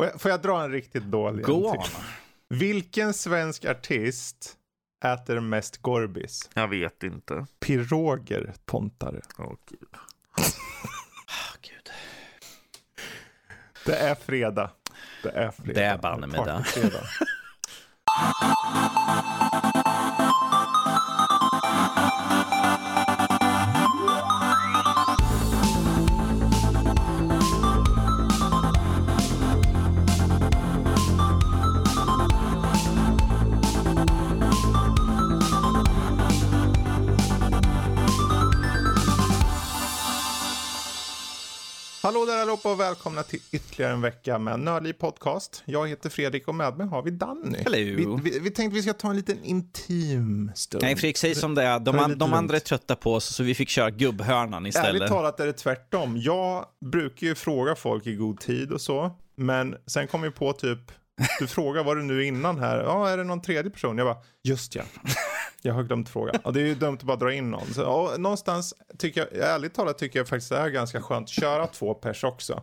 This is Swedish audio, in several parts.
Får jag, får jag dra en riktigt dålig? Go on. Vilken svensk artist äter mest Gorbis? Jag vet inte. Piroger Pontare. Åh gud. Ah, gud. Det är fredag. Det är fredag. Det är banne med det. Hallå där allihopa och välkomna till ytterligare en vecka med Nördliv Podcast. Jag heter Fredrik och med mig har vi Danny. Hello. Vi, vi, vi tänkte vi ska ta en liten intim stund. Nej, Fredrik, säg som det är. De, an- de andra är trötta på oss, så vi fick köra gubbhörnan Ärligt istället. talat är det tvärtom. Jag brukar ju fråga folk i god tid och så. Men sen kom jag på typ, du frågar vad du nu innan här. Ja, är det någon tredje person? Jag bara, just ja. Jag har glömt fråga. Och det är ju dumt att bara dra in någon. Så, någonstans tycker jag, ärligt talat tycker jag faktiskt det är ganska skönt att köra två pers också.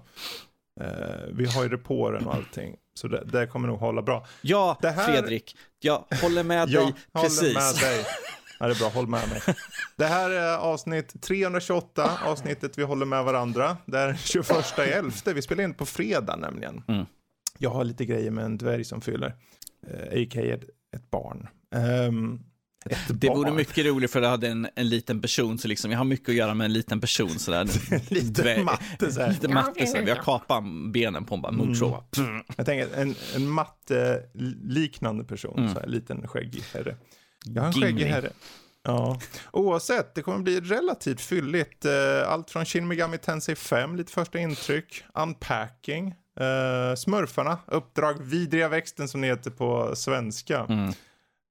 Eh, vi har ju reporen och allting. Så det, det kommer nog hålla bra. Ja, Det här- Fredrik, jag håller med Jag dig precis. håller med dig. Ja, det är bra, håll med mig. Det här är avsnitt 328, avsnittet vi håller med varandra. Det är den 21 elfte. vi spelar in på fredag nämligen. Mm. Jag har lite grejer med en dvärg som fyller, eh, a.k.a. ett, barn. Ett Det vore mycket roligt för det hade en, en liten person, så liksom, jag har mycket att göra med en liten person. Sådär. Lite matte så här. Lite matte, såhär. vi har kapat benen på en bara, Mm. motorsåg. Jag tänker en, en matte-liknande person, så här, liten skäggig herre. Jag har en skäggig herre. Ja, oavsett, det kommer bli relativt fylligt. Eh, Allt från Shin Megami Tensei 5, lite första intryck, Unpacking, eh, Smurfarna, Uppdrag Vidriga Växten som det heter på svenska. Mm.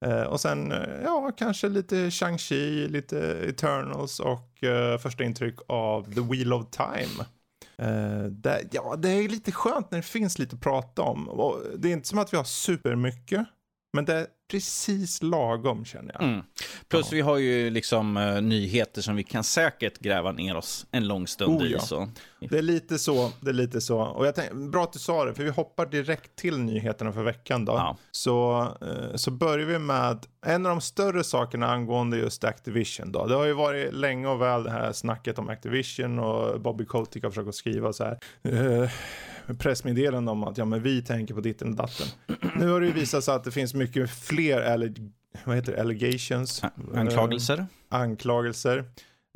Eh, och sen, eh, ja, kanske lite Shang-Chi, lite Eternals och eh, första intryck av The Wheel of Time. Eh, det, ja, det är lite skönt när det finns lite att prata om. Och det är inte som att vi har supermycket, men det precis lagom känner jag. Mm. Plus vi har ju liksom eh, nyheter som vi kan säkert gräva ner oss en lång stund Oh, i. ja. Så. Det är lite så, det är lite så. Och jag tänkte, bra att du sa det, för vi hoppar direkt till nyheterna för veckan då. Ja. Så, eh, så börjar vi med en av de större sakerna angående just Activision då. Det har ju varit länge och väl det här snacket om Activision och Bobby Kotick har försökt skriva så här. Eh, pressmeddelande om att ja men vi tänker på ditten och datten. Nu har det ju visat sig att det finns mycket fler alleg- vad heter det, allegations. Anklagelser? Eh, anklagelser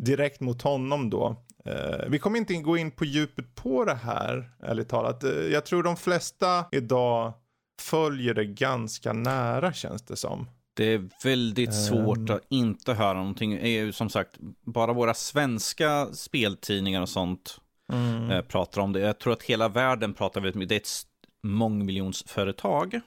direkt mot honom då. Eh, vi kommer inte gå in på djupet på det här, ärligt talat. Eh, jag tror de flesta idag följer det ganska nära känns det som. Det är väldigt Ehm. svårt att inte höra någonting. Det är ju som sagt, bara våra svenska speltidningar och sånt Mm. Eh, pratar om det. Jag tror att hela världen pratar väldigt mycket. Det är ett mångmiljonsföretag.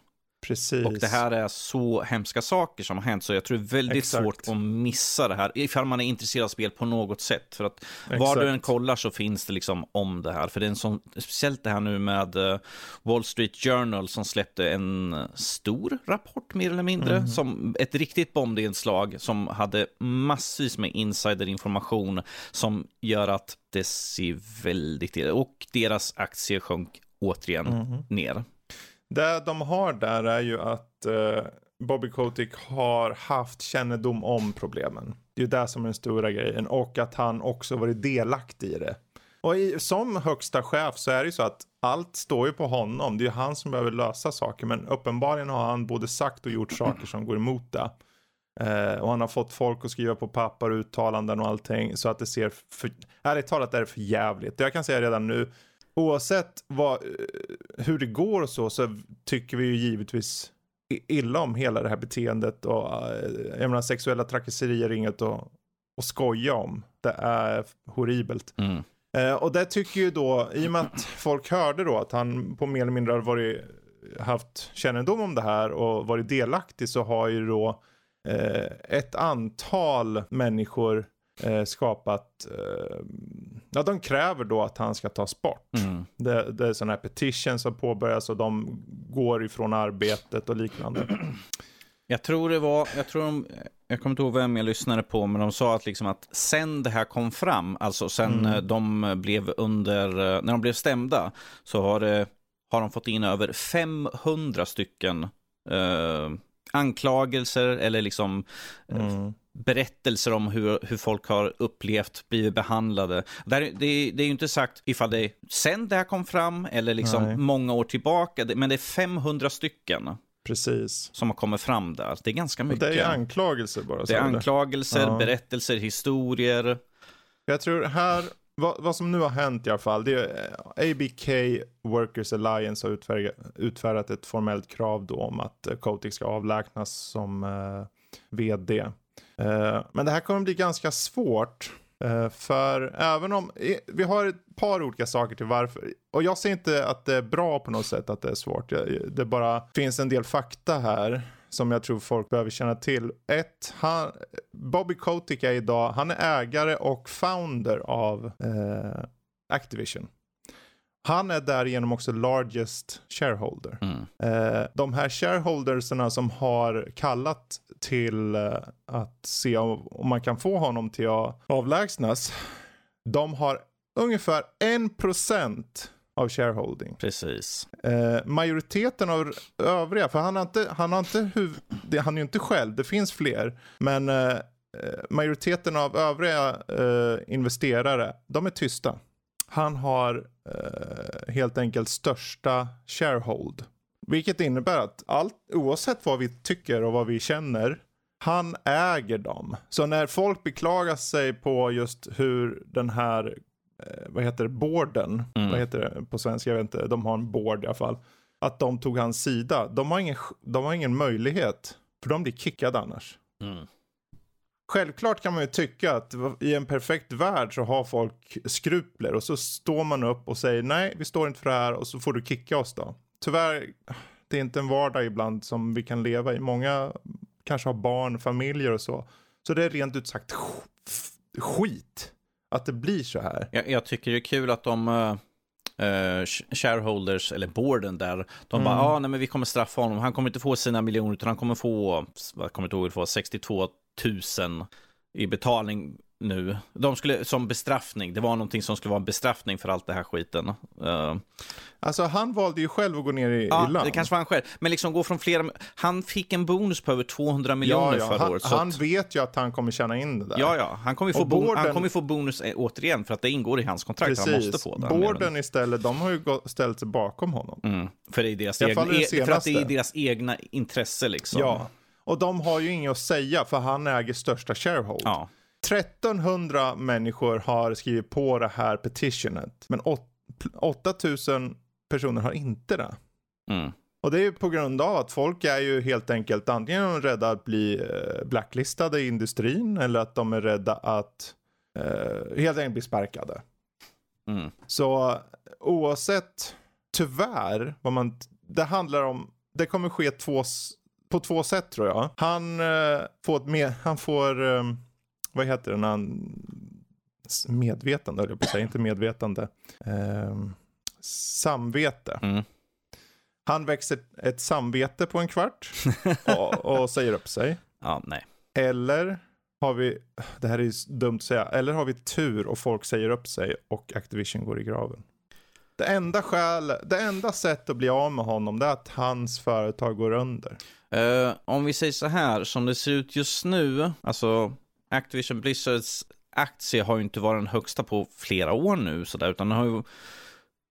Precis. Och det här är så hemska saker som har hänt, så jag tror det är väldigt Exakt. svårt att missa det här, ifall man är intresserad av spel på något sätt. För att var Exakt. du än kollar så finns det liksom om det här. För det är en sån, speciellt det här nu med eh, Wall Street Journal som släppte en stor rapport mer eller mindre, Mm. som ett riktigt bombinslag som hade massvis med insiderinformation som gör att det ser väldigt illa Och deras aktier sjönk återigen Mm. ner. Det de har där är ju att eh, Bobby Kotick har haft kännedom om problemen. Det är ju det som är den stora grejen. Och att han också varit delaktig i det. Och i, som högsta chef så är det ju så att allt står ju på honom. Det är ju han som behöver lösa saker. Men uppenbarligen har han både sagt och gjort saker som går emot det. Eh, och han har fått folk att skriva på papper, uttalanden och allting. Så att det ser, för, ärligt talat är det för jävligt. Jag kan säga redan nu, oavsett vad, eh, hur det går och så, så tycker vi ju givetvis illa om hela det här beteendet. Och, eh, jag menar, sexuella trakasserier är inget att, att skoja om. Det är horribelt. Mm. Eh, och det tycker ju då, i och med att folk hörde då att han på mer eller mindre har varit, haft kännedom om det här och varit delaktig så har ju då eh, ett antal människor eh, skapat, eh, ja de kräver då att han ska tas bort. Mm. Det, det är sådana här petitions som påbörjas och de går ifrån arbetet och liknande. Jag tror det var, jag tror de, jag kommer inte ihåg vem jag lyssnade på, men de sa att liksom att sen det här kom fram, alltså sen Mm. eh, de blev under, eh, när de blev stämda, så har det, har de fått in över 500 stycken eh, anklagelser eller liksom eh, mm. Berättelser om hur, hur folk har upplevt, blivit behandlade. Det, det, det är ju inte sagt ifall det är sen det här kom fram eller liksom Nej. många år tillbaka, men det är 500 stycken. Precis. Som har kommit fram där. Det är ganska mycket. Och det är anklagelser bara. Det är anklagelser, ja. berättelser, historier. Jag tror här, vad, vad, som nu har hänt i alla fall, det är eh, ABK Workers Alliance har utfärdat, utfärdat ett formellt krav då om att Kotick ska avlägsnas som uh, vd. Eh, men det här kommer bli ganska svårt. Eh, för även om, vi har ett par olika saker till varför. Och jag ser inte att det är bra på något sätt att det är svårt. Det bara finns en del fakta här som jag tror folk behöver känna till. Ett, han, Bobby Kotick är idag, han är ägare och founder av eh, Activision. Han är därigenom också largest shareholder. Mm. Eh, de här shareholdersarna som har kallat till eh, att se om, om, man kan få honom till att avlägsnas. De har ungefär en procent av shareholding. Precis. Eh, majoriteten av övriga, för han har inte, han har inte huv, det, han är ju inte själv, det finns fler. Men eh, eh, majoriteten av övriga eh, investerare, de är tysta. Han har eh, helt enkelt största sharehold. Vilket innebär att allt, oavsett vad vi tycker och vad vi känner, han äger dem. Så när folk beklagar sig på just hur den här Eh, vad heter det, boarden, mm. vad heter det på svenska, jag vet inte, de har en board i alla fall. Att de tog hans sida. De har ingen, de har ingen möjlighet, för de blir kickade annars. Mm. Självklart kan man ju tycka att i en perfekt värld så har folk skrupler och så står man upp och säger nej, vi står inte för det här och så får du kicka oss då. Tyvärr, det är inte en vardag ibland som vi kan leva i. Många kanske har barn, familjer och så. Så det är rent ut sagt skit att det blir så här. Jag, jag tycker det är kul att de uh, shareholders, eller boarden där, de mm. bara, ja, ah, nej men vi kommer straffa honom, han kommer inte få sina miljoner, utan han kommer få, vad kommer inte ihåg, få 62 000 i betalning nu. De skulle, som bestraffning, det var någonting som skulle vara en bestraffning för allt det här skiten. Uh, alltså han valde ju själv att gå ner i, ja, i land. det kanske var han själv. Men liksom gå från flera, han fick en bonus på över 200 miljoner ja, ja. förra han, året. Han att... vet ju att han kommer tjäna in det där. Ja, ja, han kommer ju få, Borden... han kommer få bonus eh, återigen för att det ingår i hans kontrakt. Precis. Han måste få den. Borden istället, de har ju ställt sig bakom honom. Mm. För, det är deras egna, för att det är deras egna intresse liksom. Ja, och de har ju inget att säga för han äger största sharehold. Ja. 1300 människor har skrivit på det här petitionet. Men 8000 personer har inte det. Mm. Och det är ju på grund av att folk är ju helt enkelt antingen rädda att bli eh, blacklistade i industrin eller att de är rädda att eh, helt enkelt bli sparkade. Mm. Så oavsett, tyvärr, vad man, det handlar om, det kommer ske två, på två sätt tror jag. Han eh, får, med, han får eh, vad heter det när han, medvetande höll jag på att säga, inte medvetande. Eh, samvete. Mm. Han växer ett samvete på en kvart och, och säger upp sig. Ja, nej. Eller har vi, det här är dumt att säga, eller har vi tur och folk säger upp sig och Activision går i graven. Det enda skäl, det enda sättet att bli av med honom det är att hans företag går under. Uh, om vi säger så här, som det ser ut just nu, alltså Activision Blizzards aktie har ju inte varit den högsta på flera år nu, så där, utan den har ju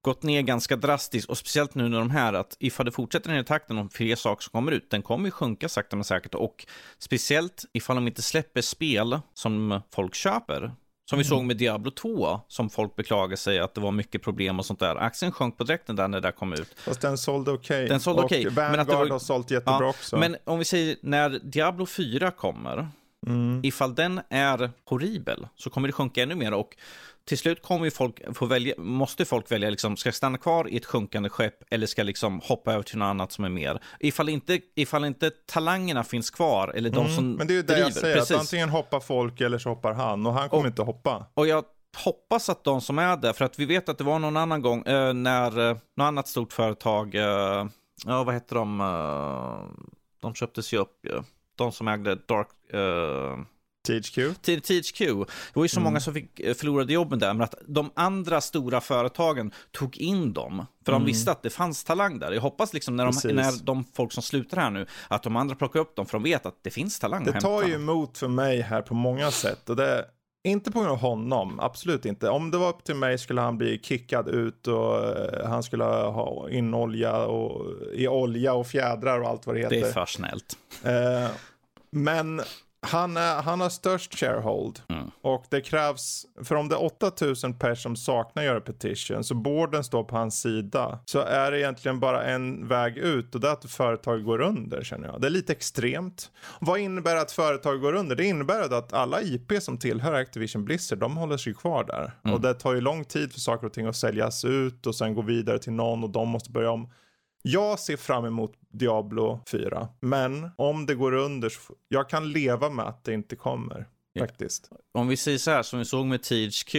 gått ner ganska drastiskt och speciellt nu när de här att ifall det fortsätter den här takten om fler saker som kommer ut, den kommer ju sjunka sakta men säkert och speciellt ifall de inte släpper spel som folk köper. Som vi mm. såg med Diablo 2, som folk beklagar sig att det var mycket problem och sånt där. Aktien sjönk på direkten där när det där kom ut. Fast den sålde okej. Okay. Den sålde okej. Okay. Vanguard var... har sålt jättebra ja, också. Men om vi säger när Diablo 4 kommer, Mm. Ifall den är horribel så kommer det sjunka ännu mer och till slut kommer folk få välja, måste folk välja, liksom, ska jag stanna kvar i ett sjunkande skepp eller ska liksom hoppa över till något annat som är mer? Ifall inte, ifall inte talangerna finns kvar eller de mm. som Men det är ju det driver, jag säger, precis. att antingen hoppar folk eller så hoppar han och han kommer och, inte hoppa. Och jag hoppas att de som är där, för att vi vet att det var någon annan gång eh, när eh, något annat stort företag, eh, ja vad heter de, eh, de köptes ju upp ju. De som ägde Dark, uh, THQ. till THQ. Det var ju så många som fick eh, förlorade jobben där, men att de andra stora företagen tog in dem. För de visste att det fanns talang där. Jag hoppas liksom när de, Precis. när de folk som slutar här nu, att de andra plockar upp dem, för de vet att det finns talang Det tar ju emot för mig här på många sätt. Och det, inte på grund av honom, absolut inte. Om det var upp till mig skulle han bli kickad ut och eh, han skulle ha in olja och, i olja och fjädrar och allt vad det heter. Det är för snällt. Eh, men han, är, han har störst sharehold. Mm. Och det krävs, för om det är 8000 personer som saknar göra petition, så borden står på hans sida, så är det egentligen bara en väg ut och det är att företag går under känner jag. Det är lite extremt. Vad innebär att företag går under? Det innebär att alla IP som tillhör Activision Blizzard, de håller sig kvar där. Och det tar ju lång tid för saker och ting att säljas ut och sen gå vidare till någon och de måste börja om. Jag ser fram emot Diablo 4, men om det går under så jag kan leva med att det inte kommer. Ja. Faktiskt. Om vi säger så här, som vi såg med THQ,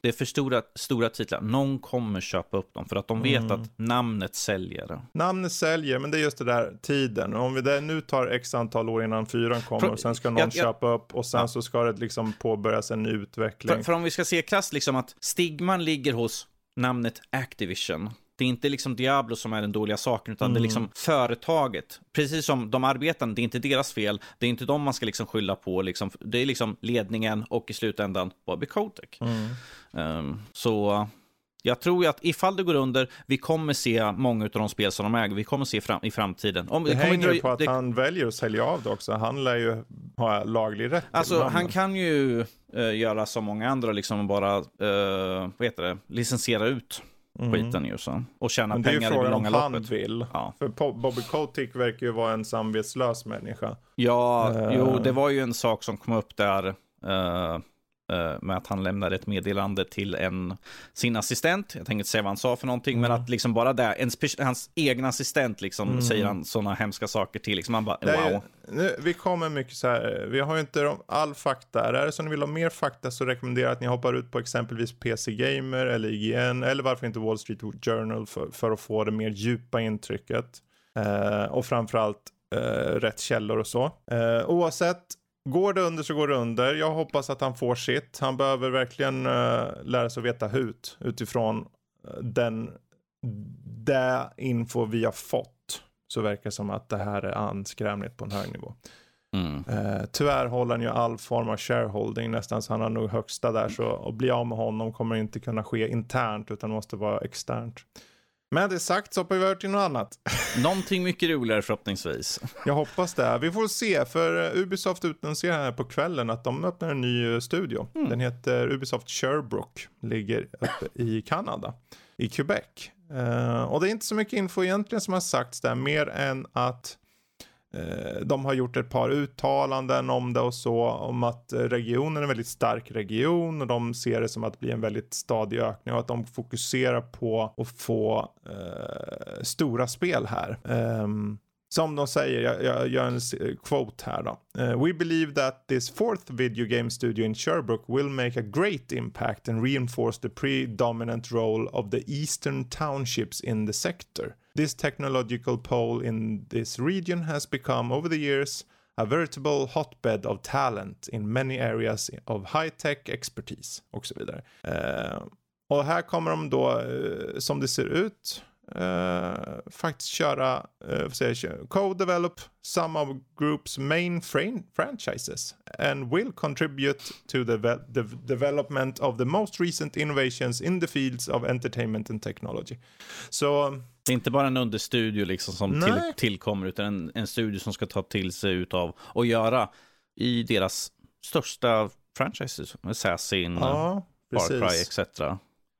det är för stora, stora titlar. Någon kommer köpa upp dem, för att de vet Mm. att namnet säljer. Namnet säljer, men det är just det där tiden. Om vi det nu tar x antal år innan fyran kommer Pro- och sen ska någon jag- jag- köpa upp och sen Ja. så ska det liksom påbörjas en ny utveckling. För, för om vi ska se krasst, liksom att stigman ligger hos namnet Activision. Det är inte liksom Diablo som är den dåliga saken, utan det är liksom företaget. Precis som de arbetande, det är inte deras fel. Det är inte dem man ska liksom skylla på. Liksom. Det är liksom ledningen och i slutändan Bobby Kotick. Ehm, så jag tror att ifall det går under, vi kommer se många av de spel som de äger. Vi kommer se fram, i framtiden. Om, det kommer hänger ju dröja- på att det- han väljer att sälja av det också. Han lär ju ha laglig rätt Alltså, han kan ju eh, göra som många andra, liksom bara, uh, vad heter det, licensiera ut skiten ju så. Och tjäna Mm. Men det är ju pengar i det frågan om långa han loppet. vill. Ja, För Bobby Kotick verkar ju vara en samvetslös människa. ja Eh. jo, det var ju en sak som kom upp där. eh, eh, med att han lämnade ett meddelande till en, sin assistent. Jag tänker inte säga vad han sa för någonting, men att liksom bara det, en spe- hans egen assistent liksom säger han sådana hemska saker till. Liksom man bara, Det är wow. nu, vi kommer mycket så här, vi har ju inte all fakta. Är det så ni vill ha mer fakta så rekommenderar jag att ni hoppar ut på exempelvis PC Gamer eller IGN eller varför inte Wall Street Journal för, för att få det mer djupa intrycket. Eh, och framförallt eh, rätt källor och så. Eh, oavsett, går det under så går det under. Jag hoppas att han får sitt. Han behöver verkligen eh, lära sig att veta hut utifrån eh, den det info vi har fått så verkar det som att det här är anskrämligt på en hög nivå. Mm. Eh, tyvärr håller han ju all form av shareholding nästan så han har nog högsta där så att bli av med honom kommer inte kunna ske internt utan måste vara externt. Med det sagt så hoppar vi över till något annat. Någonting mycket roligare förhoppningsvis. Jag hoppas det. Vi får se för eh, Ubisoft utannonserar här på kvällen att de öppnar en ny eh, studio. Den heter Ubisoft Sherbrooke. Ligger uppe i Kanada. I Quebec. Eh, och det är inte så mycket info egentligen som har sagts där mer än att Eh, de har gjort ett par uttalanden om det och så, om att regionen är en väldigt stark region och de ser det som att bli en väldigt stadig ökning och att de fokuserar på att få eh, stora spel här. Um, som de säger, jag, jag gör en quote här då. Uh, We believe that this fourth video game studio in Sherbrooke will make a great impact and reinforce the predominant role of the eastern townships in the sector. This technological pole in this region has become over the years a veritable hotbed of talent in many areas of high-tech expertise och så vidare. Eh, och här kommer de då, eh, som det ser ut, eh, faktiskt köra, jag, co-develop some of group's main fran- franchises and will contribute to the, the development of the most recent innovations in the fields of entertainment and technology. Så Det är inte bara en understudio liksom som till, tillkommer, utan en, en studio som ska ta till sig utav och göra i deras största franchises, Assassin, ja, Far Cry etc.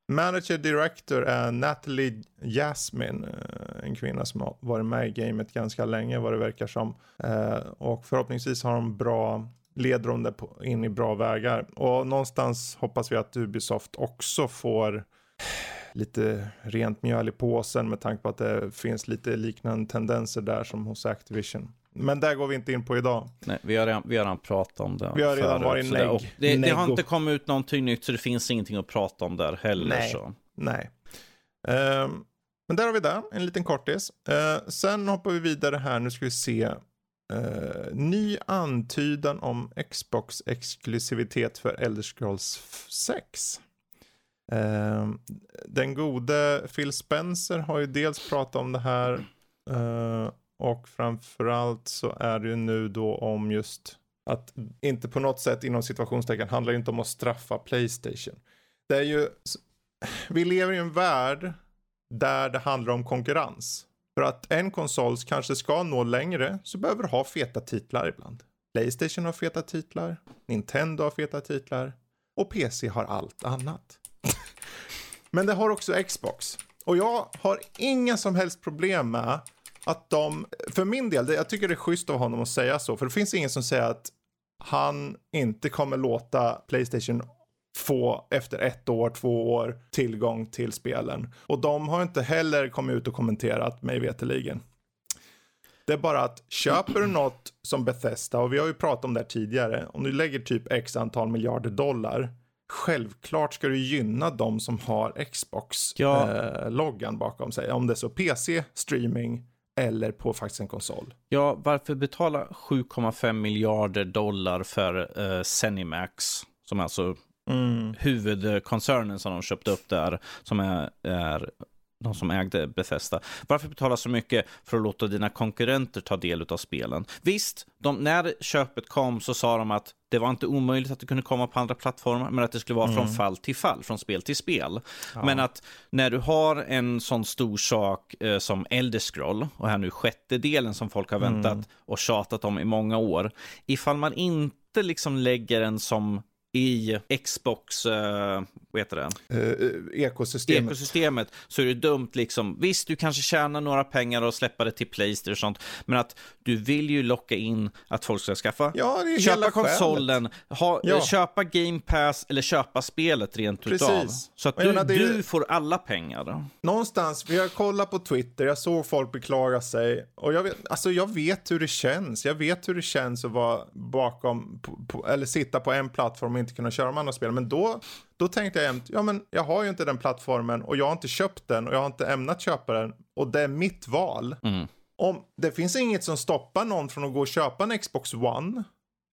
Manager Director är Natalie Jasmine, eh, en kvinna som har varit med i gamet ganska länge vad det verkar som. Eh, och förhoppningsvis har hon bra, leder hon det in i bra vägar. Och någonstans hoppas vi att Ubisoft också får lite rent mjöl i påsen med tanke på att det finns lite liknande tendenser där som hos Activision. Men där går vi inte in på idag. Nej, vi har redan, vi har redan pratat om det Vi har redan varit så det- det, det har inte kommit ut någonting nytt, så det finns ingenting att prata om där heller. Nej. Så. Nej. Ehm, men där har vi det, en liten kortis. Uh, sen hoppar vi vidare här, nu ska vi se. eh, ny antydan om Xbox-exklusivitet för Elder Scrolls 6. Eh, den gode Phil Spencer har ju dels pratat om det här eh, och framförallt så är det ju nu då om just att inte på något sätt inom situationstecken handlar ju inte om att straffa Playstation. Det är ju, vi lever i en värld där det handlar om konkurrens. För att en konsol kanske ska nå längre så behöver du ha feta titlar ibland. Playstation har feta titlar, Nintendo har feta titlar och PC har allt annat. Men det har också Xbox. Och jag har inga som helst problem med att de, för min del, jag tycker det är schysst av honom att säga så, för det finns ingen som säger att han inte kommer låta Playstation få efter ett år, två år tillgång till spelen. Och de har inte heller kommit ut och kommenterat mig veteligen. Det är bara att köper du något som Bethesda, och vi har ju pratat om det här tidigare, om du lägger typ x antal miljarder dollar, självklart ska du gynna de som har Xbox-loggan ja. eh, bakom sig. Om det är så PC, streaming eller på faktiskt en konsol. Ja, varför betala 7,5 miljarder dollar för uh, Zenimax, som alltså mm. huvudkoncernen som de köpte upp där, som är, är de som ägde Bethesda. Varför betala så mycket för att låta dina konkurrenter ta del av spelen? Visst, de, när köpet kom så sa de att det var inte omöjligt att det kunde komma på andra plattformar, men att det skulle vara mm. från fall till fall, från spel till spel. Ja. Men att när du har en sån stor sak eh, som Elder Scroll, och här nu sjätte delen som folk har väntat mm. och tjatat om i många år, ifall man inte liksom lägger en som i Xbox, uh, vad heter det? Uh, ekosystemet. ekosystemet. Så är det dumt liksom. Visst, du kanske tjänar några pengar och släppa det till Playstation och sånt. Men att du vill ju locka in att folk ska skaffa, ja, köpa konsolen, ha, ja. köpa Game Pass eller köpa spelet rent Precis. utav. Så att du, menar, du får alla pengar. Någonstans, vi har kollat på Twitter, jag såg folk beklaga sig. Och jag vet, alltså jag vet hur det känns. Jag vet hur det känns att vara bakom, på, på, eller sitta på en plattform inte kunna köra de andra spelen. Men då, då tänkte jag jämt, ja men jag har ju inte den plattformen och jag har inte köpt den och jag har inte ämnat köpa den och det är mitt val. Mm. Om, det finns inget som stoppar någon från att gå och köpa en Xbox One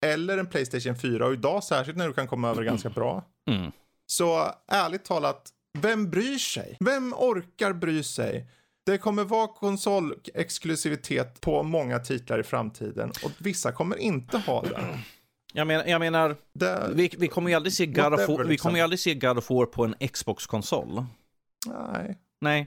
eller en Playstation 4 och idag särskilt när du kan komma över mm. ganska bra. Mm. Så ärligt talat, vem bryr sig? Vem orkar bry sig? Det kommer vara konsolexklusivitet på många titlar i framtiden och vissa kommer inte ha det. Jag menar, jag menar det, vi, vi, kommer ju aldrig se God of War, vi liksom. kommer ju aldrig se God of War på en Xbox-konsol. Nej. Nej.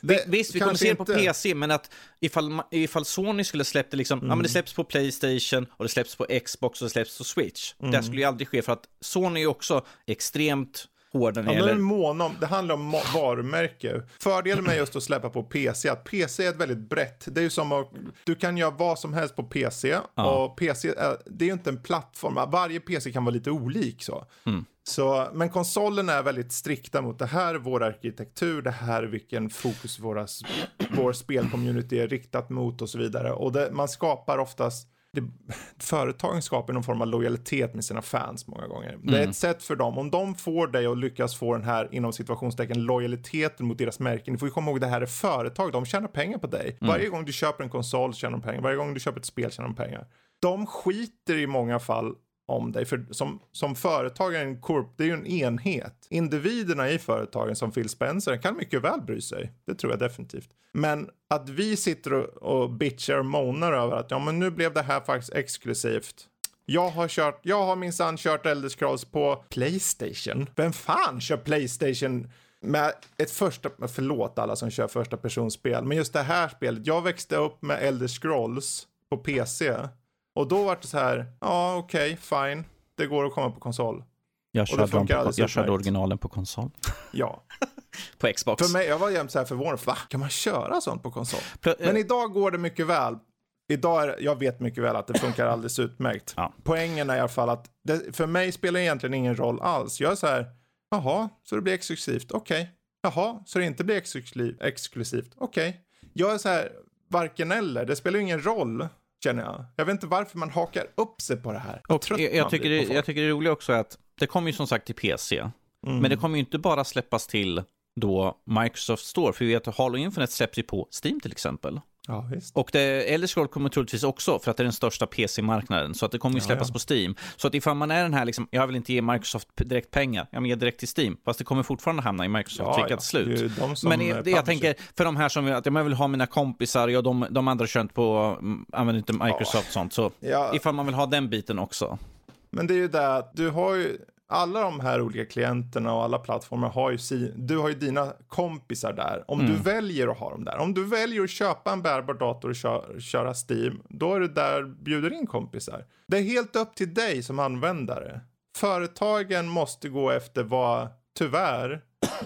Det, Visst, vi kommer se det på PC, men att ifall, ifall Sony skulle släppt det liksom, mm. ja men det mm. släpps på Playstation och det släpps på Xbox och det släpps på Switch. Mm. Det skulle ju aldrig ske för att Sony är också extremt hårda när ja, mån om, Det handlar om varumärke. Fördelen med just att släppa på PC är att PC är ett väldigt brett. Det är ju som att du kan göra vad som helst på PC. Ja. Och PC, är, det är ju inte en plattform. Varje PC kan vara lite olik så. Mm. Så, men konsolen är väldigt strikta mot det här är vår arkitektur, det här är vilken fokus våra, vår spelcommunity är riktat mot och så vidare. Och det, man skapar oftast det, företagen skapar någon form av lojalitet med sina fans många gånger. Mm. Det är mm. ett sätt för dem, om de får dig att lyckas få den här inom situationstecken lojaliteten mot deras märken. Du får ju komma ihåg det här är företag, de tjänar pengar på dig. Mm. Varje gång du köper en konsol tjänar de pengar, varje gång du köper ett spel tjänar de pengar. De skiter i många fall om dig. För som, som företagare, en korp, det är ju en enhet. Individerna i företagen som Phil Spencer kan mycket väl bry sig. Det tror jag definitivt. Men att vi sitter och, och bitchar och monar över att ja men nu blev det här faktiskt exklusivt. Jag har kört, jag har minsann kört Elder Scrolls på Playstation. Vem fan kör Playstation med ett första, förlåt alla som kör första personspel, men just det här spelet. Jag växte upp med Elder Scrolls på PC och då var det så här, ja okej, okay, fine. Det går att komma på konsol. Jag körde, på, jag körde originalen på konsol. Ja. på Xbox. För mig, jag var jämt så här förvånad, va? Kan man köra sånt på konsol? Pl Men idag går det mycket väl. Idag är, jag vet mycket väl att det funkar alldeles utmärkt. Ja. Poängen är i alla fall att det, för mig spelar det egentligen ingen roll alls. Jag är så här, jaha, så det blir exklusivt, okej. Okay. Jaha, så det inte blir exklusivt, okej. Okay. Jag är så här, varken eller, det spelar ingen roll känner jag. Jag vet inte varför man hakar upp sig på det här. Och jag, jag, tycker det, jag tycker det är roligt också att det kommer ju som sagt till PC. Mm. Men det kommer ju inte bara släppas till då Microsoft Store. För vi vet att Halo Infinite släpps ju på Steam till exempel. Ja, visst. Och det, Elder Scrolls kommer troligtvis också, för att det är den största PC-marknaden, så att det kommer ju Ja, släppas ja. på Steam. Så att ifall man är den här, liksom, jag vill inte ge Microsoft direkt pengar, jag ger direkt till Steam, fast det kommer fortfarande hamna i Microsoft-fickan till slut. Det Men är det, jag tänker, för de här som att jag vill ha mina kompisar, ja, de, de andra kör inte på, mm, använder inte Microsoft och sånt, så Ja, ifall man vill ha den biten också. men det är ju det du har ju alla de här olika klienterna och alla plattformar har ju si, du har ju dina kompisar där. Om Mm. du väljer att ha dem där. Om du väljer att köpa en bärbar dator och kö, köra Steam, då är det där bjuder in kompisar. Det är helt upp till dig som användare. Företagen måste gå efter vad, tyvärr,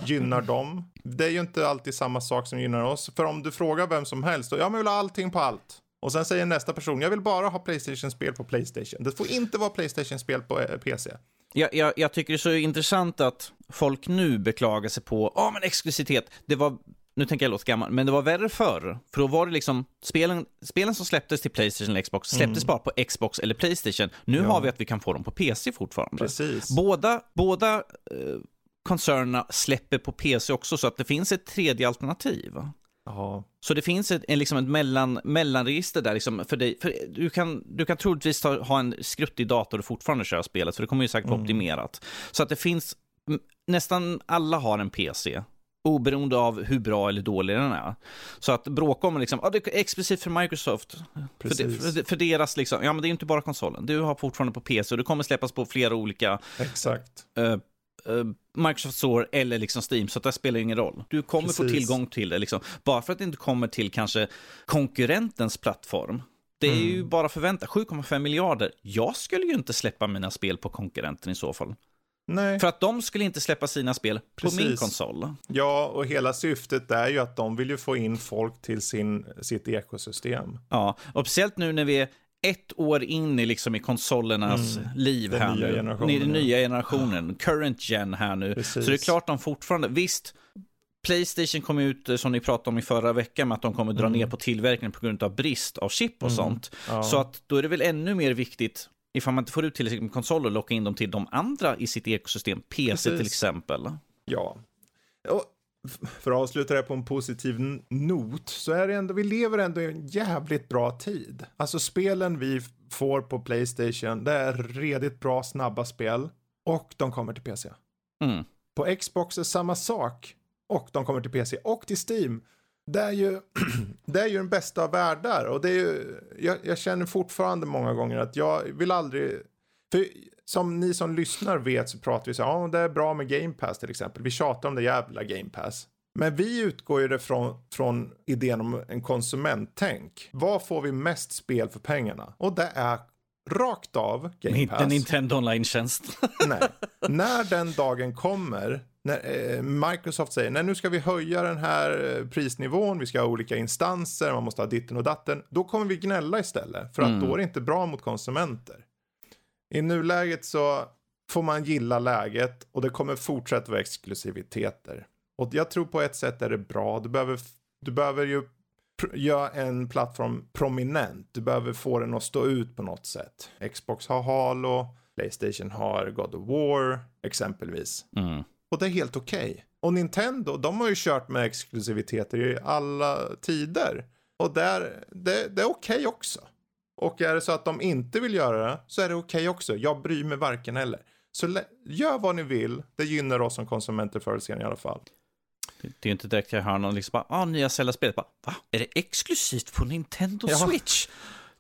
gynnar dem. Det är ju inte alltid samma sak som gynnar oss. För om du frågar vem som helst, då, ja men jag vill ha allting på allt. Och sen säger nästa person, jag vill bara ha Playstation-spel på Playstation. Det får inte vara Playstation-spel på eh, PC. Jag, jag, jag tycker det är så intressant att folk nu beklagar sig på, ja men exklusivitet, det var, nu tänker jag låta gammal, men det var värre förr. För då var det liksom, spelen, spelen som släpptes till Playstation eller Xbox släpptes bara på Xbox eller Playstation. Nu Ja. har vi att vi kan få dem på PC fortfarande. Precis. Båda, båda eh, koncernerna släpper på PC också, så att det finns ett tredje alternativ. Ja. Så det finns ett, en, liksom ett mellan, mellanregister där liksom för dig. För du, kan, du kan troligtvis ta, ha en skruttig dator och fortfarande köra spelet, för det kommer ju säkert vara optimerat. Så att det finns, nästan alla har en PC. Oberoende av hur bra eller dålig den är. Så att bråka om liksom, ah, det är exklusivt för Microsoft. För, det, för, för deras liksom, ja men det är ju inte bara konsolen. Du har fortfarande på PC och det kommer släppas på flera olika Exakt. eh, Microsoft Store eller liksom Steam, så att det spelar ingen roll. Du kommer få Precis. tillgång till det, liksom. bara för att det inte kommer till kanske konkurrentens plattform. Det är ju Mm. bara förvänta, 7,5 miljarder. Jag skulle ju inte släppa mina spel på konkurrenten i så fall. Nej. För att de skulle inte släppa sina spel på min Precis. konsol. Ja, och hela syftet är ju att de vill ju få in folk till sin, sitt ekosystem. Ja, och speciellt nu när vi är ett år in i, liksom, i konsolernas liv Mm. Den här nya nu. generationen, Den nya generationen, current gen här nu. Precis. Så det är klart de fortfarande, visst, Playstation kom ut, eh, som ni pratade om i förra veckan, med att de kommer dra ner på tillverkningen på grund av brist av chip och sånt. Mm. Ja. Så att då är det väl ännu mer viktigt, ifall man inte får ut tillräckligt med konsoler, locka in dem till de andra i sitt ekosystem, PC Precis. till exempel. Ja. Och för att avsluta det på en positiv not så är det ändå, vi lever ändå i en jävligt bra tid. Alltså spelen vi får på Playstation, det är redigt bra, snabba spel. Och de kommer till PC. Mm. På Xbox är samma sak. Och de kommer till PC och till Steam. Det är ju, det är ju den bästa av världar. Och det är ju, jag, jag känner fortfarande många gånger att jag vill aldrig... För som ni som lyssnar vet så pratar vi så här, ja det är bra med Game Pass till exempel. Vi tjatar om det jävla Game Pass. Men vi utgår ju det från, från idén om en konsumenttänk. Vad får vi mest spel för pengarna? Och det är rakt av Game Inte Pass. Nintendo Online-tjänst. Nej. När den dagen kommer, när eh, Microsoft säger nej nu ska vi höja den här eh, prisnivån, vi ska ha olika instanser, man måste ha ditten och datten. Då kommer vi gnälla istället, för att då är det inte bra mot konsumenter. I nuläget så får man gilla läget och det kommer fortsätta vara exklusiviteter. Och jag tror på ett sätt är det bra. Du behöver, du behöver ju göra en plattform prominent. Du behöver få den att stå ut på något sätt. Xbox har Halo, Playstation har God of War exempelvis. Mm. Och det är helt okej. Och Nintendo, de har ju kört med exklusiviteter i alla tider. Och där, det, det är okej också. Och är det så att de inte vill göra det så är det okej också. Jag bryr mig varken eller. Så gör vad ni vill. Det gynnar oss som konsumenter förr eller senare i alla fall. Det det är ju inte direkt jag hör någon liksom bara, ah, nya Zelda-spelet. Bara, Va? Är det exklusivt på Nintendo Ja. Switch?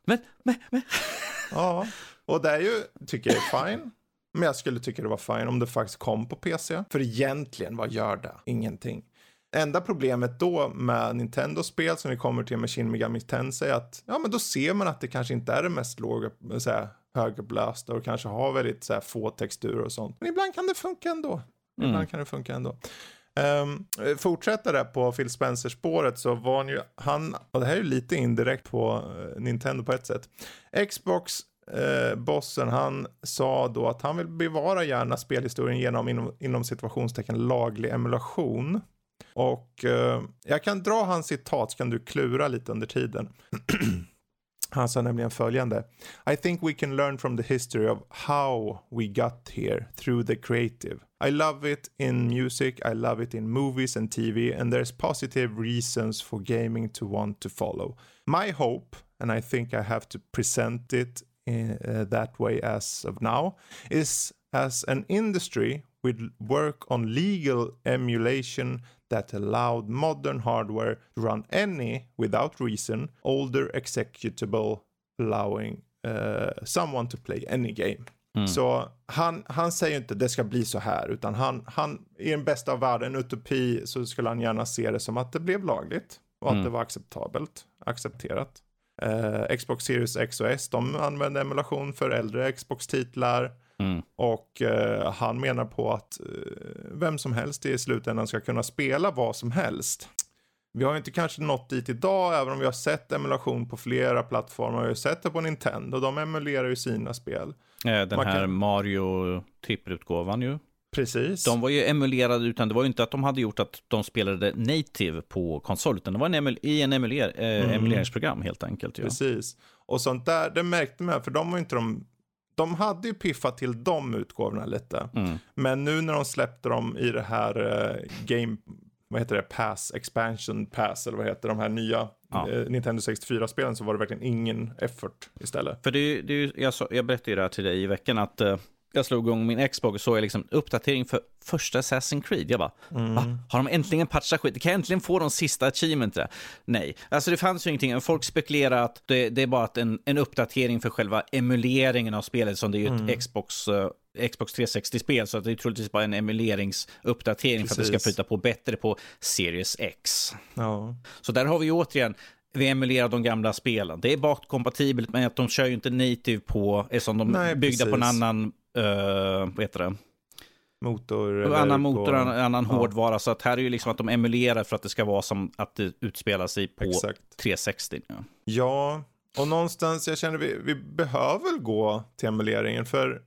Men, men, men. Ja, och det är ju, tycker jag är fine. Men jag skulle tycka det var fine om det faktiskt kom på PC. För egentligen, vad gör det? Ingenting. Enda problemet då med Nintendo-spel som vi kommer till med Shin Megami Tensei är att ja, men då ser man att det kanske inte är det mest låga, så här, högupplösta och kanske har väldigt så här, få texturer och sånt. Men ibland kan det funka ändå. Ibland kan det funka ändå. Um, fortsätta där på Phil Spencer-spåret så var han ju, han, och det här är ju lite indirekt på eh, Nintendo på ett sätt. Xbox eh, bossen, han sa då att han vill bevara gärna spelhistorien genom inom, inom situationstecken laglig emulation. Och eh, jag kan dra hans citat så kan du klura lite under tiden. Han sa nämligen följande. I think we can learn from the history of how we got here through the creative. I love it in music, I love it in movies and TV and there's positive reasons for gaming to want to follow. My hope, and I think I have to present it in, uh, that way as of now, is as an industry will work on legal emulation that allowed modern hardware to run any, without reason, older executable allowing uh, someone to play any game. Mm. Så han, han säger inte det ska bli så här, utan han, han i den bästa av världen, utopi, så skulle han gärna se det som att det blev lagligt och mm. att det var acceptabelt, accepterat. Uh, Xbox Series X och S, de använder emulation för äldre Xbox-titlar. Mm. Och uh, han menar på att uh, vem som helst i slutändan ska kunna spela vad som helst. Vi har inte kanske nått dit idag, även om vi har sett emulation på flera plattformar. Vi har sett det på Nintendo, de emulerar ju sina spel. Den Man här kan... Mario trippelutgåvan ju. Precis. De var ju emulerade, utan det var ju inte att de hade gjort att de spelade native på konsol, utan det var en emul i en emuler eh, mm. emuleringsprogram helt enkelt. Ja. Precis. Och sånt där, det märkte man, för de var inte de de hade ju piffat till de utgåvorna lite. Mm. Men nu när de släppte dem i det här uh, Game, vad heter det, Pass, Expansion Pass eller vad heter de här nya ja. uh, Nintendo 64-spelen så var det verkligen ingen effort istället. För det, det, jag, jag berättade ju det här till dig i veckan att uh, jag slog igång min Xbox och såg jag liksom uppdatering för första Assassin's Creed. Jag bara, mm. va? Har de äntligen patchat skit? Kan jag äntligen få de sista achievementen? Nej, alltså det fanns ju ingenting. Folk spekulerar att det, det är bara en, en uppdatering för själva emuleringen av spelet som det är ju mm. ett Xbox uh, Xbox 360-spel, så det är troligtvis bara en emuleringsuppdatering Precis. för att det ska flytta på bättre på Series X. Ja. Så där har vi ju återigen vi emulerar de gamla spelen. Det är bakkompatibelt, men att de kör ju inte native på, eftersom de är byggda precis. på en annan uh, vad heter det? Motor. Annan motor, på, annan, ja. hårdvara. Så att här är ju liksom att de emulerar för att det ska vara som att det utspelar sig på Exakt. 360. Ja. ja, och någonstans jag känner vi, vi behöver gå till emuleringen. För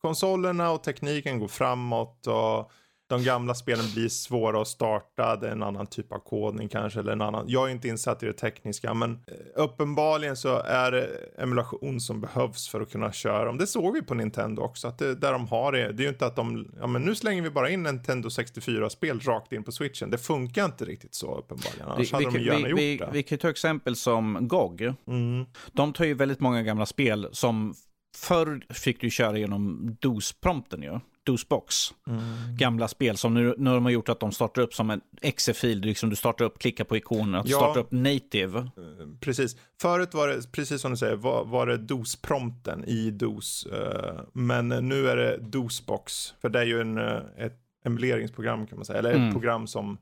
konsolerna och tekniken går framåt. och de gamla spelen blir svåra att starta, det är en annan typ av kodning kanske, eller en annan. Jag är inte insatt i det tekniska, men eh, uppenbarligen så är det emulation som behövs för att kunna köra dem. Det såg vi på Nintendo också, att det, där de har det, det är ju inte att de, ja men nu slänger vi bara in Nintendo 64-spel rakt in på switchen. Det funkar inte riktigt så uppenbarligen, annars vi, hade vi, de gärna vi, gjort vi, det. Vi kan ta exempel som GOG. Mm. De tar ju väldigt många gamla spel som Förr fick du köra genom DOS-prompten ju. DOS-box. Mm. Gamla spel som nu, nu har de gjort att de startar upp som en exe-fil. Liksom du startar upp, klickar på ikonen, att ja, starta upp native. Eh, precis. Förut var det, precis som du säger, var, var det DOS-prompten i DOS. Uh, men nu är det DOS-box. För det är ju en, uh, ett emuleringsprogram kan man säga. Eller ett mm. program som Eh,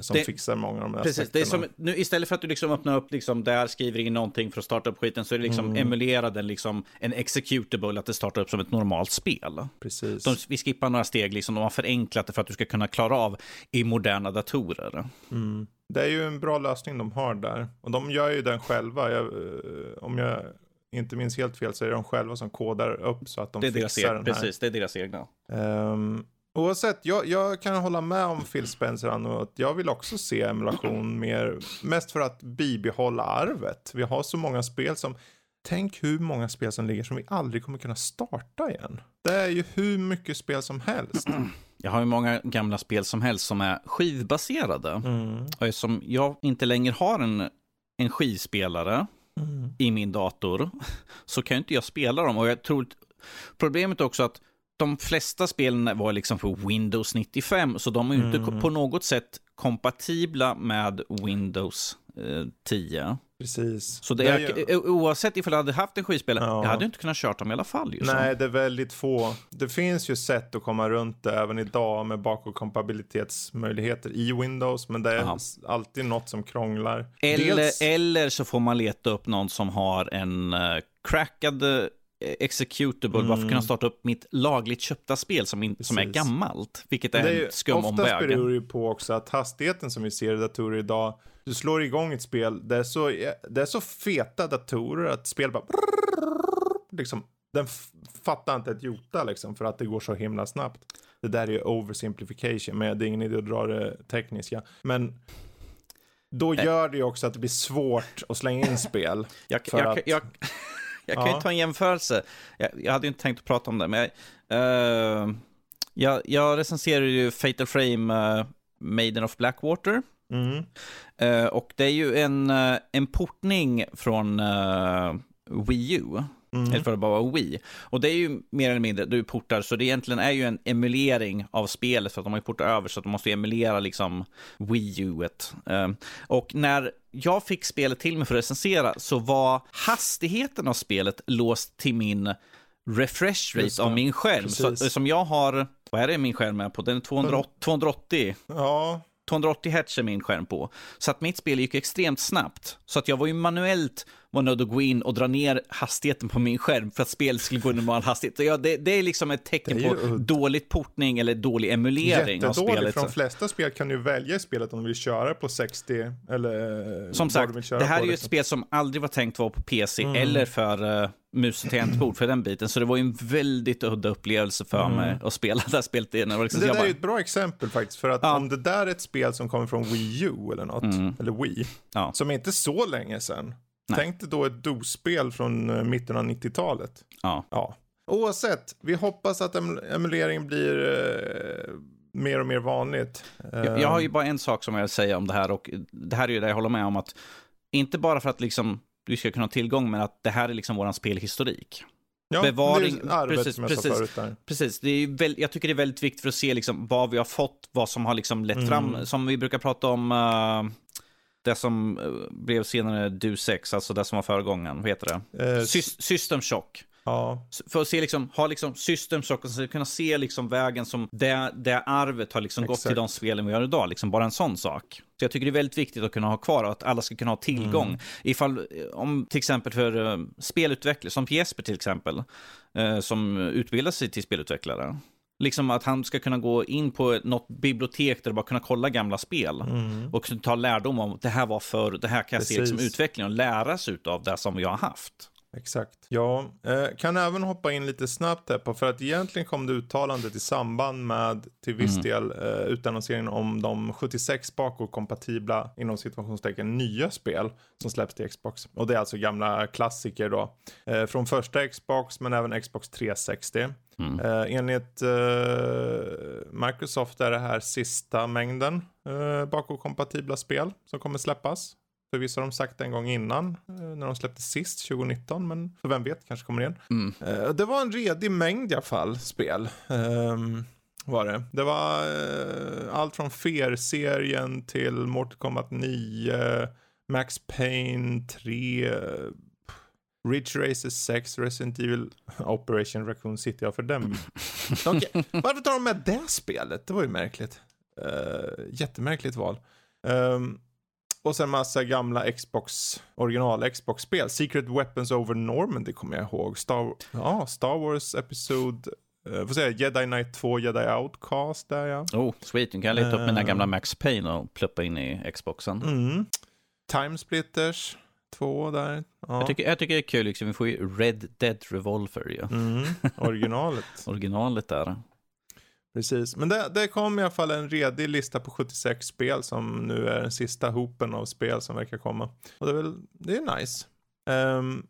som det, fixar många av de här Precis, det är som, nu, istället för att du liksom öppnar upp liksom där, skriver in någonting för att starta upp skiten, så är det liksom mm. emulerad en, liksom, en executable, att det startar upp som ett normalt spel. Precis. De, vi skippar några steg, liksom, de har förenklat det för att du ska kunna klara av i moderna datorer. Mm. Det är ju en bra lösning de har där. Och de gör ju den själva. Jag, eh, om jag inte minns helt fel så är det de själva som kodar upp så att de det är fixar deras, den här. Precis, det är deras egna. Um, Oavsett, jag, jag, kan hålla med om Phil Spencer att jag vill också se emulation mer, mest för att bibehålla arvet. Vi har så många spel som, tänk hur många spel som ligger som vi aldrig kommer kunna starta igen. Det är ju hur mycket spel som helst. Jag har ju många gamla spel som helst som är skivbaserade. Mm. Och eftersom jag inte längre har en, en skivspelare mm. i min dator så kan inte jag spela dem. Och jag tror Problemet är också att de flesta spelen var liksom för Windows 95, så de är ju inte mm. på något sätt kompatibla med Windows eh, 10. Precis. Så det, är, ju... oavsett ifall jag hade haft en skivspelare, ja. jag hade inte kunnat köra dem i alla fall. Nej, det är väldigt få. Det finns ju sätt att komma runt det även idag med bakåtkompatibilitetsmöjligheter i Windows, men det är Aha. alltid något som krånglar. Eller, Dels... eller så får man leta upp någon som har en uh, crackad executable mm. bara för att kunna starta upp mitt lagligt köpta spel som, in, som är gammalt. Vilket är, det är en skum omväg. Oftast beror det ju på också att hastigheten som vi ser i datorer idag, du slår igång ett spel, det är så, det är så feta datorer att spel bara liksom, den fattar inte ett jota liksom för att det går så himla snabbt. Det där är ju oversimplification, men det är ingen idé att dra det tekniska. Men då gör det ju också att det blir svårt att slänga in spel. Jag, för jag, att- jag, jag kan Ja. ju ta en jämförelse. Jag, jag hade inte tänkt att prata om det, men jag, eh, jag, jag recenserar ju Fatal Frame uh, Maiden of Blackwater. Mm. Eh, och det är ju en, en portning från Wii U. Mm. Eller för att bara vara Wii. Och det är ju mer eller mindre, du portar, så det egentligen är ju en emulering av spelet för att de har ju portat över så att de måste emulera liksom Wii U-et. Eh, och när jag fick spelet till mig för att recensera så var hastigheten av spelet låst till min refresh rate av min skärm. Så, som jag har, vad är det min skärm är på? Den är 280, 280 Ja, 280 hertz är min skärm på. Så att mitt spel gick extremt snabbt. Så att jag var ju manuellt var nödd att gå in och dra ner hastigheten på min skärm för att spelet skulle gå i normal hastighet. Så ja, det, det är liksom ett tecken är på ju udd. dåligt portning eller dålig emulering av jättedåligt. spelet. För de flesta spel kan du välja i spelet om du vill köra på 60 eller Som vad sagt, det här är ju ett liksom. spel som aldrig var tänkt vara på PC Mm. eller för uh, mus och tangentbord för den biten. Så det var ju en väldigt udda upplevelse för mig att spela det här spelet. Var liksom, Mm. Det där är ju bara, ett bra exempel faktiskt. För att Ja. om det där är ett spel som kommer från Wii U eller något, eller Wii, Ja. som är inte så länge sedan. Nej. Tänk dig då ett DOS-spel från eh, mitten av 90-talet. ja. Ja. Oavsett, vi hoppas att em- emulering blir eh, mer och mer vanligt. Jag, jag har ju bara en sak som jag vill säga om det här och det här är ju det jag håller med om att inte bara för att liksom du ska kunna ha tillgång men att det här är liksom våran spelhistorik. ja, bevaring- det är precis, som jag precis. förut där. Precis, det är väl, jag tycker det är väldigt viktigt för att se liksom vad vi har fått, vad som har liksom lett Mm. fram, som vi brukar prata om eh, det som eh, blev senare Du 6, alltså det som var föregångaren, vad heter det? Eh, Sys- System Shock. ja, För att se liksom, ha liksom System Shock och så kunna se liksom vägen som det, det arvet har liksom gått till de spelen vi har idag, liksom bara en sån sak. Så jag tycker det är väldigt viktigt att kunna ha kvar och att alla ska kunna ha tillgång. Mm. Ifall, eh, om till exempel för uh, spelutvecklare, som Jesper till exempel, eh, som utbildar sig till spelutvecklare. Liksom att han ska kunna gå in på något bibliotek där och bara kunna kolla gamla spel. Och ta lärdom om det här var för, det här kan jag se liksom Precis. utvecklingen och lära sig av det som vi har haft. exakt. Ja, eh, kan även hoppa in lite snabbt här på, för att egentligen kom det uttalandet i samband med till viss del eh, utannonseringen om de 76 bakåtkompatibla, inom situationstecken, nya spel som släpps till Xbox. Och det är alltså gamla klassiker då. Eh, från första Xbox, men även Xbox 360. Eh, enligt eh, Microsoft är det här sista mängden eh, bakåtkompatibla spel som kommer släppas. Förvisso har de sagt det en gång innan, eh, när de släppte sist, 2019, men för vem vet, kanske kommer igen. Eh, det var en redig mängd i alla fall, spel. Ehm, var det. Det var eh, allt från Fear-serien till Mortal Kombat 9, Max Payne 3, eh, Ridge Racer 6, Resident Evil Operation Raccoon City, ja för den. Okej, Varför tar de med det spelet? Det var ju märkligt. Uh, jättemärkligt val. Ehm, och sen massa gamla Xbox, original Xbox-spel. Secret Weapons Over Normandy kommer jag ihåg. Star, ja, Star Wars Episod, uh, får säga Jedi Knight 2, Jedi Outcast där ja. Oh, sweet. Nu kan jag leta upp mina Eh. gamla Max Payne och pluppa in i Xboxen. Mm. Time Splitters 2 där. Ja. Jag, tycker, jag tycker det är kul, liksom, vi får ju Red Dead Revolver ju. Mm, originalet. Originalet där. Precis, men det, det kom i alla fall en redig lista på 76 spel som nu är den sista hopen av spel som verkar komma. Och det är väl, det är nice. Ehm,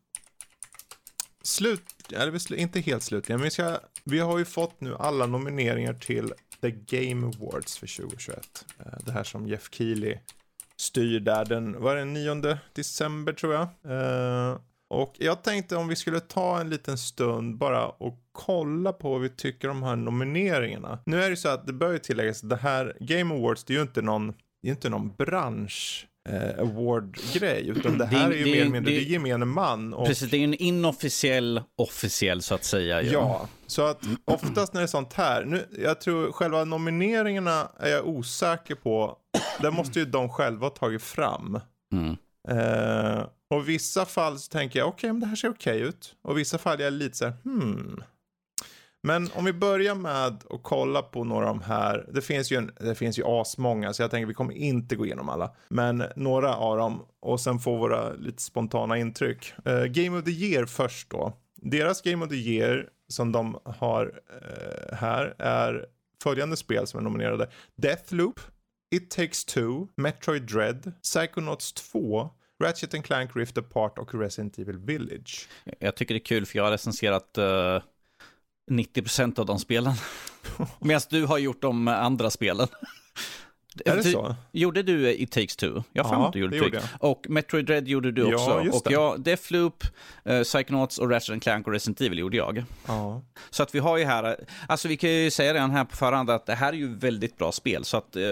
slut, eller inte helt slutligen, men vi, ska, vi har ju fått nu alla nomineringar till The Game Awards för 2021. Eh, det här som Jeff Keely styr där den, var det den 9 december tror jag. Eh, och jag tänkte om vi skulle ta en liten stund bara och kolla på vad vi tycker om de här nomineringarna. Nu är det ju så att det bör ju tilläggas att det här Game Awards, det är ju inte någon, det är inte någon bransch eh, award-grej, utan det Det är- här är ju det mer eller mindre, det det är- gemene man. Och, Precis, det är ju en inofficiell officiell så att säga. ju. Ja, så att oftast när det är sånt här, nu, jag tror själva nomineringarna är jag osäker på, det måste ju de själva ha tagit fram. Mm. Eh, och vissa fall så tänker jag, okej, men det här ser okej ut. Och i vissa fall är jag lite så här, hmm. Men om vi börjar med att kolla på några av de här. Det finns ju, en, det finns ju asmånga, så jag tänker vi kommer inte gå igenom alla. Men några av dem, och sen få våra lite spontana intryck. Uh, Game of the Year först då. Deras Game of the Year, som de har uh, här, är följande spel som är nominerade. Deathloop, It takes two, Metroid Dread, Psychonauts 2, Ratchet and Clank Rift Apart och Resident Evil Village. Jag tycker det är kul för jag har recenserat uh, 90% av de spelen. Medan du har gjort de andra spelen. Är det så? Gjorde du It takes two? Jag Ja, att du gjorde det gjorde Takes- Och Metroid Dread gjorde du Ja, också. just och det. jag, Deathloop, uh, Psychonauts och Ratchet Clank och Resident Evil gjorde jag. Ja. Så att vi har ju här, alltså vi kan ju säga redan här på förhand att det här är ju väldigt bra spel. Så att eh,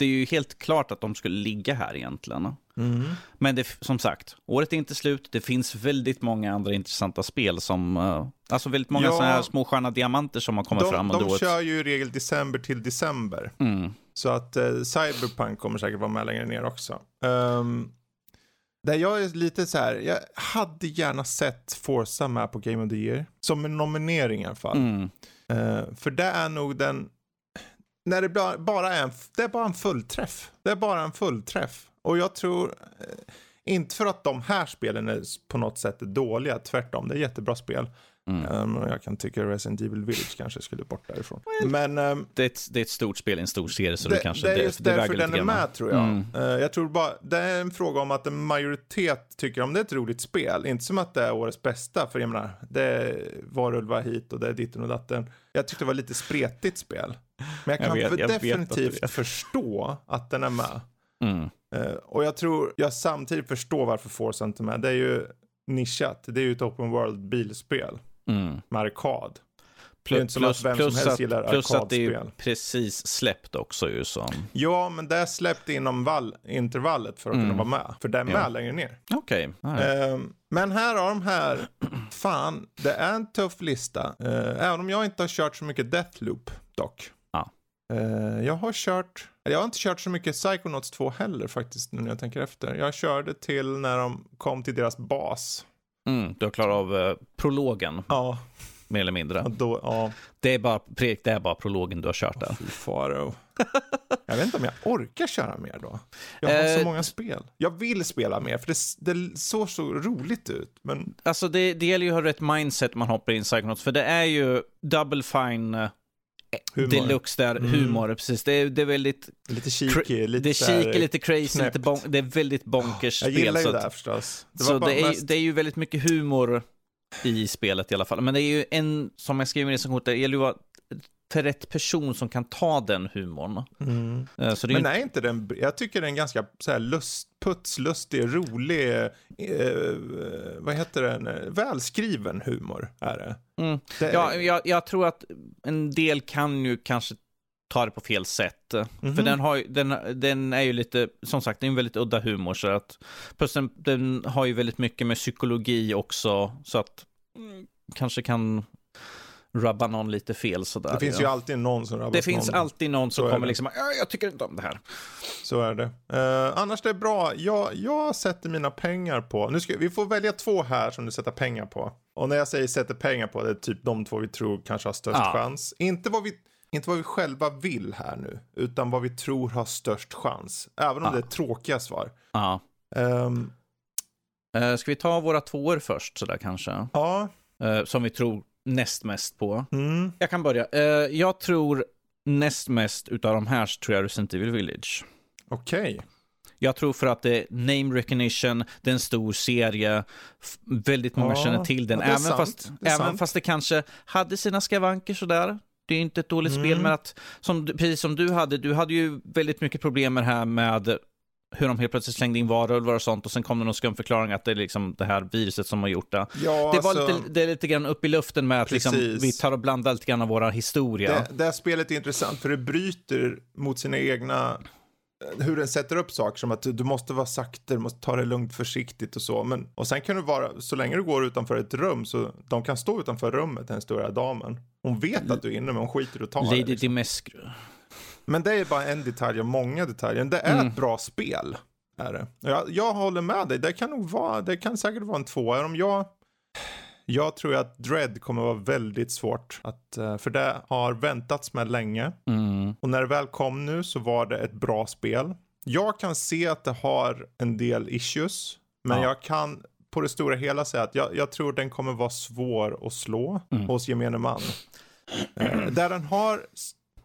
det är ju helt klart att de skulle ligga här egentligen. Mm. Men det, som sagt, året är inte slut. Det finns väldigt många andra intressanta spel som, eh, alltså väldigt många Ja. sådana här små sköna diamanter som har kommit De, fram under de året. kör ju i regel december till december. Mm. Så att eh, Cyberpunk kommer säkert vara med längre ner också. Um, där jag är lite så här, jag hade gärna sett Forza med på Game of the Year. Som en nominering i alla fall. Mm. Eh, för det är nog den, när det bara- är en, det är bara en fullträff. Det är bara en fullträff. Och jag tror, eh, inte för att de här spelen är på något sätt är dåliga, tvärtom, det är jättebra spel. Mm. Um, jag kan tycka Resident Evil Village kanske skulle bort därifrån. Men ehm, Det, är ett, det är ett stort spel i en stor serie, så det, det, kanske det är det därför väger lite den är med tror jag. Mm. Eh, jag tror bara, det är en fråga om att en majoritet tycker om det är ett roligt spel. Inte som att det är årets bästa, för jag menar, det är varulvar hit och det är ditten och datten. Jag tyckte det var lite spretigt spel. Men jag Jag kan jag vet att du definitivt vet. förstå att den är med. Mm. Eh, och jag tror jag samtidigt förstår varför Forza inte är med. Det är ju nischat. Det är ju ett open world bilspel Mm. med arkad. Plus, inte som att vem som helst att, gillar plus att det är precis släppt också ju som... Ja, men det är släppt inom val- intervallet för att Mm. kunna vara med. För det är med Ja. längre ner. Okej. Okay. Ehm, men här har de här, fan, det är en tuff lista. Eh, även om jag inte har kört så mycket Deathloop dock. Ja. Eh, jag har kört, jag har inte kört så mycket Psychonauts 2 heller faktiskt nu när jag tänker efter. Jag körde till när de kom till deras bas. Mm, du har klarat av eh, prologen, Ja, mer eller mindre. och då, ja, Det är bara, Fredrik, det är bara prologen du har kört där. faro. Jag vet inte om jag orkar köra mer då. Jag har så Eh, många spel. Jag vill spela mer för det, det såg så roligt ut. Men Alltså det, det gäller ju att ha rätt mindset man hoppar in i Psychonauts, för det är ju double fine eh, humor. deluxe där, Mm. humor, precis. Det är, det är väldigt, Lite cheeky, lite det är cheeky, lite crazy, knäppt. lite bon, det är väldigt bonkers Jag spel. gillar ju så det här förstås. Det så det är, mest... det är ju väldigt mycket humor i spelet i alla fall. Men det är ju en, som jag skrev i recensionen, det gäller ju att för rätt person som kan ta den humorn. Mm. Eh, Så det är Men är inte den, jag tycker den är ganska så här lust, putslustig, rolig, eh, eh, vad heter den, välskriven humor är det. Mm. det Ja, jag, jag tror att en del kan ju kanske ta det på fel sätt. Mhm. För den, har, den, den är ju lite, som sagt, det är en väldigt udda humor. Så att, plus den, den har ju väldigt mycket med psykologi också. Så att mm, kanske kan rubba någon lite fel sådär. det finns ju alltid någon som drabbas Det finns någon. alltid någon som kommer liksom, "Ja, jag tycker inte om det här. Så är det. Eh, annars det är bra. Jag, jag sätter mina pengar på, nu ska, vi får välja två här som du sätter pengar på. Och när jag säger sätter pengar på, det är typ de två vi tror kanske har störst Ja. chans. Inte vad, vi, inte vad vi själva vill här nu, utan vad vi tror har störst chans. Även om Ja. det är tråkiga svar. Ja. Ehm, Eh, ska vi ta våra tvåor först sådär kanske? ja, Eh, som vi tror näst mest på. mm, Jag kan börja. Eh, jag tror näst mest utav de här tror jag Resident Evil Village. okej. Jag tror för att det är name recognition, det är en stor serie, väldigt många Ja, känner till den. även, sant, fast, det även sant. fast det kanske hade sina skavanker sådär. Det är inte ett dåligt Mm. spel, men att, som, precis som du hade, du hade ju väldigt mycket problem med det här med hur de helt plötsligt slängde in varulvar och sånt och sen kom det någon skum förklaring att det är liksom det här viruset som har gjort det. Ja, Det var alltså, lite, det är lite grann upp i luften med att liksom, vi tar och blandar lite grann av våra historia. det, det här spelet är intressant för det bryter mot sina egna eh, hur den sätter upp saker som att du- måste vara sakta, du måste ta det lugnt försiktigt och så. Men, och sen kan du vara, så länge du går utanför ett rum så de kan stå utanför rummet den stora damen. Hon vet att du är inne men hon skiter i att ta det. Lady Liksom. Dimescu. Men det är bara en detalj av många detaljer. Det är Mm. ett bra spel. Är det. Jag, jag håller med dig. Det kan nog vara, det kan säkert vara en tvåa. Om jag, jag tror att Dread kommer vara väldigt svårt. Att, eh, för det har väntats med länge. Mm. Och när det väl kom nu så var det ett bra spel. Jag kan se att det har en del issues. Men Ja. jag kan på det stora hela säga att jag, jag tror den kommer vara svår att slå Mm. hos gemene man. Eh, där den har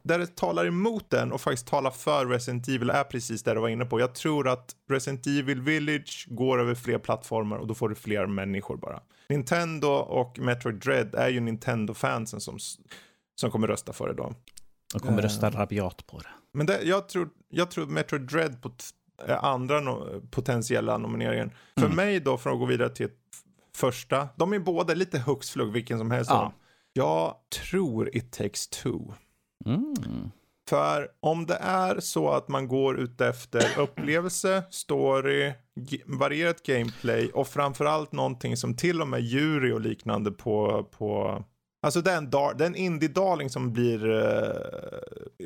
där det talar emot den och faktiskt talar för Resident Evil är precis det du var inne på. Jag tror att Resident Evil Village går över fler plattformar och då får du fler människor bara. Nintendo och Metroid Dread är ju Nintendo-fansen som, som kommer rösta för det då. De kommer rösta rabiat på det. Men det, jag, tror, jag tror Metroid Dread på är andra no potentiella nomineringen. För Mm. mig då, för att gå vidare till första, de är båda lite flugg vilken som helst. Ja. Jag tror It takes two. Mm. För om det är så att man går ut efter upplevelse, story, varierat gameplay och framförallt någonting som till och med jury och liknande på, på alltså det är en, dar- det är en indie-darling som blir eh,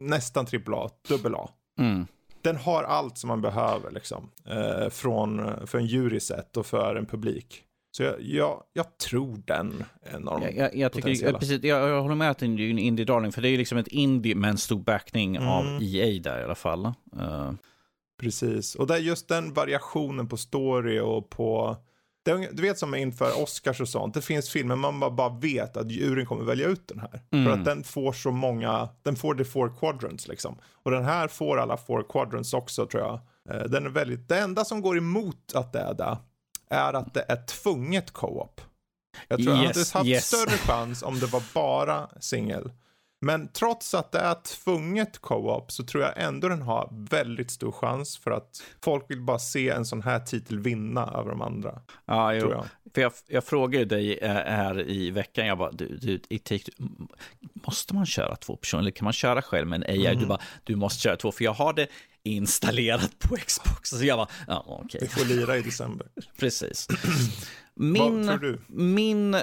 nästan AAA, dubbel A. Mm. Den har allt som man behöver liksom. Eh, från, för en jurysätt och för en publik. Så jag, jag, jag tror den är en av de Jag, jag, jag, tycker, precis, jag, jag håller med att det är en indie-darling, för det är ju liksom ett indie med en stor backning Mm. av EA där i alla fall. Eh, Precis, och det är just den variationen på story och på... Det du vet som inför Oscars och sånt, det finns filmer man bara, bara vet att juryn kommer välja ut den här. Mm. För att den får så många, den får the four quadrants liksom. Och den här får alla four quadrants också tror jag. Eh, Den är väldigt, det enda som går emot att det är det, är att det är tvunget co-op. Jag tror jag hade Yes, haft yes. större chans om det var bara singel. Men trots att det är tvunget co-op så tror jag ändå den har väldigt stor chans för att folk vill bara se en sån här titel vinna över de andra. ja, jo. jag. För jag, jag frågade dig eh, här i veckan, jag bara, du, du, take, måste man köra två personer eller kan man köra själv med en AI? Mm. Du bara, du måste köra två, för jag har det installerat på Xbox. Så jag bara, ja okej, Vi får lira i december. precis. Min, min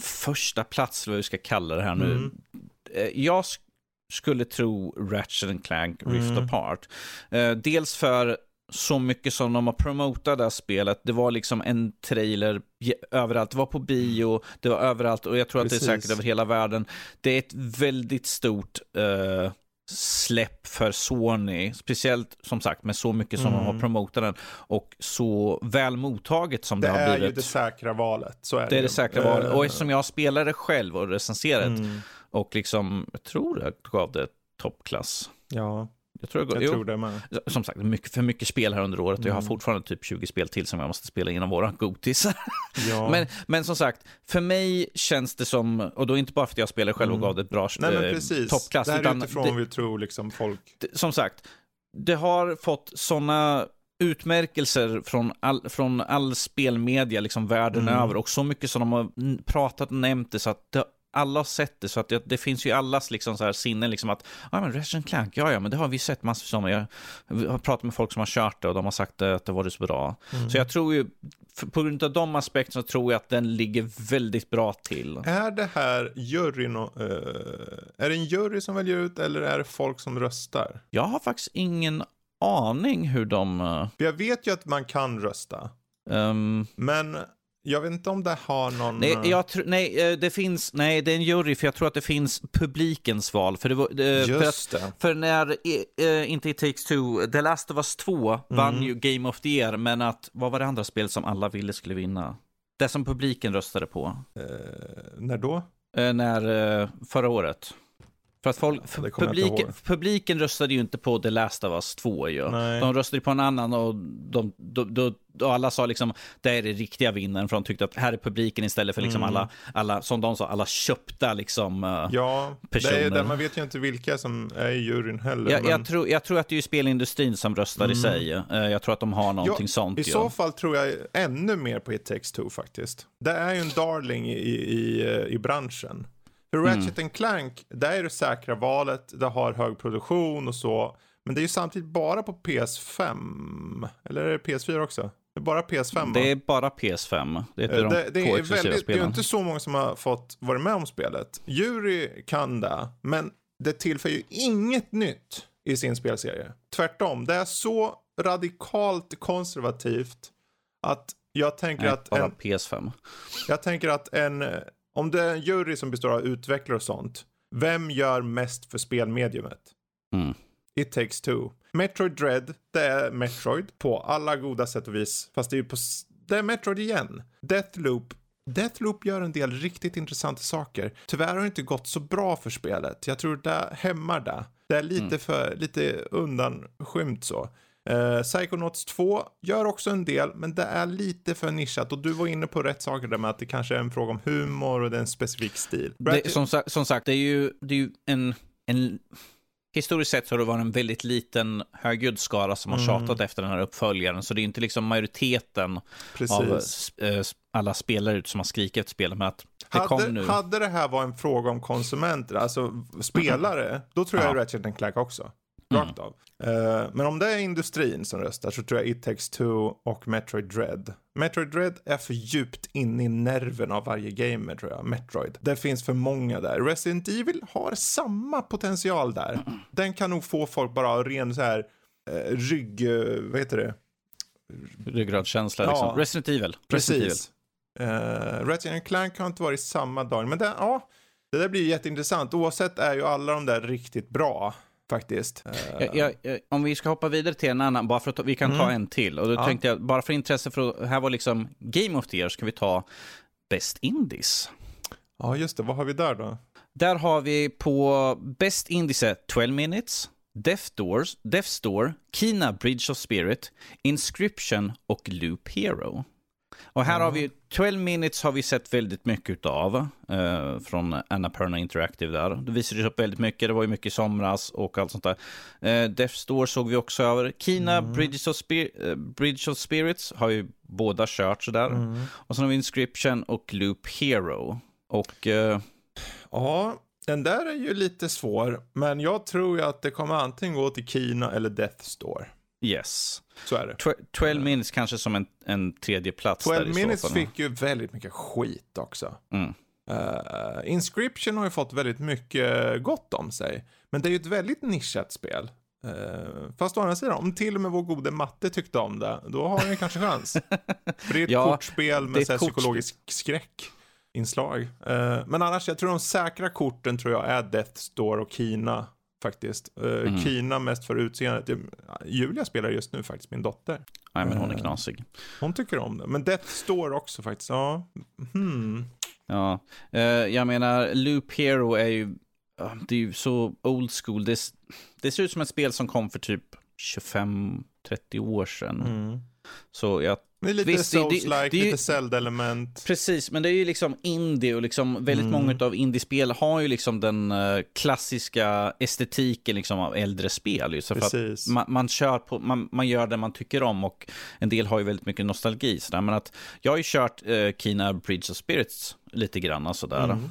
första plats, vad vi ska kalla det här nu. Mm. Eh, Jag sk- skulle tro Ratchet and Clank Rift Mm. Apart. Eh, dels för så mycket som de har promotat det här spelet. Det var liksom en trailer överallt. Det var på bio, det var överallt och jag tror att det Precis. är säkert över hela världen. Det är ett väldigt stort eh, släpp för Sony. Speciellt som sagt med så mycket som de har Mm. promotat den och så väl mottaget som det, Det har är blivit. ju det säkra valet. Så är Det är det säkra valet. Och Eh, eftersom jag spelade själv och recenserade mm, och liksom, jag tror jag gav det toppklass. Ja, Jag tror jag, tror det med. Som sagt, mycket, för mycket spel här under året och jag har Mm. fortfarande typ 20 spel till som jag måste spela innan våra gotis. Ja. men, men som sagt, för mig känns det som, och då inte bara för att jag spelar själv och Mm. gav det ett bra Nej men eh, precis. toppklass, det är utifrån det- vi tror liksom folk. det- som sagt, det har fått sådana utmärkelser från all, från all spelmedia liksom världen Mm. över och så mycket som de har pratat och nämnt det så att det, alla har sett det så att det, det finns ju allas liksom så här sinnen liksom att ja men Resident Clank, ja ja men det har vi sett massor om. Jag har pratat med folk som har kört det och de har sagt att det var så bra. Mm. Så jag tror ju, på grund av de aspekterna så tror jag att den ligger väldigt bra till. Är det här juryn, och, eh, är det en jury som väljer ut eller är det folk som röstar? Jag har faktiskt ingen aning hur de... För jag vet ju att man kan rösta. ehm, Men jag vet inte om det har någon... Nej, eh, nej, eh, det finns, nej, det är en jury, för jag tror att det finns publikens val. För, det var, eh, för, att, för när, eh, inte It takes two, The Last of Us 2 vann Mm. ju Game of the Year, men att, vad var det andra spelet som alla ville skulle vinna? Det som publiken röstade på, Eh, när då? eh, när, förra året. För att folk, Ja, inte publiken, röstade ju inte på The Last of Us 2 ju. Nej. De röstade på en annan och de, då, då, då alla sa liksom det är det riktiga vinnaren för de tyckte att här är publiken istället för liksom Mm. alla, alla, som de sa, alla köpta liksom. eh, Ja, det är, personer. det, man vet ju inte vilka som är i juryn heller. jag, men... jag, tror, jag tror att det är spelindustrin som röstar i Mm. sig. Eh, Jag tror att de har någonting sånt. I ju. så fall tror jag ännu mer på It takes two faktiskt. Det är ju en darling i, i, i branschen. För Mm. Ratchet and Clank, där är det säkra valet, det har hög produktion och så. Men det är ju samtidigt bara på PS5. Eller är det PS4 också? Det är bara PS5 va? Det är bara PS5. Det är Eh, de det, är väldigt, det är ju inte så många som har fått vara med om spelet. Jury kan det, men det tillför ju inget nytt i sin spelserie. Tvärtom, det är så radikalt konservativt att jag tänker Nej, att bara en, PS5. jag tänker att en, om det är en jury som består av utvecklare och sånt, vem gör mest för spelmediumet? Mm. It takes two. Metroid Dread, det är Metroid på alla goda sätt och vis. Fast det är ju på, det är Metroid igen. Deathloop Deathloop gör en del riktigt intressanta saker. Tyvärr har det inte gått så bra för spelet. Jag tror det hämmar det. Det är lite Mm. för, lite undanskymt så. Uh, Psychonauts 2 gör också en del, men det är lite för nischat. Och du var inne på rätt saker där med att det kanske är en fråga om humor och det är en specifik stil. Det, som, som sagt, det är ju, det är ju en, en... Historiskt sett har det varit en väldigt liten högljudd skara som har Mm. tjatat efter den här uppföljaren. Så det är inte liksom majoriteten av Precis. eh, alla spelare ut som har skrikit efter spelet. Men att det kom Hade, nu. hade det här varit en fråga om konsumenter, alltså spelare, då tror jag Ja. Ratchet Clank också. Mm. Rakt av. Eh, men om det är industrin som röstar så tror jag It takes two och Metroid Dread. Metroid Dread är för djupt in i nerven av varje gamer tror jag. Metroid. Det finns för många där. Resident Evil har samma potential där. Den kan nog få folk bara ren så här eh, rygg, eh, vad heter det? Ryggradskänsla Ja. liksom. Resident Evil. Resident Evil. Precis. Uh, Ratchet Clank har inte varit samma dag, men det, ja, det där blir jätteintressant. Oavsett är ju alla de där riktigt bra faktiskt. Eh, Jag, jag, om vi ska hoppa vidare till en annan, bara för att ta, vi kan ta Mm. en till. Och då Ja. tänkte jag, bara för intresse, för att, här var liksom Game of the Year, ska vi ta Best Indies. Ja, just det. Vad har vi där då? Där har vi på Best Indies är 12 Minutes, Death, Doors, Death Store, Kina Bridge of Spirit, Inscription och Loop Hero. Och här har vi 12 Minutes har vi sett väldigt mycket av eh, från Annapurna Interactive där. Det visade upp väldigt mycket, det var ju mycket i somras och allt sånt där. Eh, Death Store såg vi också över. Kina Bridge, of Spir- eh, Bridge of Spirits har ju båda kört sådär. Och sen har vi Inscription och Loop Hero. Och eh, Ja, den där är ju lite svår, men jag tror ju att det kommer antingen gå till Kina eller Death Store. Yes. Så är det. Tw- 12 minutes kanske som en, en tredje plats 12 där i så minutes fall. fick ju väldigt mycket skit också. Mm. Eh, Inscription har ju fått väldigt mycket gott om sig. Men det är ju ett väldigt nischat spel. Uh, fast å andra sidan, om till och med vår gode matte tyckte om det, då har vi kanske chans. För det är ett Ja, kortspel med så psykologisk skräck. Inslag. Eh, men annars, jag tror de säkra korten tror jag är Death Store och Kina faktiskt. Eh, Mm. Kina mest för utseendet. Julia spelar just nu faktiskt, min dotter. Nej, men hon är Eh. knasig. Hon tycker om det. Men Death Store också faktiskt. Ja. Hmm. Ja, eh, jag menar, Loop Hero är ju, det är ju så old school. Det, det ser ut som ett spel som kom för typ 25-30 år sedan. Mm. Så jag, Det är lite Visst, är ju- lite Zelda-element. precis, men det är ju liksom indie och liksom väldigt Mm. många av indiespel har ju liksom den eh, klassiska estetiken liksom av äldre spel. Så Precis. man, man, kör på, man, man gör det man tycker om och en del har ju väldigt mycket nostalgi. Så där. Men att, jag har ju kört eh, Kina Bridge of Spirits lite grann sådär. Mm.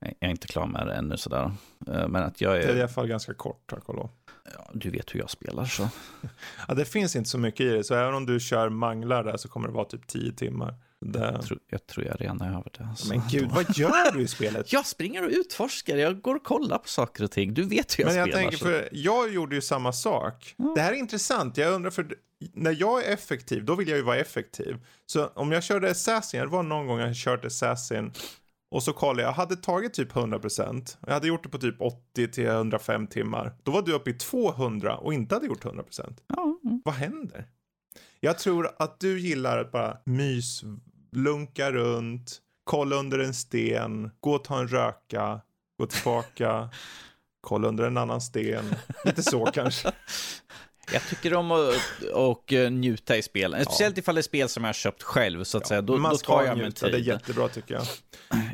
Jag är inte klar med det ännu sådär. Eh, Men att jag Det är i är, alla fall ganska kort, tack och lov. Ja, du vet hur jag spelar så. Ja, det finns inte så mycket i det, så även om du kör manglar där så kommer det vara typ 10 timmar. Det... Jag tror jag, tror jag redan är över det. Så Men gud, vad gör du i spelet? Jag springer och utforskar, jag går och kollar på saker och ting. Du vet hur jag Men jag spelar. tänker, så- för jag gjorde ju samma sak. Det här är intressant, jag undrar för när jag är effektiv, då vill jag ju vara effektiv. Så om jag körde Assassin, det var någon gång jag kört Assassin och så kollade jag, jag hade tagit typ 100%. Jag hade gjort det på typ 80 till 105 timmar. Då var du uppe i 200 och inte hade gjort 100%. Ja, mm. Vad händer? Jag tror att du gillar att bara mys, lunka runt, kolla under en sten, gå och ta en röka, gå tillbaka, kolla under en annan sten. Lite så kanske. Jag tycker om att och, eh, njuta i spelen. Speciellt ifall det är spel som jag har köpt själv, så att säga. Då, Man då tar jag mig njuta, det är tid. jättebra tycker jag.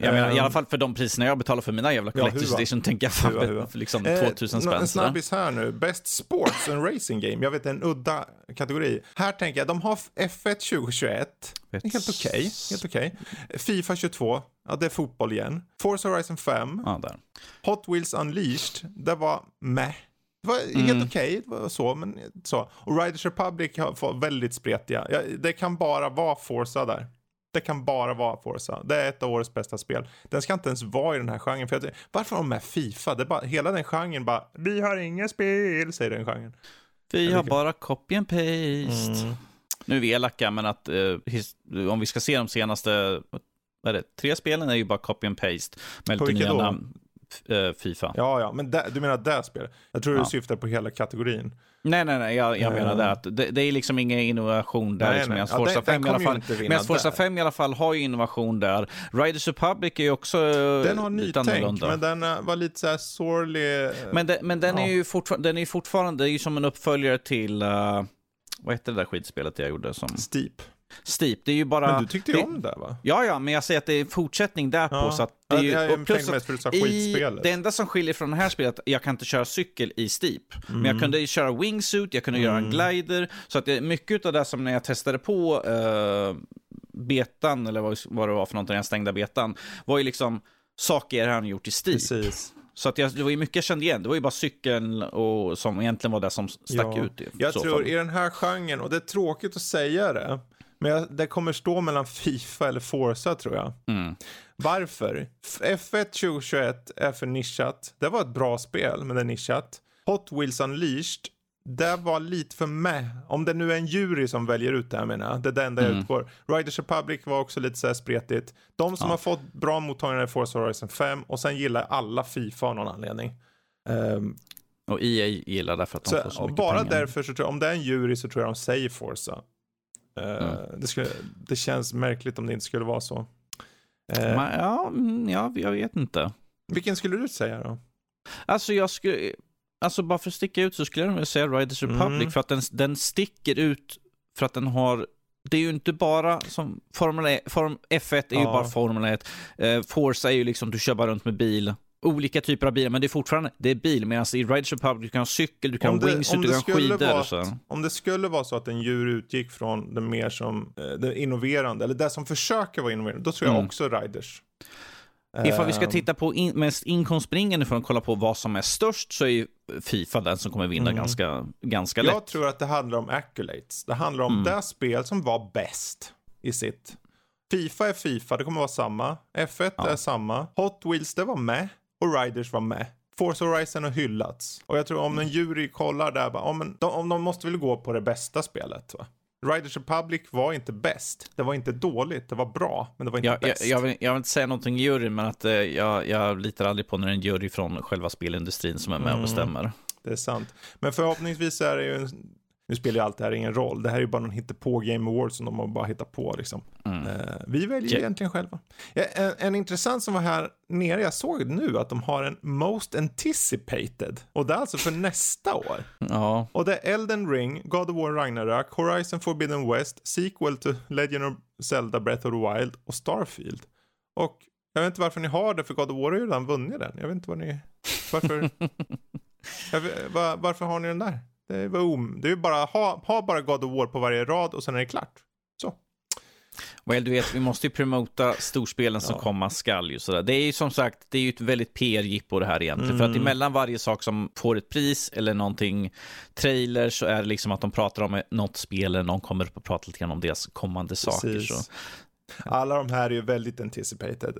Jag menar, I Ehm, alla fall för de priserna jag betalar för mina jävla Ja, Collector's hua. Edition, tänker jag fan för liksom Eh, 2000 En spänn. sådär. snabbis här nu. Best Sports and Racing Game. Jag vet, en udda kategori. Här tänker jag, de har F1 2021. Det är helt okej. Helt okej. Fifa 22. Ja, det är fotboll igen. Forza Horizon 5. Ja, där. Hot Wheels Unleashed, det var meh. Det var Mm. helt okej, det var så, men så. Och Riders Republic har väldigt spretiga. Ja, det kan bara vara Forza där. Det kan bara vara Forza. Det är ett av årets bästa spel. Den ska inte ens vara i den här genren. För jag, varför har de med Fifa? Det är bara, hela den genren bara, vi har inga spel, säger den genren. Vi har bara copy and paste. Mm. Nu är vi elaka, men att eh, his- om vi ska se de senaste vad är det, tre spelen är ju bara copy and paste. Med På lite nya då? namn. Uh, Fifa. Ja, ja, men där, du menar det spelet? Jag tror Ja. du syftar på hela kategorin. Nej, nej, nej, jag, jag Eh. menar det att det, det är liksom ingen innovation där. Nej, liksom, nej. Ja, Forza den- 5 den i alla fall, medan Forza där. 5 i alla fall har ju innovation där. Riders Republic är ju också eh, Den har nytänk, men den eh, var lite så här sorglig. eh, Men, det, men den, Ja. är ju den är ju fortfarande, det är ju som en uppföljare till, uh, vad hette det där skitspelet jag gjorde som Steep. Steep. Det är ju bara... Men du tyckte ju det, om det va? Ja, ja, men jag säger att det är en fortsättning därpå. Ja. Så att det är ju, jag, plus mest för att i, det enda som skiljer från det här spelet, jag kan inte köra cykel i Steep. Men Mm. jag kunde ju köra wingsuit, jag kunde göra en glider. Så att det, mycket av det som när jag testade på uh, betan, eller vad, vad det var för någonting, jag stängde betan, var ju liksom saker han gjort i Steep. Precis. Så att jag, det var ju mycket jag kände igen. Det var ju bara cykeln och, som egentligen var det som stack Ja. ut. I Jag tror fall. i den här genren, och det är tråkigt att säga det, men jag, det kommer stå mellan Fifa eller Forza tror jag. Mm. Varför? F- F1 2021 är för nischat. Det var ett bra spel, men det är nischat. Hot Wheels Unleashed, det var lite för med. Om det nu är en jury som väljer ut det här menar jag. Det är det enda jag Mm. utgår. Riders Republic var också lite så här spretigt. De som Ja. har fått bra mottagande är Forza Horizon 5 och sen gillar alla Fifa av någon anledning. Ehm, Och EA gillar därför att de så, får så mycket bara pengar. därför så tror jag, om det är en jury så tror jag de säger Forza. Eh, Mm. det, skulle, det känns märkligt om det inte skulle vara så. Eh, Men, ja, mm, ja, jag vet inte. vilken skulle du säga då? Alltså jag skulle, alltså bara för att sticka ut så skulle jag nog säga Riders Republic Mm. för att den, den sticker ut för att den har det är ju inte bara som Formel, 1, Form F1 är ju Ja. bara Formel 1. Eh, Forza är ju liksom du kör bara runt med bil. Olika typer av bilar, men det är fortfarande det är bil. Medan i Riders Republic du kan ha cykel, du kan Om ha det- wingsuit, du det kan ha skidor. vara så. Om det skulle vara så att en djur utgick från det mer som eh, det innoverande, eller det som försöker vara innoverande, då tror jag Mm. också Riders. Ifall vi ska Ehm, titta på in, mest inkomstbringande för att kolla på vad som är störst så är ju Fifa den som kommer vinna Mm. ganska, ganska lätt. Jag tror att det handlar om accolades. Det handlar om Mm. det spel som var bäst i sitt. Fifa är Fifa, det kommer vara samma. F1 Ja. är samma. Hot Wheels, det var med. Och Riders var med. Forza Horizon har hyllats. Och jag tror om en jury kollar där, bara, om, de, om de måste väl gå på det bästa spelet. Va? Riders Republic var inte bäst. Det var inte dåligt, det var bra, men det var inte Jag, jag, bäst. jag, vill, jag vill inte säga någonting i juryn, men att eh, jag, jag litar aldrig på när en jury från själva spelindustrin som är med och Mm. bestämmer. Det är sant. Men förhoppningsvis är det ju en... Nu spelar ju allt det här ingen roll. Det här är ju bara någon på Game Awards som de har bara hittat på liksom. Mm. Eh, vi väljer Ja. egentligen själva. En, en intressant som var här nere, jag såg nu att de har en Most Anticipated. Och det är alltså för nästa år. Ja, Och det är Elden Ring, God of War Ragnarök, Horizon Forbidden West, Sequel to Legend of Zelda Breath of the Wild och Starfield. Och jag vet inte varför ni har det, för God of War har ju redan vunnit den. Jag vet inte vad ni... Varför... vet, var, varför har ni den där? Det är, bara om, det är bara, ha, ha bara God of War på varje rad och sen är det klart. Så. well, du vet, vi måste ju promota storspelen som Ja. komma skall. Ju, sådär. Det är ju som sagt, det är ju ett väldigt PR-jippo det här egentligen. För att Mm. emellan varje sak som får ett pris eller någonting, trailer, så är det liksom att de pratar om något spel eller någon kommer upp och pratar lite grann om deras kommande saker. Så. Alla de här är ju väldigt anticipated.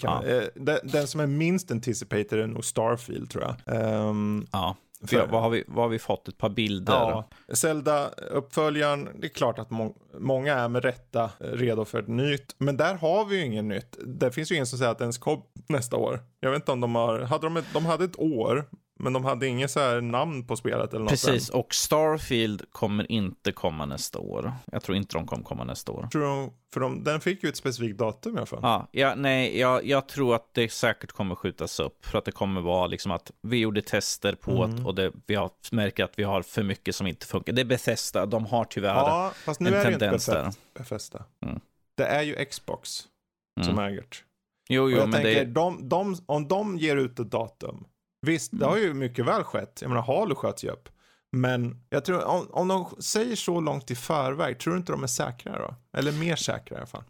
Ja. eh, den, den som är minst anticipated är nog Starfield tror jag. Ehm, Ja. För- vad, har vi, vad har vi fått? Ett par bilder? Ja, Zelda-uppföljaren, det är klart att må många är med rätta eh, redo för ett nytt. Men där har vi ju inget nytt. Det finns ju ingen som säger att den ska nästa år. Jag vet inte om de har, hade de, ett, de hade ett år, men de hade inget så här namn på spelet eller något. Precis, än. och Starfield kommer inte komma nästa år. Jag tror inte de kommer komma nästa år. Tror de, för de, den fick ju ett specifikt datum i alla fall. Ja, ja, nej, jag, jag tror att det säkert kommer skjutas upp. För att det kommer vara liksom att vi gjorde tester på Mm. det och det, vi har, märker att vi har för mycket som inte funkar. Det är Bethesda, de har tyvärr Ja, fast nu en är det inte tendens där. Bethesda. Bethesda. Mm. Det är ju Xbox Mm. som äger det. Jo, Och jo, jag men tänker, det... de, de, om de ger ut ett datum, visst, det har ju mycket väl skett. Jag menar, Halo sköts ju upp. Men jag tror, om, om de säger så långt i förväg, tror du inte de är säkra då? Eller mer säkra i alla fall.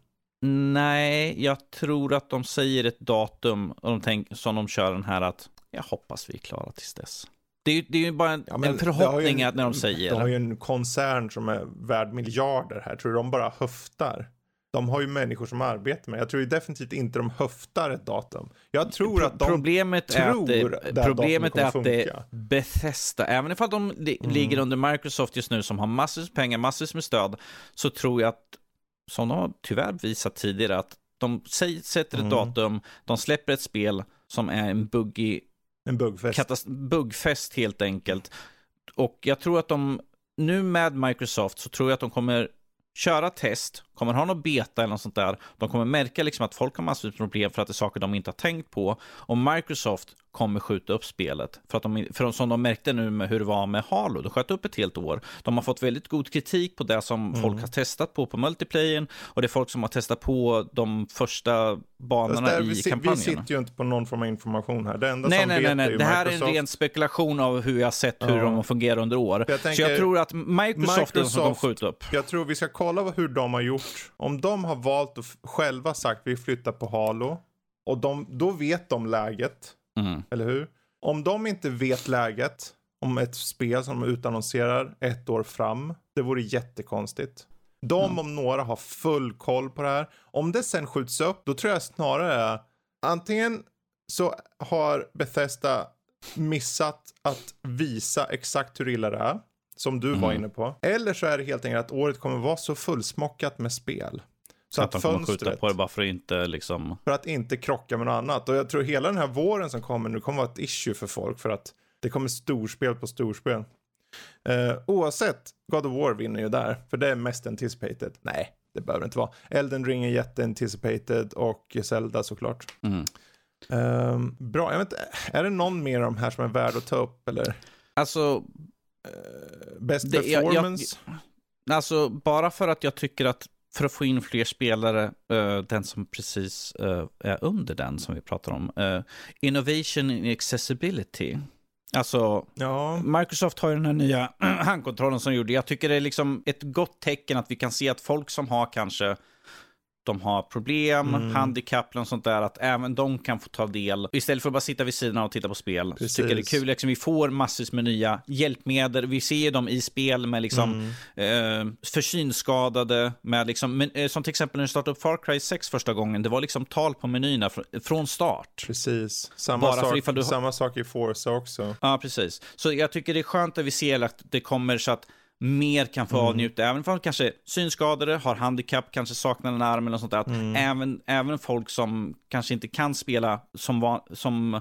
Nej, jag tror att de säger ett datum och de tänk, som de kör den här att jag hoppas vi är klara tills dess. Det är det är ju bara en, Ja, en förhoppning en- att när de säger. De har ju en koncern som är värd miljarder här. Tror du de bara höftar? De har ju människor som arbetar med. Jag tror ju definitivt inte de höftar ett datum. Jag tror att de problemet är att det, tror problemet är att det är funka. Bethesda, även ifall de li, Mm. ligger under Microsoft just nu som har massor med pengar, massor med stöd, så tror jag att, som de har tyvärr visat tidigare, att de sätter ett Mm. datum, de släpper ett spel, som är en buggig En buggfest. buggfest helt enkelt. Och jag tror att de, nu med Microsoft så tror jag att de kommer köra test, kommer ha något beta eller något sånt där. De kommer märka liksom att folk har massor med problem för att det är saker de inte har tänkt på. Och Microsoft kommer skjuta upp spelet. För att de, för som de märkte nu med hur det var med Halo, de sköt upp ett helt år. De har fått väldigt god kritik på det som Mm. folk har testat på på multiplayern. Och det är folk som har testat på de första banorna där, i vi, kampanjen. vi sitter ju inte på någon form av information här. Det enda Nej, som nej, vet nej, är nej. ju Det här Microsoft. är en ren spekulation av hur jag har sett hur Ja. de fungerar under år. Jag Så jag tänker- tror att Microsoft, är den som kommer Microsoft- skjuta upp. Jag tror vi ska kolla hur de har gjort. Om de har valt att f- själva sagt vi flyttar på Halo. Och de, då vet de läget. Mm. Eller hur? Om de inte vet läget om ett spel som de utannonserar ett år fram. Det vore jättekonstigt. De om några har full koll på det här. Om det sen skjuts upp, då tror jag snarare antingen så har Bethesda missat att visa exakt hur illa det är. Som du var Mm. inne på. Eller så är det helt enkelt att året kommer vara så fullsmockat med spel. Så att att, de kommer skjuta på det bara för att inte liksom... för att inte krocka med något annat. Och jag tror hela den här våren som kommer nu kommer vara ett issue för folk. För att det kommer storspel på storspel. Eh, oavsett, God of War vinner ju där. För det är mest anticipated. Nej, det behöver det inte vara. Elden Ring är jätteanticipated och Zelda såklart. Mm. Ehm, bra, jag vet inte, är det någon mer av de här som är värd att ta upp eller? Alltså, Best Det- jag- jag- performance? alltså, bara för att jag tycker att för att få in fler spelare, eh, den som precis eh, är under den som vi pratar om, eh, Innovation in Accessibility. Alltså, Ja, Microsoft har ju den här nya handkontrollen som gjorde. Jag tycker det är liksom ett gott tecken att vi kan se att folk som har kanske de har problem, Mm. handikapp och sånt där, att även de kan få ta del. Istället för att bara sitta vid sidan och titta på spel. Precis. Så tycker jag det är kul, liksom, vi får massvis med nya hjälpmedel. Vi ser dem i spel med liksom Mm. eh, för synskadade, med liksom, men, eh, som till exempel när du startade upp Far Cry 6 första gången, det var liksom tal på menyerna fr- från start. precis. Samma, Bara för sak, ifall du samma sak i Forza också. Ja, precis. Så jag tycker det är skönt att vi ser att det kommer så att mer kan få avnjuta, även om kanske synskadade, har handikapp, kanske saknar en arm eller något sånt där. Att även, även folk som kanske inte kan spela som, som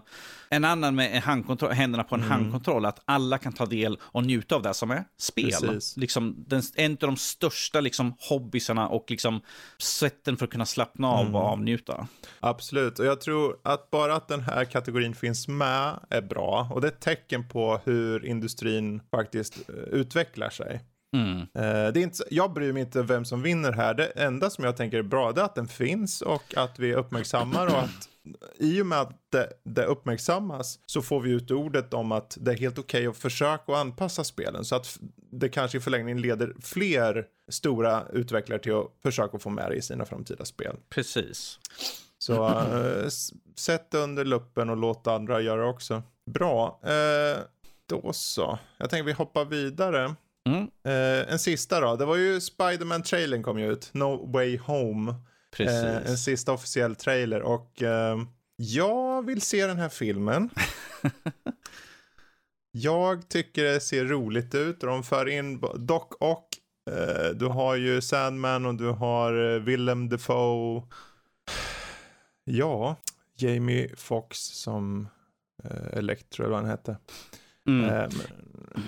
en annan med handkontroll, händerna på en handkontroll, att alla kan ta del och njuta av det som är spel. Precis. Liksom, den, en av de största liksom, hobbysarna och liksom, sätten för att kunna slappna av och avnjuta. Absolut, och jag tror att bara att den här kategorin finns med är bra. Och det är ett tecken på hur industrin faktiskt eh, utvecklar sig. Mm. Eh, det är inte, jag bryr mig inte vem som vinner här. Det enda som jag tänker är bra det är att den finns och att vi uppmärksammar och att i och med att det, det uppmärksammas så får vi ut ordet om att det är helt okej att försöka och anpassa spelen så att det kanske i förlängningen leder fler stora utvecklare till att försöka få med det i sina framtida spel. Precis. Så s- sätt det under luppen och låt andra göra det också. Bra, eh, då så. Jag tänker vi hoppar vidare. Mm. Eh, en sista då, det var ju Spiderman-trailern kom ju ut, No Way Home. Precis. Eh, en sista officiell trailer och eh, jag vill se den här filmen. jag tycker det ser roligt ut och de för in Doc och eh, du har ju Sandman och du har eh, Willem Dafoe. Ja, Jamie Fox som eh, Electro eller vad han hette. Mm. Eh,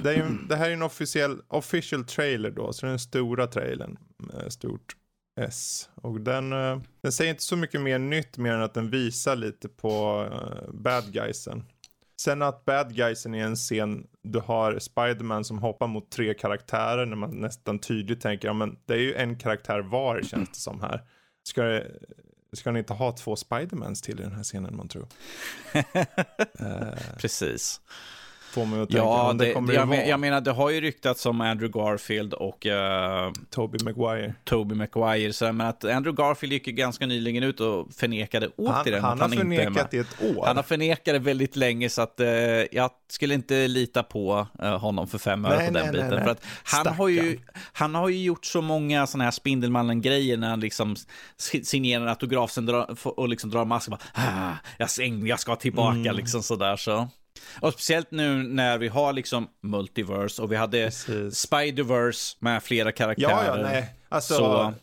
det, är ju, det här är en officiell official trailer då, så det är den stora trailern. Med stort S. Och den, eh, den säger inte så mycket mer nytt mer än att den visar lite på uh, bad guysen. Sen att bad guysen är en scen, du har Spiderman som hoppar mot tre karaktärer när man nästan tydligt tänker, ja men det är ju en karaktär var känns det som här. Ska, det, ska ni inte ha två Spidermans till i den här scenen man tror? Precis. Får man ju att tänka, Ja, det, det, kommer jag, men, jag menar, det har ju ryktats om Andrew Garfield och uh, Tobey Maguire. Toby Maguire. Så, men att Andrew Garfield gick ju ganska nyligen ut och förnekade Han, återigen han att har han inte är förnekat i ett år. Han har förnekat det väldigt länge så att eh, jag skulle inte lita på eh, honom för fem öre på den nej, biten. nej, nej. För att han, har ju, han har ju gjort så många sådana här Spindelmannen-grejer när han liksom signerar en autograf sen drar, och liksom drar masken bara, ah, jag, jag ska tillbaka Mm. liksom sådär så. Och speciellt nu när vi har liksom multiverse och vi hade Precis. Spiderverse med flera karaktärer. Ja, ja, nej. Alltså, Så-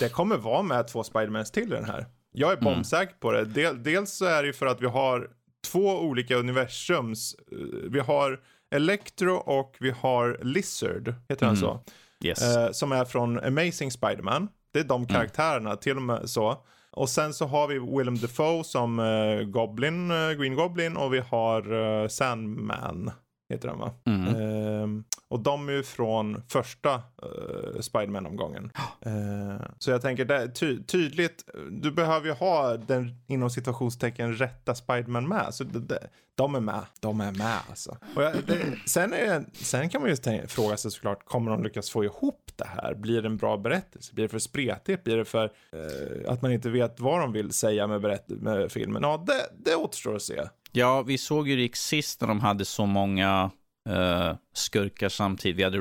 det kommer vara med två Spidermans till i den här. Jag är bombsäker på det. Del, dels så är det ju för att vi har två olika universums. eh, Vi har Electro och vi har Lizard, heter han så? Yes. Eh, som är från Amazing Spider-Man. Det är Mm. de karaktärerna, till och med så. Och sen så har vi Willem Dafoe som eh, Goblin, eh, Green Goblin och vi har eh, Sandman, heter han va? Mm. Ehm, och de är ju från första uh, Spiderman-omgången. Eh, så jag tänker, det ty- tydligt, du behöver ju ha den inom situationstecken rätta Spiderman med. Så det, det, de är med, de är med alltså. Jag, det, sen, är, sen kan man ju tänka, fråga sig såklart, kommer de lyckas få ihop det här? Blir det en bra berättelse? Blir det för spretigt? Blir det för eh, att man inte vet vad de vill säga med, berätt- med filmen? Ja, det, det återstår att se. Ja, vi såg ju Rick sist när de hade så många eh, skurkar samtidigt. Vi hade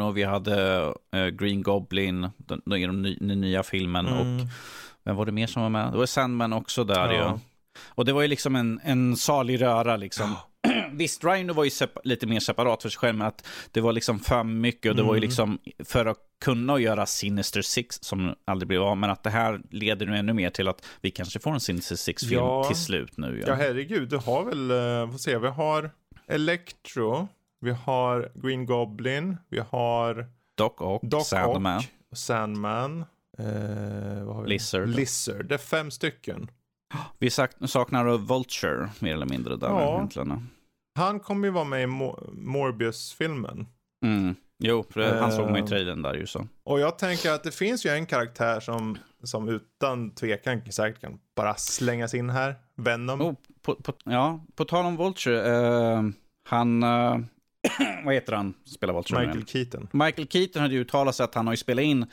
och vi hade eh, Green Goblin den, den, den, ny- den nya filmen. Och vem var det mer som var med? Det var Sandman också där Ja. ja. Och det var ju liksom en, en salig röra liksom. Visst, Rhino var ju lite mer separat för sig själv, men att det var liksom för mycket och det var ju liksom för att kunna göra Sinister Six som aldrig blev av, men att det här leder nu ännu mer till att vi kanske får en Sinister Six-film Ja. till slut nu. Ja, herregud, du har väl, uh, får se, vi har Electro, vi har Green Goblin, vi har Doc och Doc Sandman. Ock, Sandman, eh, vad? Lizard. Lizard, det är fem stycken. Vi sak- saknar Vulture mer eller mindre där Ja. egentligen. Han kommer ju vara med i Mo- Morbius-filmen. Mm. Jo, för han såg man i Eh. trailern där ju så. Och jag tänker att det finns ju en karaktär som, som utan tvekan säkert kan bara slängas in här. Venom. Oh, på, på, ja, på tal om Vulture, eh, han, eh, vad heter han, spelar Vulture Michael? Keaton. Michael Keaton hade ju uttalat sig att han har ju spelat in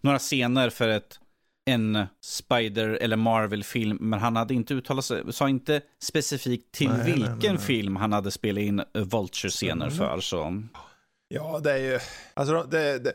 några scener för ett, en Spider eller Marvel-film, men han hade inte uttalat sig, sa inte specifikt till Nej, vilken nej, nej. film han hade spelat in Vulture-scener för. Så. Ja, det är ju... Alltså, det, det,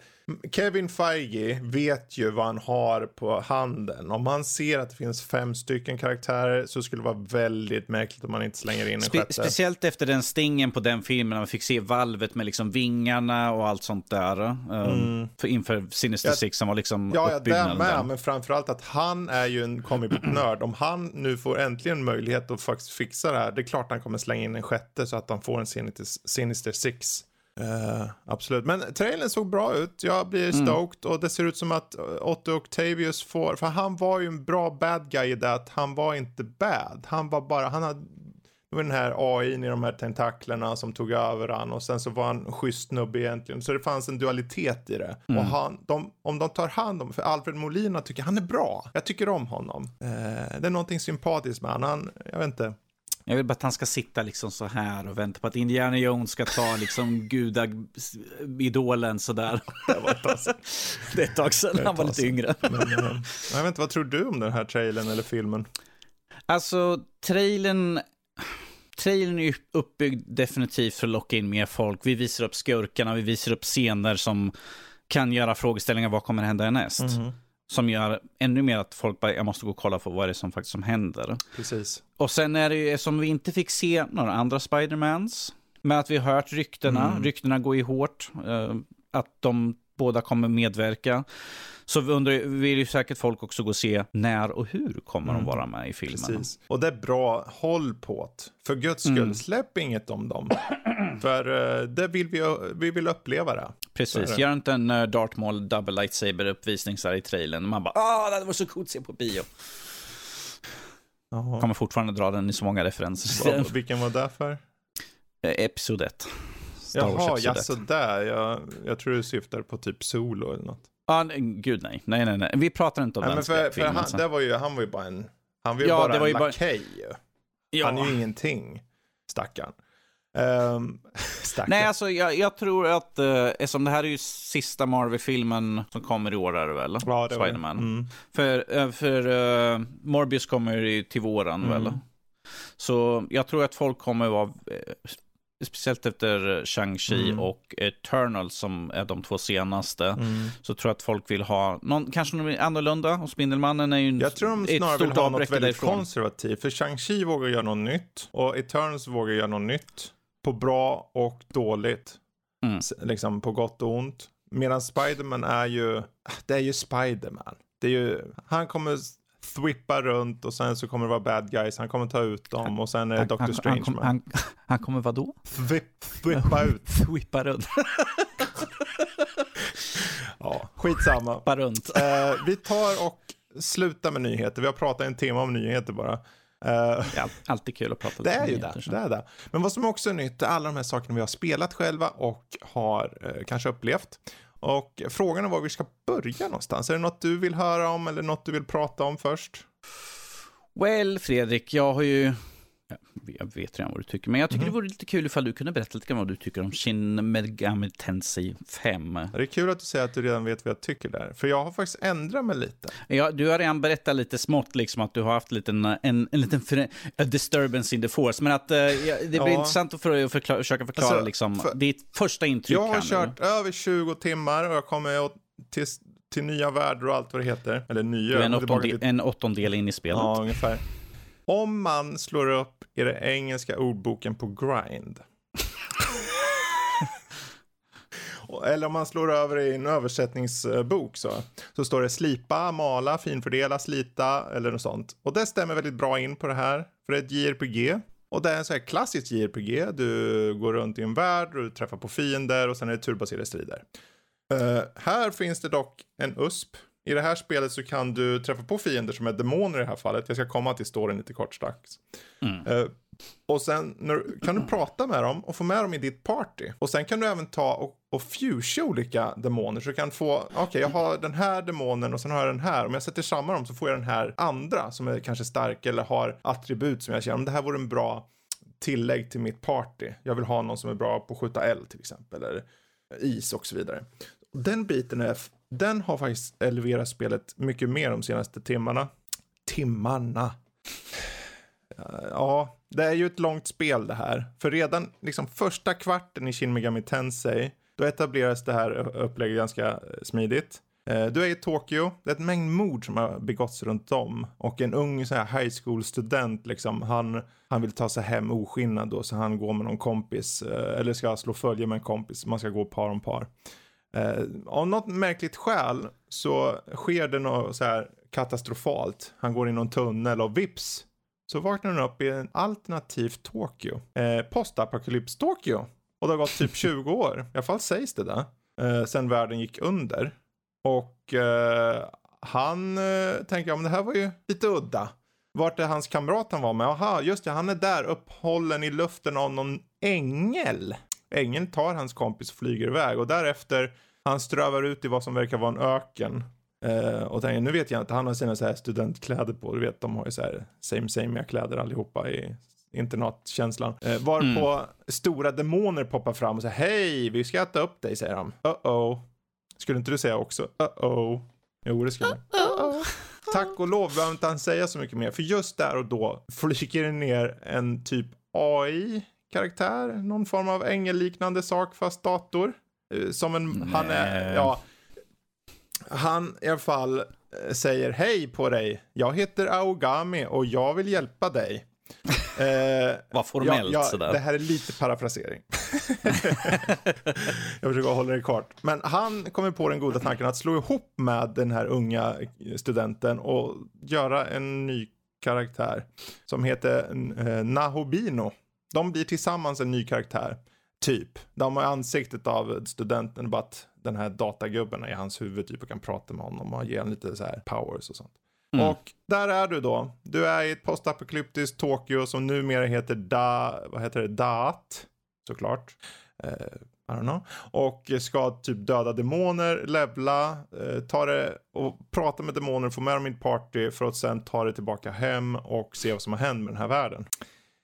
Kevin Feige vet ju vad han har på handen. Om han ser att det finns fem stycken karaktärer så skulle det vara väldigt märkligt om man inte slänger in en Spe sjätte. speciellt efter den stingen på den filmen, när man fick se valvet med liksom vingarna och allt sånt där. Um, för inför Sinister Six som var liksom Ja, ja, det med. Men framförallt att han är ju en comic book-nörd. Om han nu får äntligen möjlighet att faktiskt fixa det här. Det är klart han kommer slänga in en sjätte så att han får en Sinister, Sinister Six. Eh, absolut. Men trailern såg bra ut. Jag blir stoked. Och det ser ut som att eh, Otto Octavius får... För han var ju en bra bad guy i det att han var inte bad. Han var bara... Han hade... Det var den här AI i de här tentaklerna som tog över han och sen så var han en schysst snubbe egentligen. Så det fanns en dualitet i det. Och han, de, om de tar hand om, för Alfred Molina tycker han är bra. Jag tycker om honom. Eh, det är någonting sympatiskt med honom. Han, jag vet inte. Jag vill bara att han ska sitta liksom så här och vänta på att Indiana Jones ska ta liksom gudaidolen sådär. Det var ett tag sedan. Det är ett tag sedan han var lite yngre. Men, eh, jag vet inte, vad tror du om den här trailern eller filmen? Alltså, trailern... Trailern är uppbyggd definitivt för att locka in mer folk. Vi visar upp skurkarna, vi visar upp scener som kan göra frågeställningar, vad kommer hända härnäst? Som gör ännu mer att folk bara, jag måste gå och kolla på vad det är som faktiskt som händer. Precis. Och sen är det ju, som vi inte fick se några andra Spidermans, men att vi har hört ryktena, ryktena går ju hårt, eh, att de båda kommer medverka. Så vi undrar, vill ju säkert folk också gå och se när och hur kommer de vara med i filmen. Precis. Och det är bra, håll på det. För guds skull, Mm. släpp inget om dem. För eh, det vill vi, vi vill uppleva det. Precis, gör inte en uh, Darth Maul double lightsaber uppvisning så här i trailern. Man bara, ah, det var så coolt att se på bio. Jaha. Kommer fortfarande dra den i så många referenser. Vad- Vilken var det för? Eh, Episod 1. Star Wars Jaha, jaså 1. där. Jag, jag tror du syftar på typ Solo eller något. Ah, gud nej. Nej, nej, nej. Vi pratar inte om Nej, den för, för skräckfilmen. han, det var ju, han var ju bara en... Han var ju Ja, bara det var en ju bara- lakej ju. ja. Han är ju ingenting. Stackarn. Um. Nej, alltså jag, jag tror att, eh, eftersom det här är ju sista Marvel-filmen som kommer i år är det väl? ja, det. Spiderman. Mm. För, eh, för eh, Morbius kommer ju till våren Mm. väl? Så jag tror att folk kommer vara, speciellt efter Shang-Chi Mm. och Eternal som är de två senaste, Mm. så tror jag att folk vill ha någon, kanske något annorlunda. Och Spindelmannen är ju en, Jag tror de snarare vill ha något väldigt därifrån. konservativt. För Shang-Chi vågar göra något nytt. Och Eternals vågar göra något nytt. På bra och dåligt. Mm. Liksom på gott och ont. Medan Spiderman är ju, det är ju Spiderman. Det är ju, han kommer, thwippa runt och sen så kommer det vara bad guys. Han kommer ta ut dem och sen är det Doctor han, Strange han, kom, han, han kommer vadå? Thwip, thwippa ut. Whippa runt. Ja, skitsamma. Whippa runt. Eh, vi tar och slutar med nyheter. Vi har pratat en timme om nyheter bara. Eh, Ja, alltid kul att prata det lite är ju det, det är det. Men vad som också är nytt är alla de här sakerna vi har spelat själva och har eh, kanske upplevt. Och frågan är var vi ska börja någonstans. Är det något du vill höra om eller något du vill prata om först? Well, Fredrik, jag har ju ja, Jag vet redan vad du tycker, men jag tycker Mhm. det vore lite kul ifall du kunde berätta lite grann vad du tycker om Shin Megami Tensei 5. Det är kul att du säger att du redan vet vad jag tycker där. För jag har faktiskt ändrat mig lite. Ja, du har redan berättat lite smått, liksom att du har haft lite en, en, en liten disturbance in the force. Men att eh, det blir Ja. intressant att för, förklara, försöka förklara Alltså, liksom, för- ditt första intryck Jag har kört nu. över 20 timmar och jag kommer åt- till, till nya världar och allt vad det heter. Eller nya. Du är en, åttondel, till- en åttondel in i spelet. Ja, ungefär. Om man slår upp i den engelska ordboken på grind. Eller om man slår över i en översättningsbok så, så står det slipa, mala, finfördela, slita eller något sånt. Och det stämmer väldigt bra in på det här. För det är ett JRPG. Och det är en så här klassisk JRPG. Du går runt i en värld du träffar på fiender och sen är det turbaserade strider. Eh, här finns det dock en USP. I det här spelet så kan du träffa på fiender som är demoner i det här fallet. Jag ska komma till storyn lite kort strax. Mm. Eh, och sen när, kan du prata med dem och få med dem i ditt party. Och sen kan du även ta och, och fusea olika demoner. Så du kan få, okej jag har den här demonen och sen har jag den här. Om jag sätter samman dem så får jag den här andra som är kanske stark eller har attribut som jag känner. Om det här vore en bra tillägg till mitt party. Jag vill ha någon som är bra på att skjuta eld till exempel. Eller is och så vidare. Den biten är, den har faktiskt eleverat spelet mycket mer de senaste timmarna. Timmarna. Ja, det är ju ett långt spel det här. För redan liksom första kvarten i Shin Megami Tensei, då etableras det här upplägget ganska eh, smidigt. Eh, du är i Tokyo, det är ett mängd mord som har begåtts runt om. Och en ung så här high school student liksom, han, han vill ta sig hem oskinnad då, så han går med någon kompis, eh, eller ska slå följe med en kompis, man ska gå par om par. Eh, av något märkligt skäl så sker det något så här katastrofalt. Han går i någon tunnel och vips så vaknar han upp i en alternativ Tokyo. Eh, Postapokalyps Tokyo. Och det har gått typ 20 år, i alla fall sägs det där. Eh, sen världen gick under. Och eh, han eh, tänker, ja men det här var ju lite udda. Vart är hans kamrat han var med? Aha, just det, han är där upphållen i luften av någon ängel. Ängeln tar hans kompis och flyger iväg och därefter han strövar ut i vad som verkar vara en öken. Eh, och tänker, nu vet jag inte, han har sina så här studentkläder på. Du vet, de har ju så här same same kläder allihopa i internatkänslan. Eh, varpå stora demoner poppar fram och säger hej, vi ska äta upp dig, säger de. Uh-oh. Skulle inte du säga också uh-oh? Jo, det skulle jag. Uh-oh. Tack och lov behöver inte han säga så mycket mer, för just där och då flyger det ner en typ AI-karaktär, någon form av ängelliknande sak fast dator. Eh, Som en, han är, Nej. ja. Han i alla fall eh, säger hej på dig. Jag heter Aogami och jag vill hjälpa dig. Eh, Vad formellt ja, ja, sådär. Det här är lite parafrasering. jag försöker hålla det kort. Men han kommer på den goda tanken att slå ihop med den här unga studenten och göra en ny karaktär som heter eh, Nahobino. De blir tillsammans en ny karaktär. Typ. De har ansiktet av studenten, bara att den här datagubben är i hans huvud typ och kan prata med honom och ge honom lite så här powers och sånt. Mm. Och där är du då. Du är i ett postapokalyptiskt Tokyo som numera heter Da, vad heter det, Daat, såklart. Eh, I don't know. Och ska typ döda demoner, levla, eh, ta det och prata med demoner, få med dem i ett party för att sen ta det tillbaka hem och se vad som har hänt med den här världen.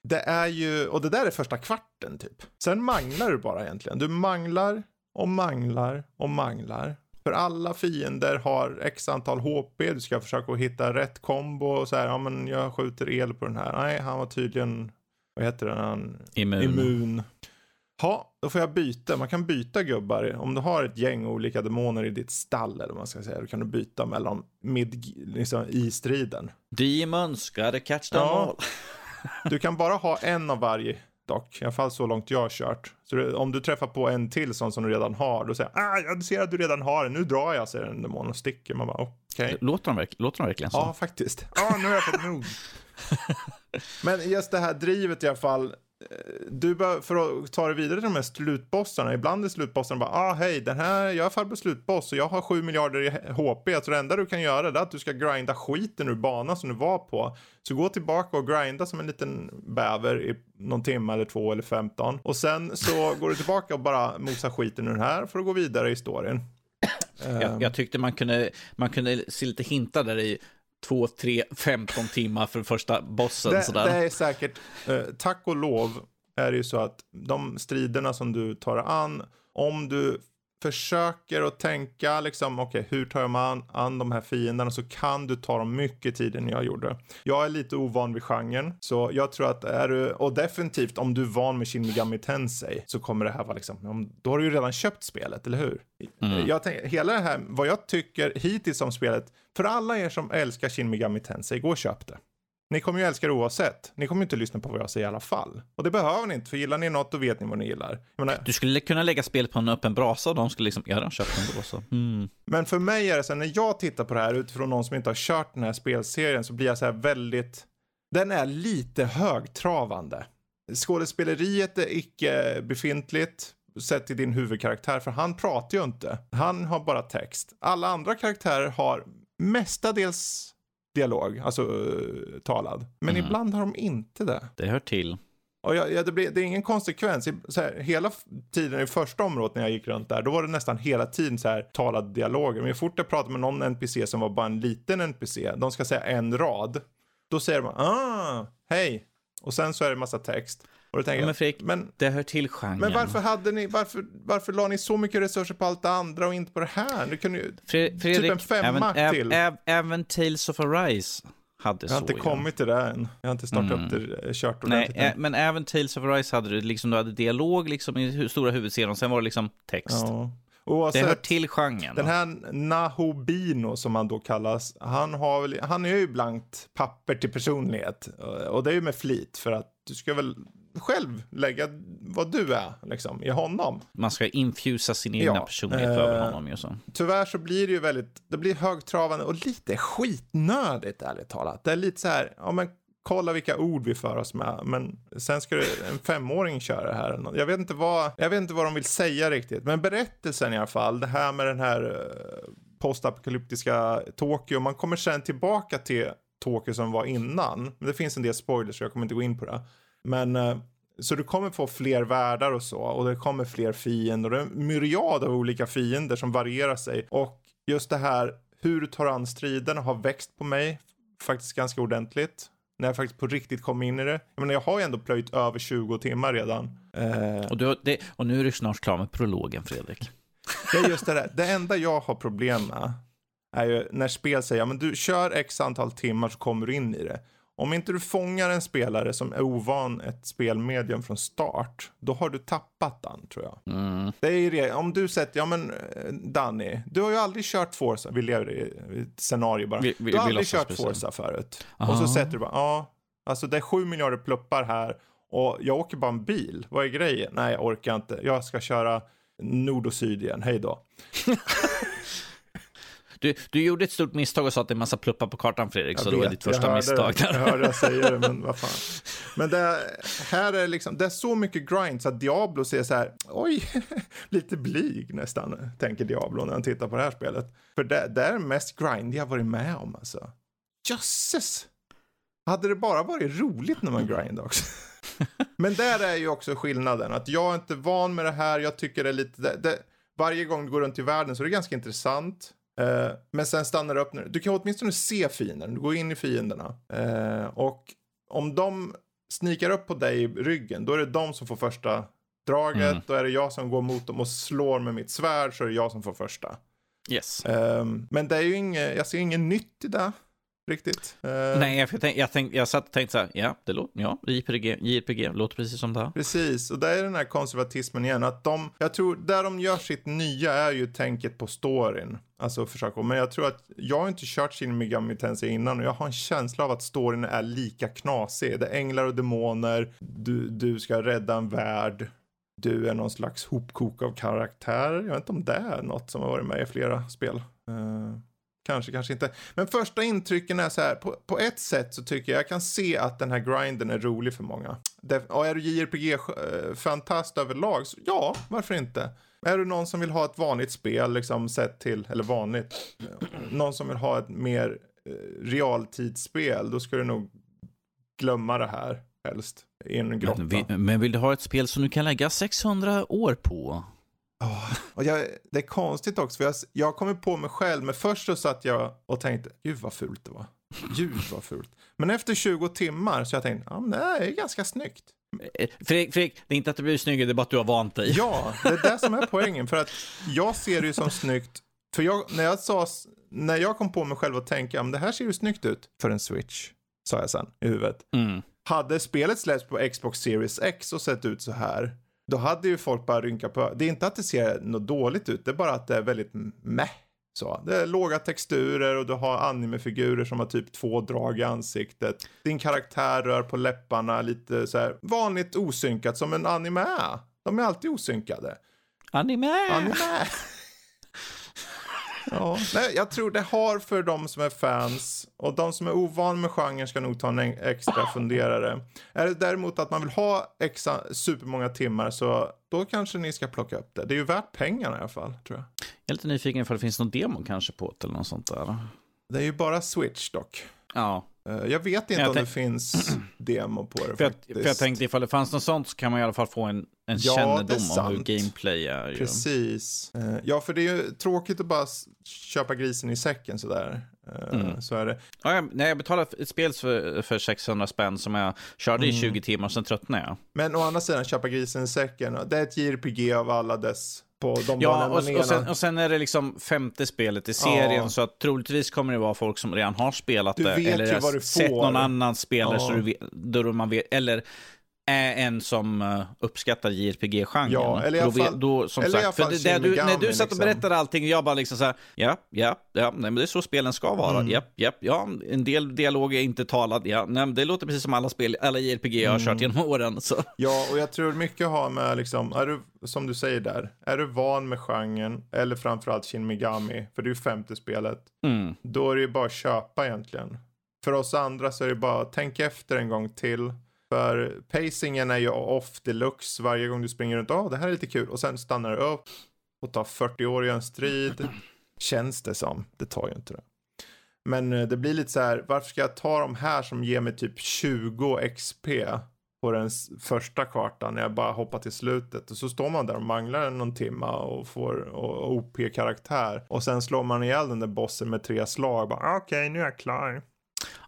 Det är ju, och det där är första kvarten typ. Sen manglar du bara egentligen. Du manglar och manglar och manglar. För alla fiender har x antal HP, du ska försöka hitta rätt kombo och så här, ja men jag skjuter el på den här. Nej, han var tydligen, vad heter den, han, Immun. immun. Ja, då får jag byta. Man kan byta gubbar. Om du har ett gäng olika demoner i ditt stall eller vad man ska säga, då kan du byta mellan mid, liksom i striden. Demons, gotta catch them Ja. all. Du kan bara ha en av varje dock. I alla fall så långt jag har kört. Så det, om du träffar på en till sån som du redan har, då säger ah, jag ser att du redan har den, nu drar jag, säger en demon och sticker. Man bara okej. Okay. Låter, de låter de verkligen så? Ja, faktiskt. Ja, ah, nu har jag fått nog. Men just det här drivet i alla fall. Du bör, för att ta det vidare till de här slutbossarna. Ibland är slutbossarna bara, ah hej, den här, jag är farbror slutboss och jag har 7 miljarder i HP. Så det enda du kan göra är att du ska grinda skiten ur banan som du var på. Så gå tillbaka och grinda som en liten bäver i någon timme eller två eller 15. Och sen så går du tillbaka och bara mosar skiten ur den här för att gå vidare i storyn. Jag, jag, tyckte man kunde, man kunde se lite hintar där i två, tre, femton timmar för första bossen. Det, sådär. det är säkert, eh, tack och lov är det ju så att de striderna som du tar an, om du försöker att tänka liksom, okej, okay, hur tar jag mig an, an de här fienderna så kan du ta dem mycket tid än jag gjorde. Jag är lite ovan vid genren, så jag tror att är du, och definitivt om du är van med Shin Megami Tensei så kommer det här vara liksom, då har du ju redan köpt spelet, eller hur? Mm. Jag tänker, hela det här, vad jag tycker hittills om spelet, för alla er som älskar Shin Megami Tensei, gå och köp det. Ni kommer ju älska det oavsett. Ni kommer inte lyssna på vad jag säger i alla fall. Och det behöver ni inte, för gillar ni något då vet ni vad ni gillar. Menar, du skulle kunna lägga spelet på en öppen brasa och de skulle liksom, ja, de köpt en brasa. Mm. Men för mig är det så här, när jag tittar på det här utifrån någon som inte har kört den här spelserien så blir jag så här väldigt, den är lite högtravande. Skådespeleriet är icke befintligt sett till din huvudkaraktär, för han pratar ju inte. Han har bara text. Alla andra karaktärer har mestadels dialog, alltså talad. Men mm. ibland har de inte det. Det hör till. Och jag, ja, det, blir, det är ingen konsekvens. Så här, hela tiden i första området när jag gick runt där, då var det nästan hela tiden så här talade dialoger. Men fort jag pratade med någon NPC som var bara en liten NPC, de ska säga en rad. Då säger de ah, hej. Och sen så är det massa text. Och då tänker ja, men Fredrik, men, det hör till genren. Men varför hade ni, varför, varför la ni så mycket resurser på allt det andra och inte på det här? Det kunde ju, Fredrik, typ en femma även, till. Även Tales of Arise hade så. Jag har inte ja. kommit till det än. Jag har inte startat mm. upp det, kört ordentligt. Nej, men även Tales of Arise hade du, liksom, du hade dialog liksom i stora huvudscenen sen var det liksom text. Ja. Oavsett, det hör till genren. Den här Nahobino som han då kallas, han, har väl, han är ju blankt papper till personlighet. Och det är ju med flit för att du ska väl själv lägga vad du är liksom, i honom. Man ska infusa sin egna ja, personlighet eh, över honom. Ju så. Tyvärr så blir det ju väldigt, det blir högtravande och lite skitnödigt ärligt talat. Det är lite så här, ja men kolla vilka ord vi för oss med. Men sen ska en femåring köra det här. Jag vet inte vad, jag vet inte vad de vill säga riktigt. Men berättelsen i alla fall, det här med den här eh, postapokalyptiska Tokyo. Man kommer sen tillbaka till Tokyo som var innan. Men det finns en del spoilers så jag kommer inte gå in på det. Men eh, så du kommer få fler världar och så och det kommer fler fiender och det är en myriad av olika fiender som varierar sig och just det här hur du tar an striderna har växt på mig faktiskt ganska ordentligt när jag faktiskt på riktigt kom in i det. Jag menar, jag har ju ändå plöjt över 20 timmar redan. Eh... Och, du, det, och nu är du snart klar med prologen, Fredrik. Det är just det där. Det enda jag har problem med är ju när spel säger, men du kör x antal timmar så kommer du in i det. Om inte du fångar en spelare som är ovan ett spelmedium från start, då har du tappat den tror jag. Mm. Det är det. Om du sätter, ja men eh, Danny, du har ju aldrig kört Forza, vi lever i ett scenario bara. Vi, vi, du har aldrig kört speciellt. Forza förut. Aha. Och så sätter du bara, ja, alltså det är sju miljarder pluppar här och jag åker bara en bil. Vad är grejen? Nej, jag orkar inte. Jag ska köra nord och syd igen, hej då. Du, du gjorde ett stort misstag och sa att det är en massa pluppar på kartan, Fredrik, jag så vet, det var ditt första hörde, misstag. Jag hörde jag säga det, men vad fan. Men det, här är liksom, det är så mycket grind så att Diablo ser så här, oj, lite blyg nästan, tänker Diablo när han tittar på det här spelet. För det, det är mest grind jag varit med om alltså. Jösses! Hade det bara varit roligt när man grind också. Men där är ju också skillnaden, att jag är inte van med det här, jag tycker det är lite, det, det, varje gång du går runt i världen så är det ganska intressant. Uh, men sen stannar du upp. Du kan åtminstone se fienden. Du går in i fienderna. Uh, och om de snikar upp på dig i ryggen, då är det de som får första draget. Mm. Då är det jag som går mot dem och slår med mitt svärd, så är det jag som får första. Yes. Uh, men det är ju inget, jag ser inget nytt i det. Riktigt. Nej, jag, tänk, jag, tänk, jag satt och tänkte så här, ja, det låter, ja, JRPG, JRPG låter precis som det här. Precis, och där är den här konservatismen igen. Att de, jag tror, där de gör sitt nya är ju tänket på storyn. Alltså försöka, men jag tror att jag har inte kört Shin Megami Tensei innan och jag har en känsla av att storyn är lika knasig. Det är änglar och demoner, du, du ska rädda en värld, du är någon slags hopkok av karaktärer. Jag vet inte om det är något som har varit med i flera spel. Uh, kanske, kanske inte. Men första intrycken är så här, på, på ett sätt så tycker jag jag kan se att den här grinden är rolig för många. Det, och är du JRPG-fantast eh, överlag, så ja, varför inte? Är du någon som vill ha ett vanligt spel, liksom sett till, eller vanligt, någon som vill ha ett mer eh, realtidsspel, då ska du nog glömma det här helst. I en grotta. Men, men vill du ha ett spel som du kan lägga 600 år på? Oh, och jag, det är konstigt också, för jag, jag kommer på mig själv, men först så satt jag och tänkte, gud vad fult det var. Gud vad fult. Men efter 20 timmar så jag tänkte, ja men det är ganska snyggt. Eh, Fredrik, Fredrik, det är inte att det blir snyggare, det är bara att du har vant dig. Ja, det är det som är poängen. För att jag ser det ju som snyggt. För jag, när, jag sa, när jag kom på mig själv och tänkte, ja, men det här ser ju snyggt ut för en switch. Sa jag sen i huvudet. Mm. Hade spelet släppts på Xbox Series X och sett ut så här. Då hade ju folk bara rynkat på Det är inte att det ser något dåligt ut, det är bara att det är väldigt meh. Så, det är låga texturer och du har animefigurer som har typ två drag i ansiktet. Din karaktär rör på läpparna lite så här vanligt osynkat som en anime är. De är alltid osynkade. Anime! Anime! ja, nej, jag tror det har för de som är fans och de som är ovan med genren ska nog ta en extra funderare. Är det däremot att man vill ha exa, supermånga timmar så då kanske ni ska plocka upp det. Det är ju värt pengarna i alla fall, tror jag. Jag är lite nyfiken för det finns någon demo kanske på det eller något sånt där. Det är ju bara Switch dock. Ja. Eh, jag vet inte jag om det finns demo på det för faktiskt. Jag, för jag tänkte ifall det fanns något sånt så kan man i alla fall få en, en ja, kännedom om hur gameplay är. Ju. Precis. Eh, ja, för det är ju tråkigt att bara köpa grisen i säcken sådär. Eh, mm. Så är det. Ja, jag, nej, jag betalade ett spel för, för 600 spänn som jag körde mm. i 20 timmar, sen tröttnade jag. Men å andra sidan, köpa grisen i säcken. Det är ett JRPG av alla dess på de Ja, och, och, sen, och sen är det liksom femte spelet i serien, ja. så att troligtvis kommer det vara folk som redan har spelat det. eller sett någon annan spelare, ja. så du vet, då man vet, eller är en som uh, uppskattar JRPG-genren. Ja, eller i alla fall, då, som eller sagt, för det, det, du, när du satt och liksom. berättade allting, jag bara liksom så här, ja, ja, ja, nej, men det är så spelen ska vara. Mm. Japp, japp, ja, en del dialog är inte talad, ja, nej, men det låter precis som alla spel, alla JRPG jag har mm. kört genom åren. Så. Ja, och jag tror mycket har med, liksom, är du, som du säger där, är du van med genren, eller framförallt Shin Megami, för det är ju femte spelet, mm. då är det ju bara att köpa egentligen. För oss andra så är det bara, tänk efter en gång till för pacingen är ju off deluxe varje gång du springer runt. Ja, oh, det här är lite kul. Och sen stannar du upp och tar 40 år i en strid. Känns det som. Det tar ju inte det. Men eh, det blir lite så här, varför ska jag ta de här som ger mig typ 20 XP på den första kartan när jag bara hoppar till slutet och så står man där och manglar någon timma och får OP-karaktär och sen slår man ihjäl den där bossen med tre slag. Ah, okej, okay, nu är jag klar.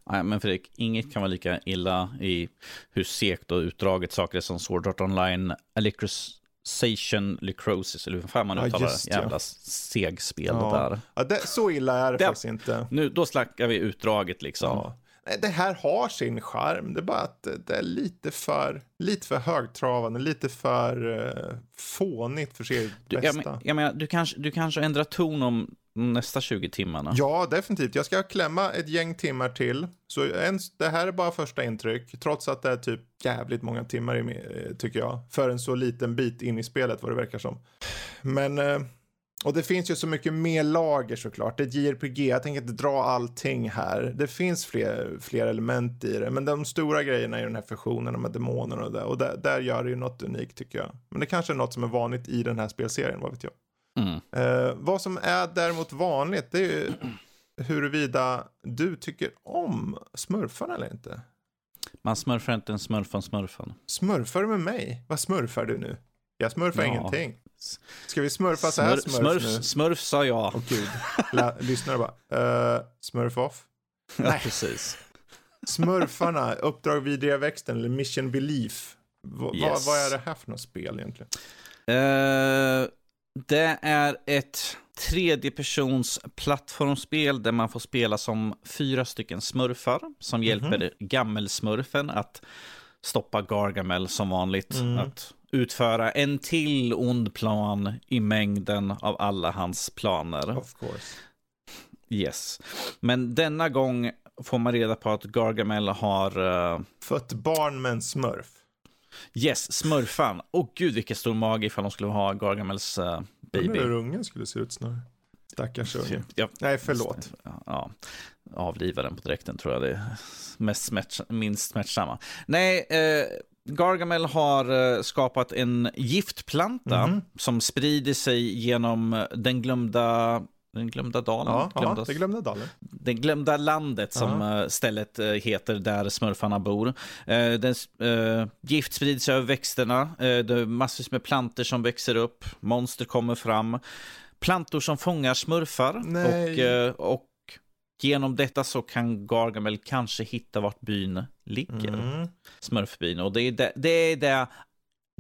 Nej, men Fredrik, inget kan vara lika illa i hur segt och utdraget saker är som Sword Art Online, Electrosation Lycrosis, eller hur fan man uttalar det, jävla segspel ja. där. Ja, det, så illa är det, det faktiskt inte. Nu, då snackar vi utdraget liksom. Ja. Det här har sin charm, det är bara att det är lite för, lite för högtravande, lite för uh, fånigt för sitt bästa. Jag, men, jag menar, du kanske, du kanske ändrar ton om nästa 20 timmarna. Ja, definitivt. Jag ska klämma ett gäng timmar till. Så ens, det här är bara första intryck, trots att det är typ jävligt många timmar i, eh, tycker jag. För en så liten bit in i spelet vad det verkar som. Men, eh, och det finns ju så mycket mer lager såklart. Det är ett JRPG, jag tänker inte dra allting här. Det finns fler, fler element i det. Men de stora grejerna är ju den här fusionen med demonerna och det. Och där, där gör det ju något unikt tycker jag. Men det kanske är något som är vanligt i den här spelserien, vad vet jag. Mm. Eh, vad som är däremot vanligt det är ju huruvida du tycker om smurfarna eller inte. Man smurfar inte en smurf från smurfen. Smurfar du med mig? Vad smurfar du nu? Jag smurfar ja. ingenting. Ska vi smurfa så här smurf, smurf nu? Smurf sa jag. Åh gud. Lyssnar bara. Uh, smurf off? Nej. precis. Smurfarna, Uppdrag vidriga växten eller Mission Belief. V yes. Vad är det här för något spel egentligen? Uh, det är ett tredjepersons plattformsspel där man får spela som fyra stycken smurfar som mm -hmm. hjälper gammelsmurfen att stoppa Gargamel som vanligt. Att utföra en till ond plan i mängden av alla hans planer. Of course. Yes. Men denna gång får man reda på att Gargamel har uh, Fött barn med en smurf. Yes, smurfan. Åh gud vilken stor mage ifall de skulle ha Gargamels uh, Undrar baby. hur ungen skulle se ut snarare. Stackars unge. Ja, Nej, förlåt. ja, avliva den på direkten tror jag det är mest smärts minst smärtsamma. Nej, eh, Gargamel har eh, skapat en giftplanta Mhm. som sprider sig genom den glömda den glömda dalen, Ja, ja, glömda, det glömde Dalen. det glömda landet som eh, stället eh, heter där smurfarna bor. Eh, den, eh, gift sprider sig över växterna, det är massvis med planter som växer upp, monster kommer fram, plantor som fångar smurfar Nej. och, och genom detta så kan Gargamel kanske hitta vart byn ligger, Mm. smurfbyn. Och det är det, det, är det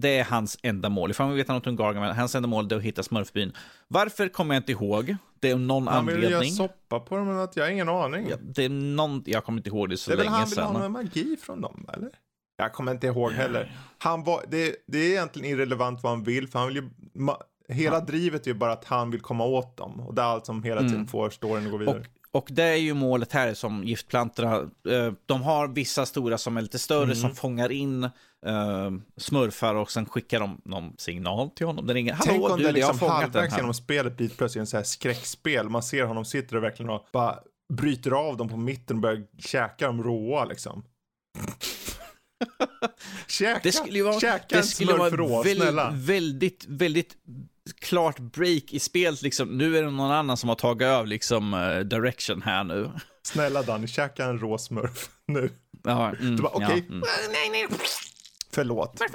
det är hans enda mål. Ifall man vet något om Gargamel, hans enda mål är att hitta smurfbyn. Varför kommer jag inte ihåg. Det är någon Han vill göra anledning. soppa på dem, men att jag har ingen aning. Ja, det är någon, jag kommer inte ihåg det så det är väl länge han vill ha någon magi från dem, eller? Jag kommer inte ihåg heller. Han var, det, det är egentligen irrelevant vad han vill, för han vill ju... Ma, hela drivet är ju bara att han vill komma åt dem. Och det är allt som hela tiden får storyn att gå vidare. Mm. Och, och det är ju målet här som giftplantorna, eh, de har vissa stora som är lite större Mm. som fångar in eh, smurfar och sen skickar de någon signal till honom. Den ringer, Hallå, Tänk om du, det är liksom den halvvägs genom spelet blir plötsligt en så här skräckspel. Man ser honom sitter och verkligen och bara bryter av dem på mitten och börjar käka dem råa liksom. käka, Det skulle ju vara, käka det en smurf rå, väldigt, snälla. väldigt, väldigt klart break i spelet. Liksom. Nu är det någon annan som har tagit över liksom, eh, direction här nu. Snälla Danny, käka en rå smurf nu. Ja, mm, Du bara okej. ja, mm. Nej,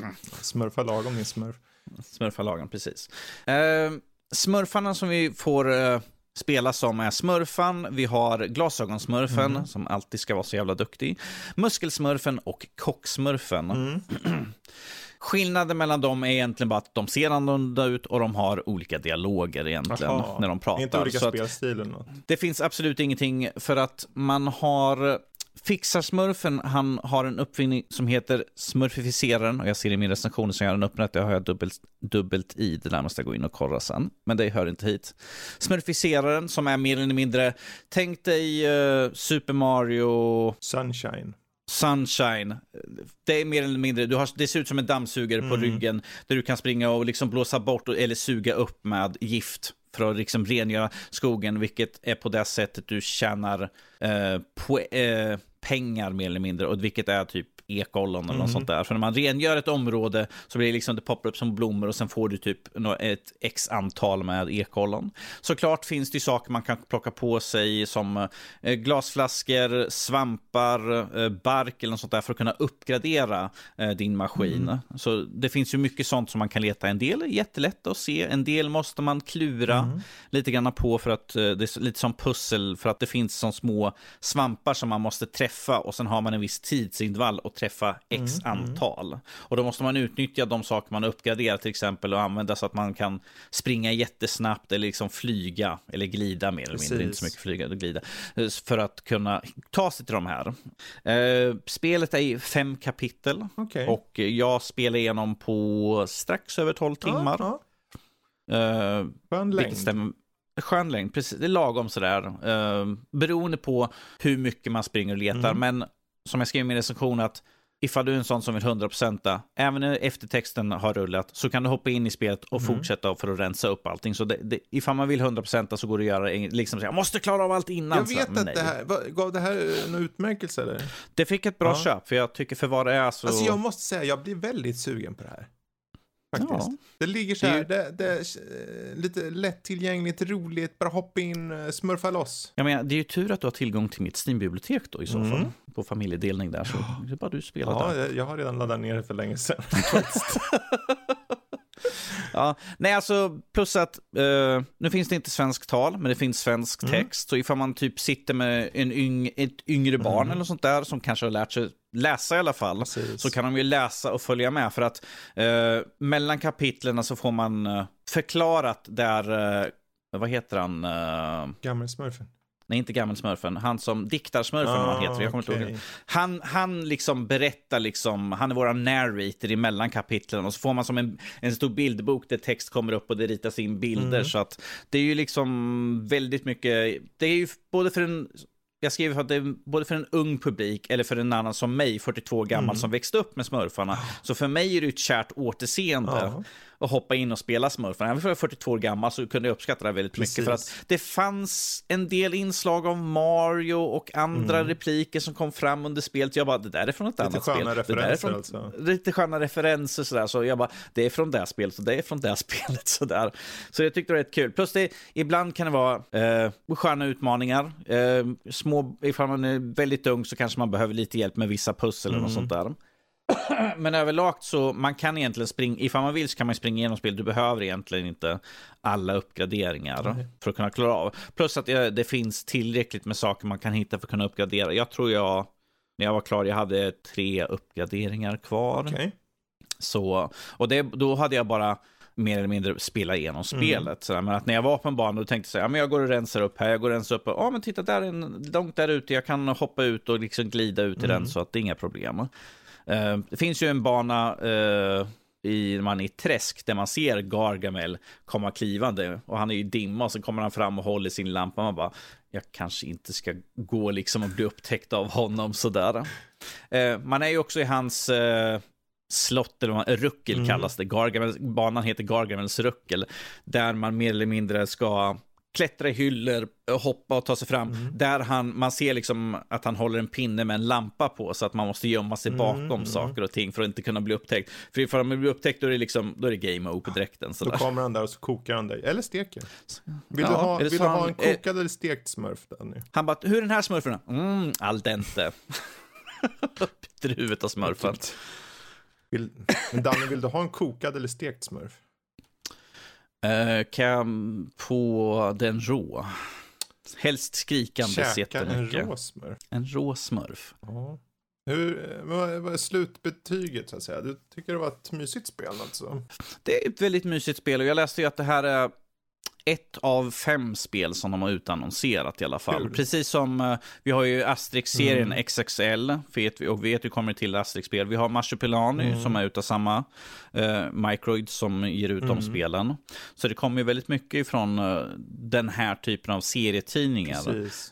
nej. Förlåt. Smurfa lagom din smurf. Smurfalagen, precis. Eh, smurfarna som vi får eh, spela som är smurfan, vi har glasögonsmurfen Mm. som alltid ska vara så jävla duktig, muskelsmurfen och kocksmurfen. Mm. Skillnaden mellan dem är egentligen bara att de ser annorlunda ut och de har olika dialoger egentligen Jaha. när de pratar. Inte olika spelstilar eller något. det finns absolut ingenting för att man har Fixarsmurfen, han har en uppfinning som heter smurfificeraren och jag ser i min recension som jag har den öppnat, det har jag dubbelt, dubbelt i, det där måste jag gå in och kolla sen, men det hör inte hit. Smurfificeraren som är mer eller mindre, tänk dig eh, Super Mario Sunshine. Sunshine. Det är mer eller mindre, du har, det ser ut som en dammsugare på ryggen där du kan springa och liksom blåsa bort eller suga upp med gift för att liksom rengöra skogen, vilket är på det sättet du tjänar eh, po- eh, pengar mer eller mindre, och vilket är typ ekollon eller något sånt där. För när man rengör ett område så blir det liksom, det poppar upp som blommor och sen får du typ ett x antal med ekollon. Såklart finns det ju saker man kan plocka på sig som eh, glasflaskor, svampar, eh, bark eller något sånt där för att kunna uppgradera eh, din maskin. Så det finns ju mycket sånt som man kan leta. En del är jättelätt att se, en del måste man klura lite grann på för att det är lite som pussel för att det finns som små svampar som man måste träffa och sen har man en viss tidsintervall att träffa x antal. Och då måste man utnyttja de saker man uppgraderar till exempel och använda så att man kan springa jättesnabbt eller liksom flyga eller glida mer eller mindre, Precis. inte så mycket flyga och glida, eh, för att kunna ta sig till de här. Eh, spelet är i fem kapitel Okej. och jag spelar igenom på strax över 12 timmar. Ja, Eh, ja. Skön vilket längd. stämmer. Skön längd, precis. Det är lagom sådär. Eh, beroende på hur mycket man springer och letar. Mm. Men som jag skrev i min recension att ifall du är en sån som vill 100% även när eftertexten har rullat, så kan du hoppa in i spelet och Mm. fortsätta för att rensa upp allting. Så det, det, ifall man vill 100% så går det att göra liksom så jag måste klara av allt innan. Jag så, vet men att det här, vad- gav det här en utmärkelse eller? Det fick ett bra Ja. köp, för jag tycker för vad det är så... Alltså jag måste säga, jag blir väldigt sugen på det här. Faktiskt. Ja. Det ligger så här, det, det är eh, lite lättillgängligt, roligt, bara hoppa in, eh, smurfa loss. Jag menar, det är ju tur att du har tillgång till mitt Steam-bibliotek då i så Mm. fall. På familjedelning där, så det är bara du spelar Ja, där. jag, jag har redan laddat ner det för länge sedan. Ja, nej alltså plus att eh, nu finns det inte svensk tal, men det finns svensk Mm. text. Så ifall man typ sitter med en yng, ett yngre barn Mm. eller sånt där som kanske har lärt sig läsa i alla fall, Precis. så kan de ju läsa och följa med. För att eh, mellan kapitlen så får man eh, förklarat där, eh, vad heter han, uh, Gammelsmurfen. nej inte gammelsmurfen, han som diktarsmurfen ah, han heter, jag kommer okay. inte ihåg. Han, han liksom berättar liksom, han är våran narrator emellan kapitlen och så får man som en, en stor bildbok där text kommer upp och det ritas in bilder mm. så att det är ju liksom väldigt mycket, det är ju både för en jag skriver för att det är både för en ung publik eller för en annan som mig, 42 gammal, mm. som växte upp med smurfarna. Så för mig är det ett kärt återseende. Ja och hoppa in och spela smurfarna. Även för jag är 42 år gammal så kunde jag uppskatta det väldigt Precis. mycket. För att det fanns en del inslag av Mario och andra mm. repliker som kom fram under spelet. Jag bara, det där är från ett lite annat spel. Det där är från, alltså. Lite sköna referenser sådär. Så jag bara, det är från det spelet och det är från det spelet sådär. Så jag tyckte det var rätt kul. Plus det, ibland kan det vara eh, sköna utmaningar. Eh, små, ifall man är väldigt ung så kanske man behöver lite hjälp med vissa pussel mm. och sånt där. Men överlag så man kan egentligen springa, ifall man vill så kan man springa igenom spel. Du behöver egentligen inte alla uppgraderingar mm. för att kunna klara av. Plus att det, det, finns tillräckligt med saker man kan hitta för att kunna uppgradera. Jag tror jag, när jag var klar, jag hade tre uppgraderingar kvar. Okay. Så, och det, då hade jag bara mer eller mindre spela igenom mm. spelet. Sådär. Men att när jag var på en bana, då tänkte jag ja, men jag går och rensar upp här, jag går och rensar upp, ja men titta där är en, långt där ute, jag kan hoppa ut och liksom glida ut i mm. den så att det är inga problem. Eh, det finns ju en bana uh, i, man i träsk där man ser Gargamel komma klivande och han är ju dimma och så kommer han fram och håller sin lampa. Man bara, jag kanske inte ska gå liksom och bli upptäckt av honom sådär. Uh, man är ju också i hans slott, eller ruckel mm. kallas det. Gargamel, banan heter Gargamels ruckel, där man mer eller mindre ska klättra i hyllor, hoppa och ta sig fram. Mm. Där han, man ser liksom att han håller en pinne med en lampa på så att man måste gömma sig mm, bakom mm. saker och ting för att inte kunna bli upptäckt. För ifall man blir upptäckt då är det liksom, då är det game over på direkten. Då kommer han där och så kokar han dig, eller steker. Vill ja, du ha, vill du ha en kokad eh, eller stekt smurf? Danny? Han bara, hur är den här smurfen? Mm, al dente. Biter huvudet av smurfen. Vill, Danny, vill du ha en kokad eller stekt smurf? Uh, kan på den rå. Helst skrikande Käka jättemycket. en rå smurf? En rå smurf. Ja. Hur, vad är slutbetyget så att säga? Du tycker det var ett mysigt spel alltså? Det är ett väldigt mysigt spel och jag läste ju att det här är ett av fem spel som de har utannonserat i alla fall. Kul. Precis som uh, vi har ju Asterix-serien mm. XXL, vet vi, och vet vi kommer till Asterix-spel. Vi har Marsupilami mm. som är utav samma uh, Microid som ger ut mm. de spelen. Så det kommer ju väldigt mycket ifrån uh, den här typen av serietidningar.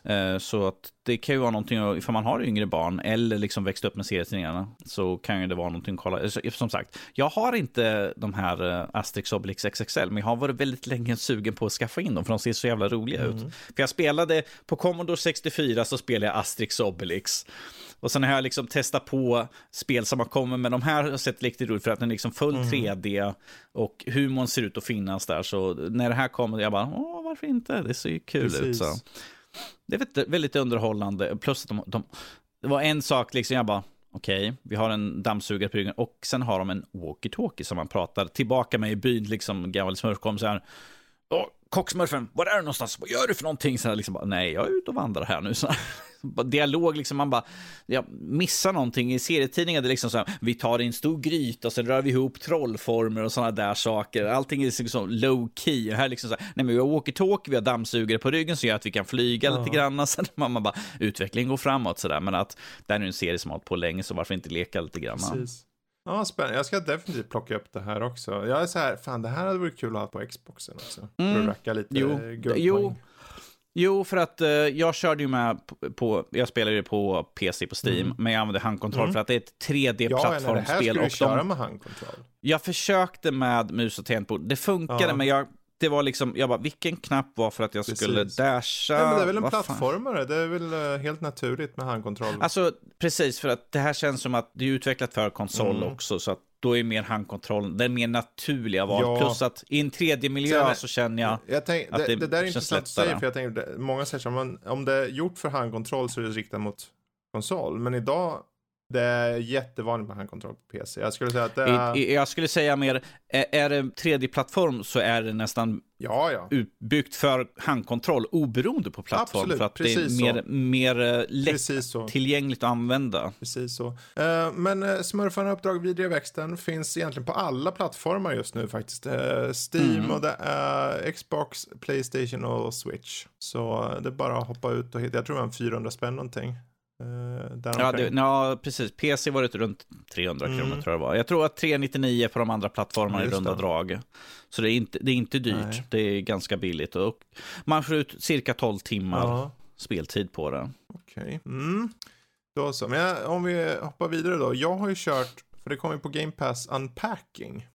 Uh, så att det kan ju vara någonting, ifall man har yngre barn eller liksom växt upp med serietidningarna så kan ju det vara någonting att kolla. Som sagt, jag har inte de här Asterix Obelix XXL, men jag har varit väldigt länge sugen på att skaffa in dem för de ser så jävla roliga mm. ut. För jag spelade, på Commodore 64 så spelade jag Asterix Obelix. Och sen har jag liksom testat på spel som har kommit med de här har sett riktigt roligt för att den är liksom full mm. 3D och humorn ser ut att finnas där. Så när det här kommer, jag bara, åh, varför inte? Det ser ju kul Precis. ut. Så. Det är väldigt underhållande. Plus att de, de, det var en sak, liksom, jag bara, okej, okay, vi har en dammsugare på ryggen och sen har de en walkie-talkie som man pratar tillbaka med i byn, liksom gammal smurfkom så här. Kocksmurfen, var är du någonstans? Vad gör du för någonting? Så här, liksom, nej, jag är ute och vandrar här nu. Så dialog, liksom, man bara jag missar någonting. I serietidningar det är liksom så här, vi tar en stor gryta och sen rör vi ihop trollformer och sådana där saker. Allting är liksom low key. Här liksom så här, nej men vi har walkie-talkie, vi har dammsugare på ryggen som gör att vi kan flyga ja. lite grann. Sen man, man bara, utvecklingen går framåt sådär. Men att det här är en serie som har hållit på länge, så varför inte leka lite grann? Precis. Ja, spännande. Jag ska definitivt plocka upp det här också. Jag är så här, fan det här hade varit kul att ha på Xboxen också. Mm. För att racka lite jo. jo. Jo, för att uh, jag körde ju med på, jag spelade ju på PC på Steam, mm. men jag använde handkontroll mm. för att det är ett 3D-plattformsspel. Ja, det här skulle du köra med handkontroll. Jag försökte med mus och tangentbord, det funkade, ja. men jag det var liksom, jag bara, vilken knapp var för att jag precis. skulle dasha? Ja, men det är väl en plattformare, det är väl uh, helt naturligt med handkontroll. Alltså, precis, för att det här känns som att det är utvecklat för konsol mm. också, så att då är mer handkontroll den mer naturliga val. Ja. Plus att i en 3D-miljö så känner jag, jag tänk, att det, det, det där är intressant att säga, för jag tänker, många säger så om, om det är gjort för handkontroll så är det riktat mot konsol, men idag Det är jättevanligt med handkontroll på PC. Jag skulle säga att det är... jag skulle säga mer, är, det 3D-plattform så är det nästan Ja, ja. utbyggt för handkontroll oberoende på plattform. Absolut, för att det är mer, så. mer eh, lättillgängligt att använda. Precis så. Eh, men uh, Smurfarna Uppdrag Vidriga Växten finns egentligen på alla plattformar just nu faktiskt. Eh, Steam Mm. och det är Xbox, Playstation och Switch. Så eh, det är bara att hoppa ut och hitta. Jag tror det var en 400 spänn någonting. Uh, Ja, det, ja, precis. PC var det runt 300 Mm. kronor tror jag det var. Jag tror att 399 på de andra plattformarna Ja, i runda det. drag. Så det är inte, det är inte dyrt. Nej. Det är ganska billigt. Och man får ut cirka 12 timmar Ja, speltid på det. okej. Mm. Då så. Men jag, om vi hoppar vidare då. Jag har ju kört, för det kommer ju på Game Pass Unpacking.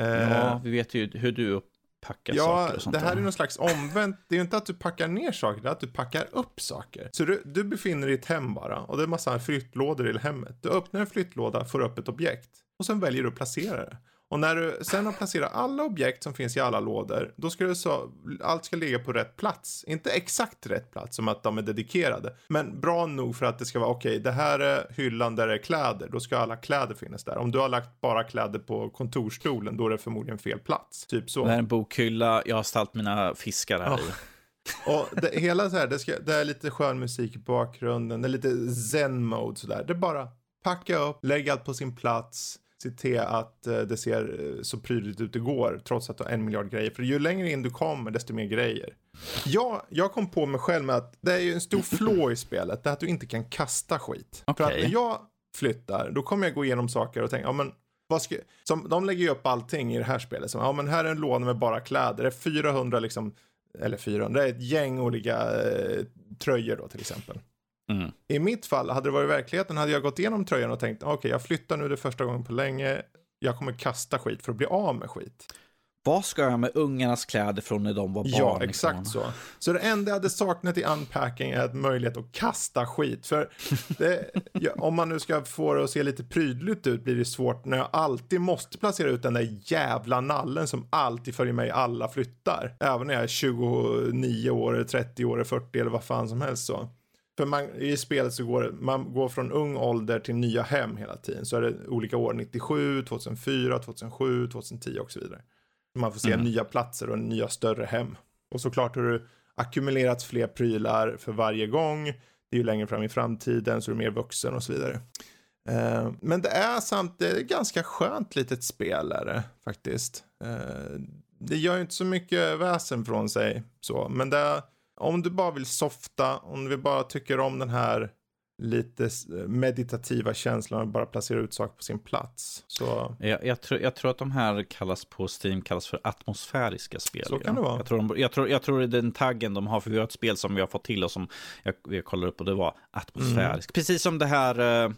Eh, Ja, vi vet ju hur du packar Ja, saker och sånt det här där. är någon slags omvänt. Det är ju inte att du packar ner saker, det är att du packar upp saker. Så du, du befinner dig i ett hem bara och det är massa flyttlådor i hemmet. Du öppnar en flyttlåda, får upp ett objekt och sen väljer du att placera det. Och när du sen har placerat alla objekt som finns i alla lådor, då ska du så, allt ska ligga på rätt plats. Inte exakt rätt plats, som att de är dedikerade, men bra nog för att det ska vara okej, det här är hyllan där det är kläder, då ska alla kläder finnas där. Om du har lagt bara kläder på kontorstolen, då är det förmodligen fel plats. Typ så. Det här är en bokhylla, jag har ställt mina fiskar här Ja. i. Och det, hela så här, det, ska, det är lite skön musik i bakgrunden, det är lite zen-mode sådär. Det är bara packa upp, lägg allt på sin plats, se till att eh, det ser eh, så prydligt ut det går, trots att du har en miljard grejer. För ju längre in du kommer, desto mer grejer. Jag, jag kom på mig själv med att det är ju en stor flaw i spelet, det är att du inte kan kasta skit. För att när jag flyttar, då kommer jag gå igenom saker och tänka, ja men vad ska, som, de lägger ju upp allting i det här spelet. Som, ja men här är en låda med bara kläder, det är 400 liksom, eller 400, det är ett gäng olika eh, tröjor då till exempel. Mm. I mitt fall, hade det varit verkligheten hade jag gått igenom tröjan och tänkt, okej jag flyttar nu det första gången på länge, jag kommer kasta skit för att bli av med skit. Vad ska jag med ungarnas kläder från när de var barn? Ja, liksom? exakt så. Så det enda jag hade saknat i unpacking är ett möjlighet att kasta skit. För det, ja, om man nu ska få det att se lite prydligt ut blir det svårt när jag alltid måste placera ut den där jävla nallen som alltid följer med i alla flyttar. Även när jag är 29 år, 30 år, 40 eller vad fan som helst så. För man, i spelet så går man går från ung ålder till nya hem hela tiden. Så är det olika år, 97, 2004, 2007, 2010 och så vidare. Man får se Mm. nya platser och nya större hem. Och såklart har du ackumulerat fler prylar för varje gång. Det är ju längre fram i framtiden så är du mer vuxen och så vidare. Eh, men det är samt det är ett ganska skönt litet spel är det faktiskt. Eh, det gör ju inte så mycket väsen från sig så, men det är, om du bara vill softa, om du bara tycker om den här lite s- meditativa känslan att bara placera ut saker på sin plats. Så Jag, jag, tror, jag tror att de här kallas på Steam kallas för atmosfäriska spel. Så kan ja. det vara. Jag tror, de, jag, tror, jag tror det är den taggen de har, för vi har ett spel som vi har fått till oss som jag, jag kollade upp och det var atmosfärisk. Mm. Precis som det här, eh,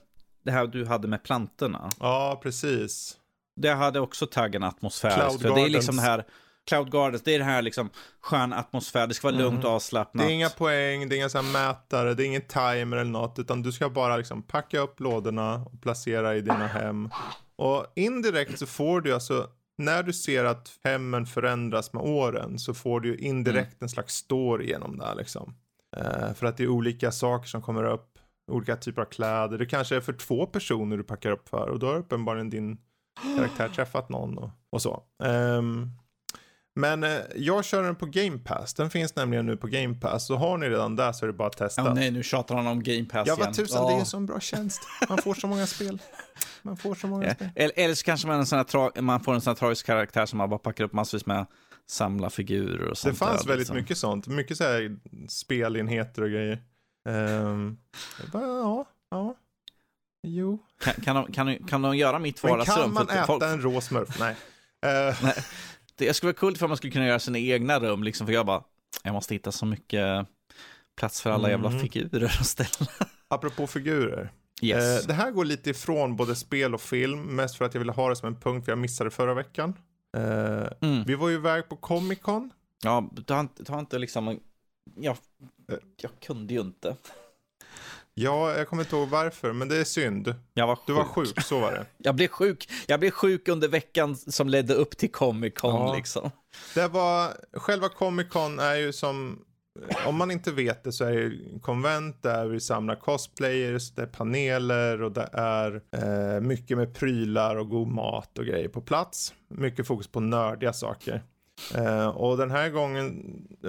det här du hade med plantorna. ja, precis. Det hade också taggen atmosfärisk. Cloud För det är liksom Gardens. det här, Cloud Gardens, det är det här liksom skön atmosfär, det ska vara lugnt och Det avslappnat. är inga poäng, det är inga så mätare, det är ingen timer eller något, utan du ska bara liksom packa upp lådorna och placera i dina hem. Och indirekt så får du alltså, när du ser att hemmen förändras med åren så får du ju indirekt en slags story genom det här liksom. Eh, för att det är olika saker som kommer upp, olika typer av kläder. Det kanske är för två personer du packar upp för och då har uppenbarligen din karaktär träffat någon och, och så. Ehm, men eh, jag kör den på Game Pass. Den finns nämligen nu på Game Pass. Så har ni redan där så är det bara att testa. Ja, nej, nu tjatar han om Game Pass Ja, igen. vad tusan, det är en sån bra tjänst. Man får så många spel. Man får så många Ja. spel. Eller, eller så kanske man, en sån här man får en sån här tragisk karaktär som man bara packar upp massvis med samla figurer och Det sånt fanns där, väldigt liksom. mycket sånt. Mycket så här spelenheter och grejer. Um, ja, ja. Jo. Kan, kan, de, kan, de, kan de göra mitt Men vardagsrum? kan man äta folk- en rå smurf? Nej. Eh, Det skulle vara coolt för man skulle kunna göra sina egna rum, liksom, för jag bara, jag måste hitta så mycket plats för alla jävla Mm. figurer att ställa. apropå figurer. Yes. Eh, det här går lite ifrån både spel och film. Mest för att jag ville ha det som en punkt för jag missade förra veckan. Eh, Mm. Vi var ju iväg på Comic Con. Ja, ta ta inte liksom, jag, Eh. jag kunde ju inte. Ja, jag kommer inte ihåg varför, men det är synd. Var. Du var sjuk, så var det. Jag blev sjuk. Jag blev sjuk under veckan som ledde upp till Comic Con Ja. liksom. Det var, själva Comic Con är ju som om man inte vet det så är det konvent där vi samlar cosplayers, det är paneler och det är eh, mycket med prylar och god mat och grejer på plats. Mycket fokus på nördiga saker. Eh, och den här gången,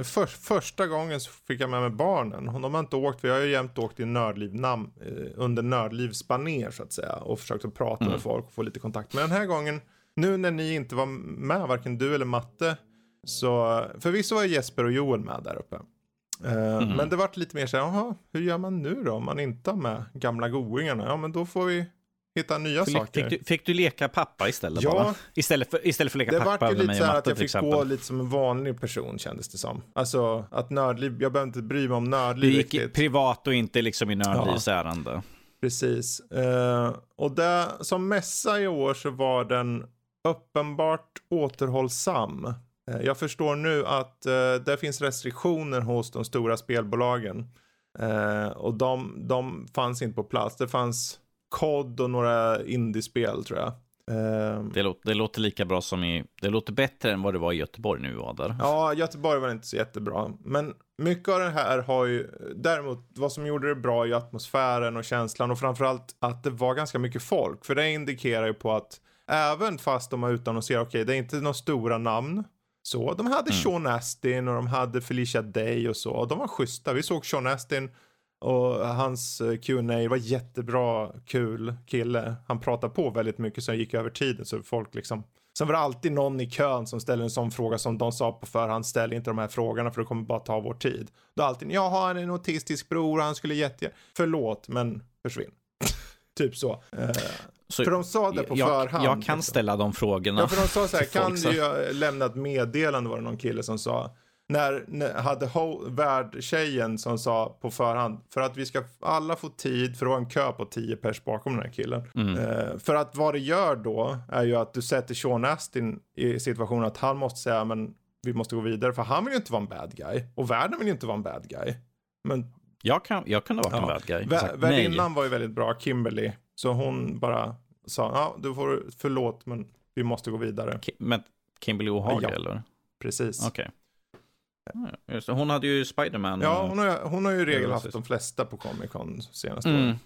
för, första gången så fick jag med mig barnen. De har inte åkt, vi har ju jämt åkt i nördliv, nam, eh, under nördlivs baner så att säga. Och försökt att prata Mm. med folk och få lite kontakt. Men den här gången, nu när ni inte var med, varken du eller Matte. Så, förvisso var Jesper och Joel med där uppe. Eh, Mm. Men det vart lite mer så här, jaha, hur gör man nu då om man inte har med gamla goingarna? Ja men då får vi hitta nya Fick, saker. fick, du, fick du leka pappa istället Ja. bara? Istället för, istället för att Det leka vart pappa ju med lite mig så här att jag fick gå lite som en vanlig person kändes det som. Alltså att nördliv, jag behöver inte bry mig om Du nördliv gick riktigt. privat och inte liksom i nördlivs ärende. Precis. Eh, och det, som mässa i år så var den uppenbart återhållsam. Eh, jag förstår nu att eh, det finns restriktioner hos de stora spelbolagen. Och de, de fanns inte på plats. Det fanns COD och några indiespel tror jag. Eh, Det, låter, det låter lika bra som i... Det låter bättre än vad det var i Göteborg nu var där. Ja, Göteborg var inte så jättebra. Men mycket av det här har ju, däremot vad som gjorde det bra är ju atmosfären och känslan och framförallt att det var ganska mycket folk. För det indikerar ju på att även fast de har utannonserat, okej det är inte några stora namn. Så, de hade Sean Astin och de hade Felicia Day och så. Och de var schyssta. Vi såg Sean Astin och hans eh, Q&A var jättebra, kul kille. Han pratade på väldigt mycket så han gick över tiden så folk liksom Sen var det alltid någon i kön som ställde en sån fråga som de sa på förhand, ställ inte de här frågorna för det kommer bara ta vår tid. Då alltid, jaha han är en autistisk bror, han skulle jätte... Förlåt, men försvinn. typ så. Eh, Så för de sa det på jag, förhand. Jag kan liksom. ställa de frågorna. Ja, för de sa så här, kan du lämna ett meddelande var det någon kille som sa. När, när hade ho- värdtjejen som sa på förhand, för att vi ska alla få tid, för det var en kö på 10 pers bakom den här killen. Mm. Eh, för att vad det gör då är ju att du sätter Sean Astin i situationen att han måste säga, men vi måste gå vidare, för han vill ju inte vara en bad guy. Och världen vill ju inte vara en bad guy. Men Jag, kan, jag kunde ha varit en Ja. bad guy. Vä- värdinnan var ju väldigt bra, Kimberly. Så hon bara sa, ja du får förlåt men vi måste gå vidare. Ki- Men Kimberly O'Hara Ja. eller? Precis. Okej. Ja, just det. Hon hade ju Spiderman. Ja, hon har, hon har ju i regel haft de flesta på Comic Con senaste Mm. åren.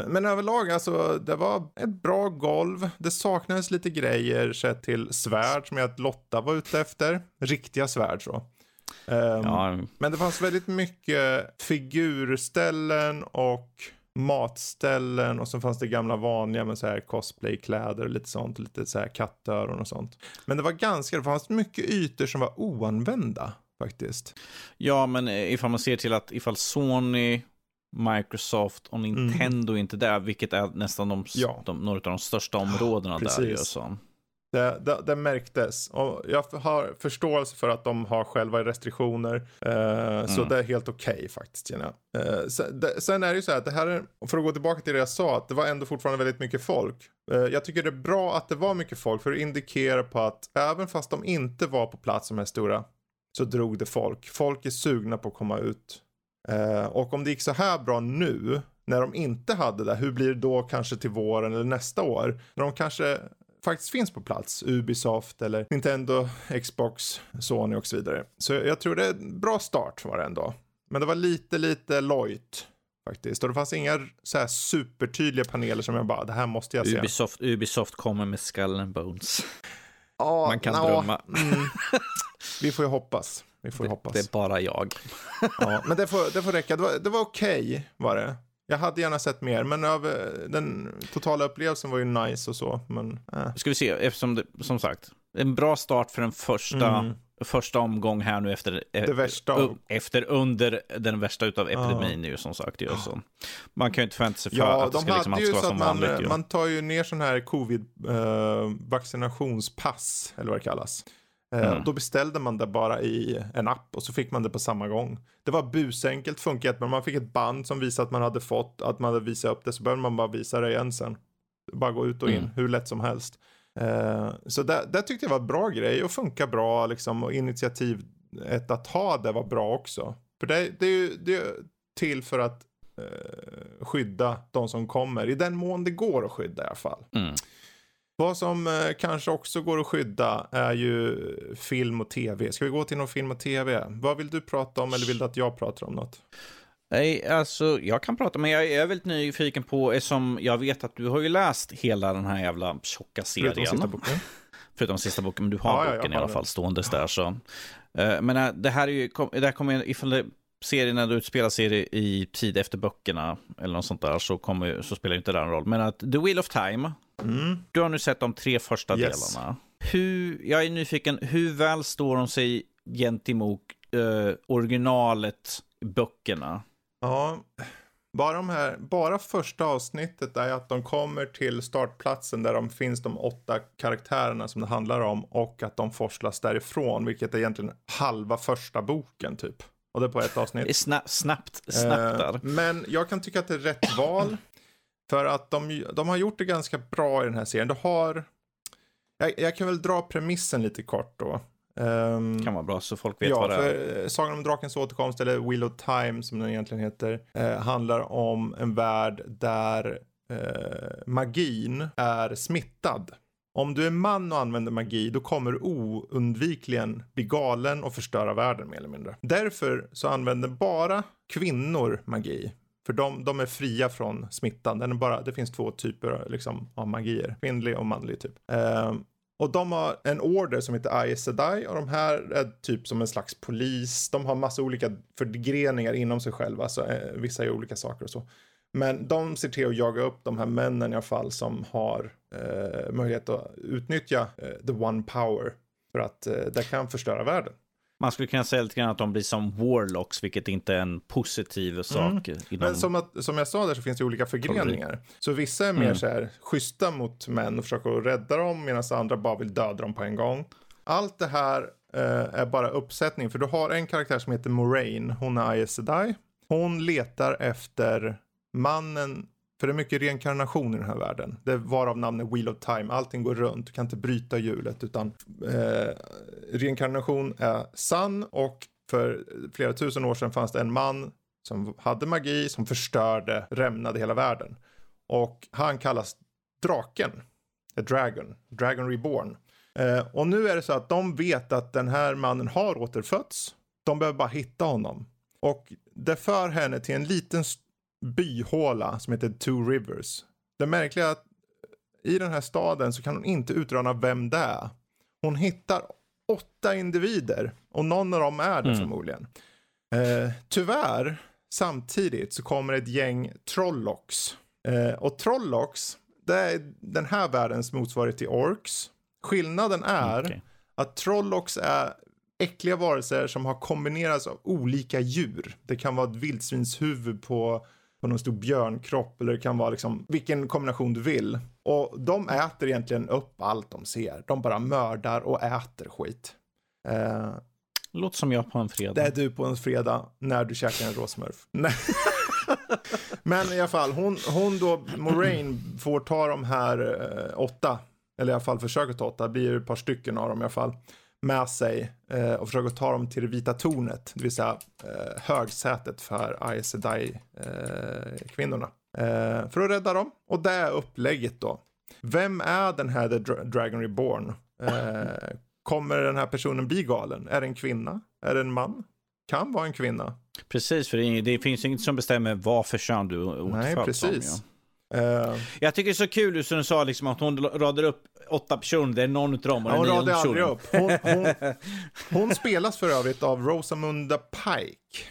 Eh, Men överlag, alltså, det var ett bra golv. Det saknades lite grejer sett till svärd som jag att Lotta var ute efter. Riktiga svärd så. Ehm, Ja, Men det fanns väldigt mycket figurställen och matställen och så fanns det gamla vanliga med så här cosplaykläder och lite sånt, lite så här kattöron och sånt. Men det var ganska, det fanns mycket ytor som var oanvända faktiskt. ja, men eh, ifall man ser till att ifall Sony, Microsoft och Nintendo inte är där, vilket är nästan de, Ja. de, några av de största områdena där. precis. Ju, så. Det, det, det märktes och jag har förståelse för att de har själva restriktioner. Eh, Så Mm. det är helt okej faktiskt känner jag. Eh, sen, det, sen är det ju så här att det här är, för att gå tillbaka till det jag sa, att det var ändå fortfarande väldigt mycket folk. Eh, jag tycker det är bra att det var mycket folk för det indikerar på att även fast de inte var på plats de här stora så drog det folk. Folk är sugna på att komma ut. Eh, och om det gick så här bra nu när de inte hade det, hur blir det då kanske till våren eller nästa år? När de kanske faktiskt finns på plats, Ubisoft eller Nintendo, Xbox, Sony och så vidare. Så jag tror det är en bra start var det ändå. Men det var lite, lite lojt faktiskt. Och det fanns inga så här supertydliga paneler som jag bara, det här måste jag se. Ubisoft, Ubisoft kommer med skallen-bones. Ja, Man kan nja, drömma. Mm, vi får ju hoppas. Vi får ju hoppas. Det är bara jag. Ja, men det får, det får räcka. Det var, det var okej, var det. Jag hade gärna sett mer, men över, den totala upplevelsen var ju nice och så. Men, äh. Ska vi se, eftersom det, som sagt, en bra start för en första, Mm. Första omgång här nu efter, värsta eh, efter under den värsta utav epidemin ju som sagt. Ju, så. Man kan ju inte förvänta sig för Ja, att det de ska liksom allt ska vara som man, vanligt. Ju. man tar ju ner sån här covid-vaccinationspass, eller vad det kallas. Eh, Mm. Då beställde man det bara i en app och så fick man det på samma gång. Det var busenkelt, funkat, men man fick ett band som visade att man hade fått, att man hade visat upp det, så behövde man bara visa det igen sen. Bara gå ut och in, Mm. hur lätt som helst. Eh, så det, det tyckte jag var en bra grej och funkar bra liksom och initiativ ett att ha det var bra också. För det, det är ju det är till för att eh, skydda de som kommer, i den mån det går att skydda i alla fall. Mm. Vad som eh, kanske också går att skydda är ju film och tv. Ska vi gå till någon film och tv? Vad vill du prata om eller vill du att jag pratar om något? Nej, alltså jag kan prata, men jag är väldigt nyfiken på, som jag vet att du har ju läst hela den här jävla tjocka serien. Förutom sista boken. Förutom sista boken, men du har Ja, ja, boken jag i alla fall ståendes där. Så. Eh, Men eh, det här är ju, det här kommer, ifall det, serien när du utspelar sig i tid efter böckerna eller något sånt där så, kommer, så spelar ju inte det en roll. Men att The Wheel of Time, Mm. du har nu sett de tre första Yes. delarna. Hur, jag är nyfiken, hur väl står de sig gentemot eh, originalet, böckerna? Ja, bara, de här, bara första avsnittet är att de kommer till startplatsen där de finns de åtta karaktärerna som det handlar om och att de forslas därifrån, vilket är egentligen halva första boken typ. Och det är på ett avsnitt. Det är snabbt, snabbt, snabbt där. Eh, Men jag kan tycka att det är rätt val. För att de, de har gjort det ganska bra i den här serien. Du har... Jag, jag kan väl dra premissen lite kort då. Ehm, kan vara bra så folk vet ja, vad det är. eh, Sagan om drakens återkomst, eller Wheel of Time som den egentligen heter, eh, handlar om en värld där eh, magin är smittad. Om du är man och använder magi, då kommer du oundvikligen bli galen och förstöra världen mer eller mindre. Därför så använder bara kvinnor magi. För de, de är fria från smittan. Den är bara, det finns två typer liksom, av magier. Kvinnlig och manlig typ. Ehm, och de har en order som heter Aes Sedai och de här är typ som en slags polis. De har massa olika förgreningar inom sig själva, så eh, vissa gör olika saker och så. Men de ser till att jaga upp de här männen i alla fall som har eh, möjlighet att utnyttja eh, the one power. För att eh, det kan förstöra världen. Man skulle kunna säga lite grann att de blir som warlocks, vilket inte är en positiv sak. Inom... Mm. Men som, att, som jag sa där så finns det olika förgreningar. Så vissa är mer Mm. så här schyssta mot män och försöker rädda dem medan andra bara vill döda dem på en gång. Allt det här eh, är bara uppsättning för du har en karaktär som heter Moraine. Hon är Aes Sedai. Hon letar efter mannen för det är mycket reinkarnation i den här världen. Det var av namnet Wheel of Time. Allting går runt. Du kan inte bryta hjulet utan eh, reinkarnation är sann och för flera tusen år sedan fanns det en man som hade magi som förstörde, rämnade hela världen. Och han kallas Draken. A Dragon. Dragon Reborn. Eh, och nu är det så att de vet att den här mannen har återfötts. De behöver bara hitta honom. Och det för henne till en liten byhåla som heter Two Rivers. Det märkliga är att i den här staden så kan hon inte utröna vem det är. Hon hittar åtta individer och någon av dem är det Mm. förmodligen. Eh, tyvärr, samtidigt så kommer ett gäng Trollocks. Eh, och Trollocks, det är den här världens motsvarighet till Orks. Skillnaden är Okej. att Trollocks är äckliga varelser som har kombinerats av olika djur. Det kan vara ett vildsvinshuvud på, på någon stor björnkropp eller det kan vara liksom vilken kombination du vill. Och de äter egentligen upp allt de ser. De bara mördar och äter skit. Eh, Låter som jag på en fredag. det är du på en fredag när du käkar en råsmurf. Men i alla fall, hon, hon då, Moraine, får ta de här eh, åtta, eller i alla fall försöker ta åtta, det blir ett par stycken av dem i alla fall, med sig eh, och försöker ta dem till det vita tornet, det vill säga eh, högsätet för Aes Sedai-kvinnorna. Eh, för att rädda dem, och det är upplägget då. Vem är den här The Dra- Dragon Reborn? Kommer den här personen bli galen? Är det en kvinna? Är det en man? Kan vara en kvinna. Precis, för det, är- det finns inget som bestämmer vad för kön du återföds Nej, som, precis. ja. Eh, Jag tycker det är så kul som du sa, liksom, att hon radar upp åtta personer, det är någon utav dem och hon radar aldrig upp. Hon, hon, hon spelas för övrigt av Rosamunda Pike.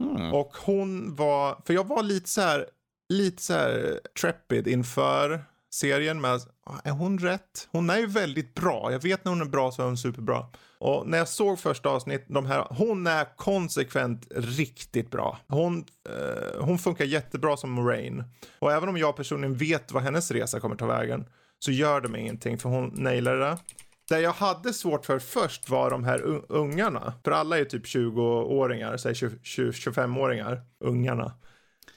Mm. Och hon var, för jag var lite så här, lite så här trepid inför serien med, är hon rätt? Hon är ju väldigt bra. Jag vet när hon är bra så är hon superbra. Och när jag såg första avsnittet. de här, hon är konsekvent riktigt bra. Hon, eh, hon funkar jättebra som Moraine. Och även om jag personligen vet vad hennes resa kommer ta vägen så gör det mig ingenting för hon nailar det. Det jag hade svårt för först var de här ungarna. För alla är typ 20-åringar, säg 25-åringar. Ungarna.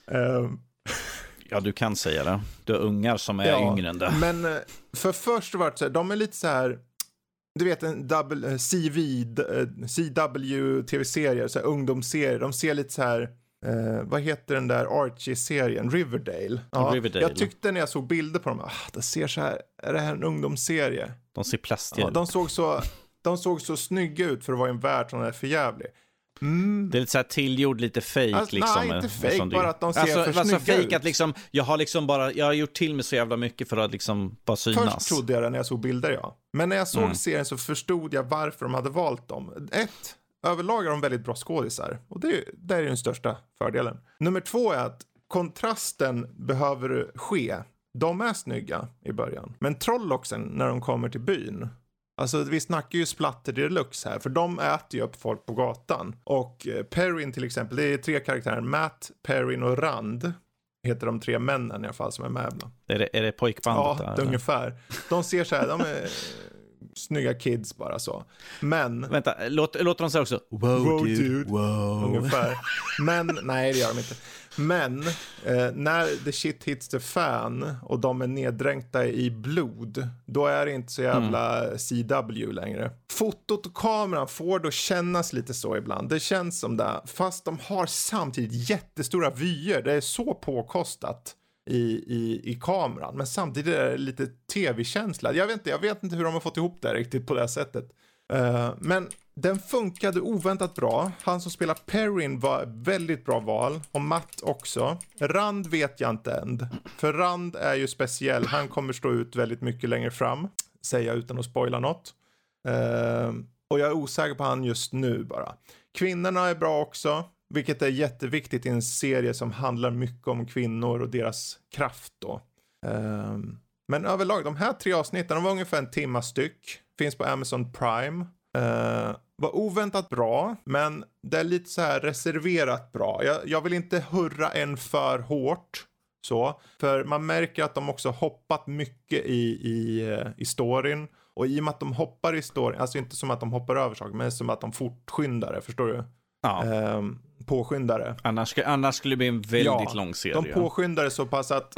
Eh, Ja, du kan säga det. Du har ungar som är yngre än det. Men eh, för först var det så här, de är lite så här, du vet en double, eh, CV, eh, CW tv-serier, så här ungdomsserier, de ser lite så här Eh, vad heter den där Archie-serien? Riverdale. Ja, Riverdale. Jag tyckte när jag såg bilder på dem, ah, det ser så här, är det här en ungdomsserie? De ser plastiga Ja, ut. de, såg så, de såg så snygga ut för att vara i en värld som är för jävlig. Mm. Det är lite så här tillgjord, lite fake Alltså, liksom. nej, inte fake, det- bara att de ser alltså, för alltså, snygga fake ut. att liksom, jag har liksom bara, jag har gjort till mig så jävla mycket för att liksom bara synas. Först trodde jag det när jag såg bilder, ja. Men när jag såg Mm. serien så förstod jag varför de hade valt dem. Ett, överlag är de väldigt bra skådisar. Och det, det är den största fördelen. Nummer två är att kontrasten behöver ske. De är snygga i början. Men Trolloxen, när de kommer till byn. Alltså vi snackar ju splatter deluxe här, för de äter ju upp folk på gatan. Och eh, Perrin till exempel, det är tre karaktärer. Matt, Perrin och Rand. Heter de tre männen i alla fall som är med. Är det, är det pojkbandet Ja, där? ungefär. De ser så här, de är snygga kids bara så. Men, Vänta, låt, låter de säga också wow, Wow, dude, dude. wow. ungefär. Men, nej det gör de inte. Men, eh, när the shit hits the fan och de är neddränkta i blod, då är det inte så jävla CW längre. Fotot och kameran får då kännas lite så ibland. Det känns som det, fast de har samtidigt jättestora vyer. Det är så påkostat i, i, i kameran. Men samtidigt är det lite tv-känsla. Jag vet, inte, jag vet inte hur de har fått ihop det riktigt på det sättet. Uh, men den funkade oväntat bra. Han som spelar Perrin var väldigt bra val. Och Matt också. Rand vet jag inte än. För Rand är ju speciell. Han kommer stå ut väldigt mycket längre fram. Säger jag utan att spoila något. Uh, och jag är osäker på han just nu bara. Kvinnorna är bra också. Vilket är jätteviktigt i en serie som handlar mycket om kvinnor och deras kraft då. Uh, men överlag, de här tre avsnitten, de var ungefär en timma styck. Finns på Amazon Prime. Uh, var oväntat bra, men det är lite så här reserverat bra. Jag, jag vill inte hurra en för hårt. Så, för man märker att de också hoppat mycket i, i, eh, i storyn. Och i och med att de hoppar i storyn, alltså inte som att de hoppar över saker, men som att de fortskyndar det, förstår du? Ja. Ehm, påskyndar det. Annars, annars skulle det bli en väldigt Ja, lång serie. De påskyndar det så pass att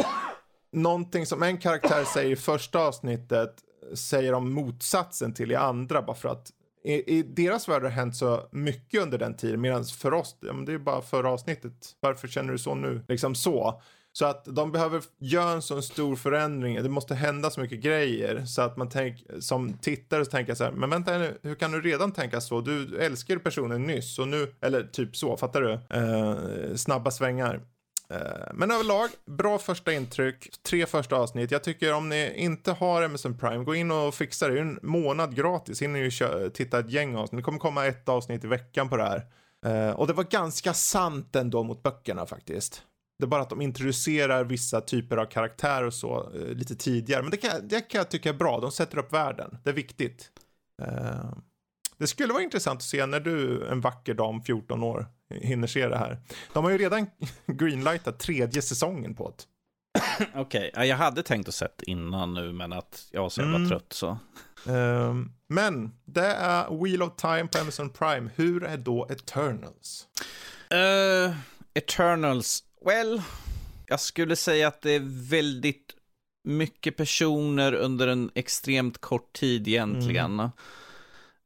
någonting som en karaktär säger i första avsnittet säger de motsatsen till i andra bara för att i, i deras värld har det hänt så mycket under den tiden medan för oss, ja, men det är bara förra avsnittet. Varför känner du så nu? Liksom så. Så att de behöver göra en sån stor förändring. Det måste hända så mycket grejer så att man tänk, som tittare så tänker så här, men vänta nu, hur kan du redan tänka så? Du älskar personen nyss och nu, eller typ så, fattar du? Eh, snabba svängar. Eh, men överlag, bra första intryck. Tre första avsnitt. Jag tycker om ni inte har Amazon Prime, gå in och fixa det. Det är en månad gratis. Hinner ju titta ett gäng avsnitt. Det kommer komma ett avsnitt i veckan på det här. Eh, och det var ganska sant ändå mot böckerna faktiskt. Det är bara att de introducerar vissa typer av karaktärer och så eh, lite tidigare. Men det kan, det kan jag tycka är bra. De sätter upp världen. Det är viktigt. Det skulle vara intressant att se när du, en vacker dam, 14 år, hinner se det här. De har ju redan greenlightat tredje säsongen på det. Okej, ja, jag hade tänkt att sett innan nu, men att jag var så jävla Mm. trött så. Ehm, men det är Wheel of Time på Amazon Prime. Hur är då Eternals? Uh, Eternals, well, jag skulle säga att det är väldigt mycket personer under en extremt kort tid egentligen. Mm.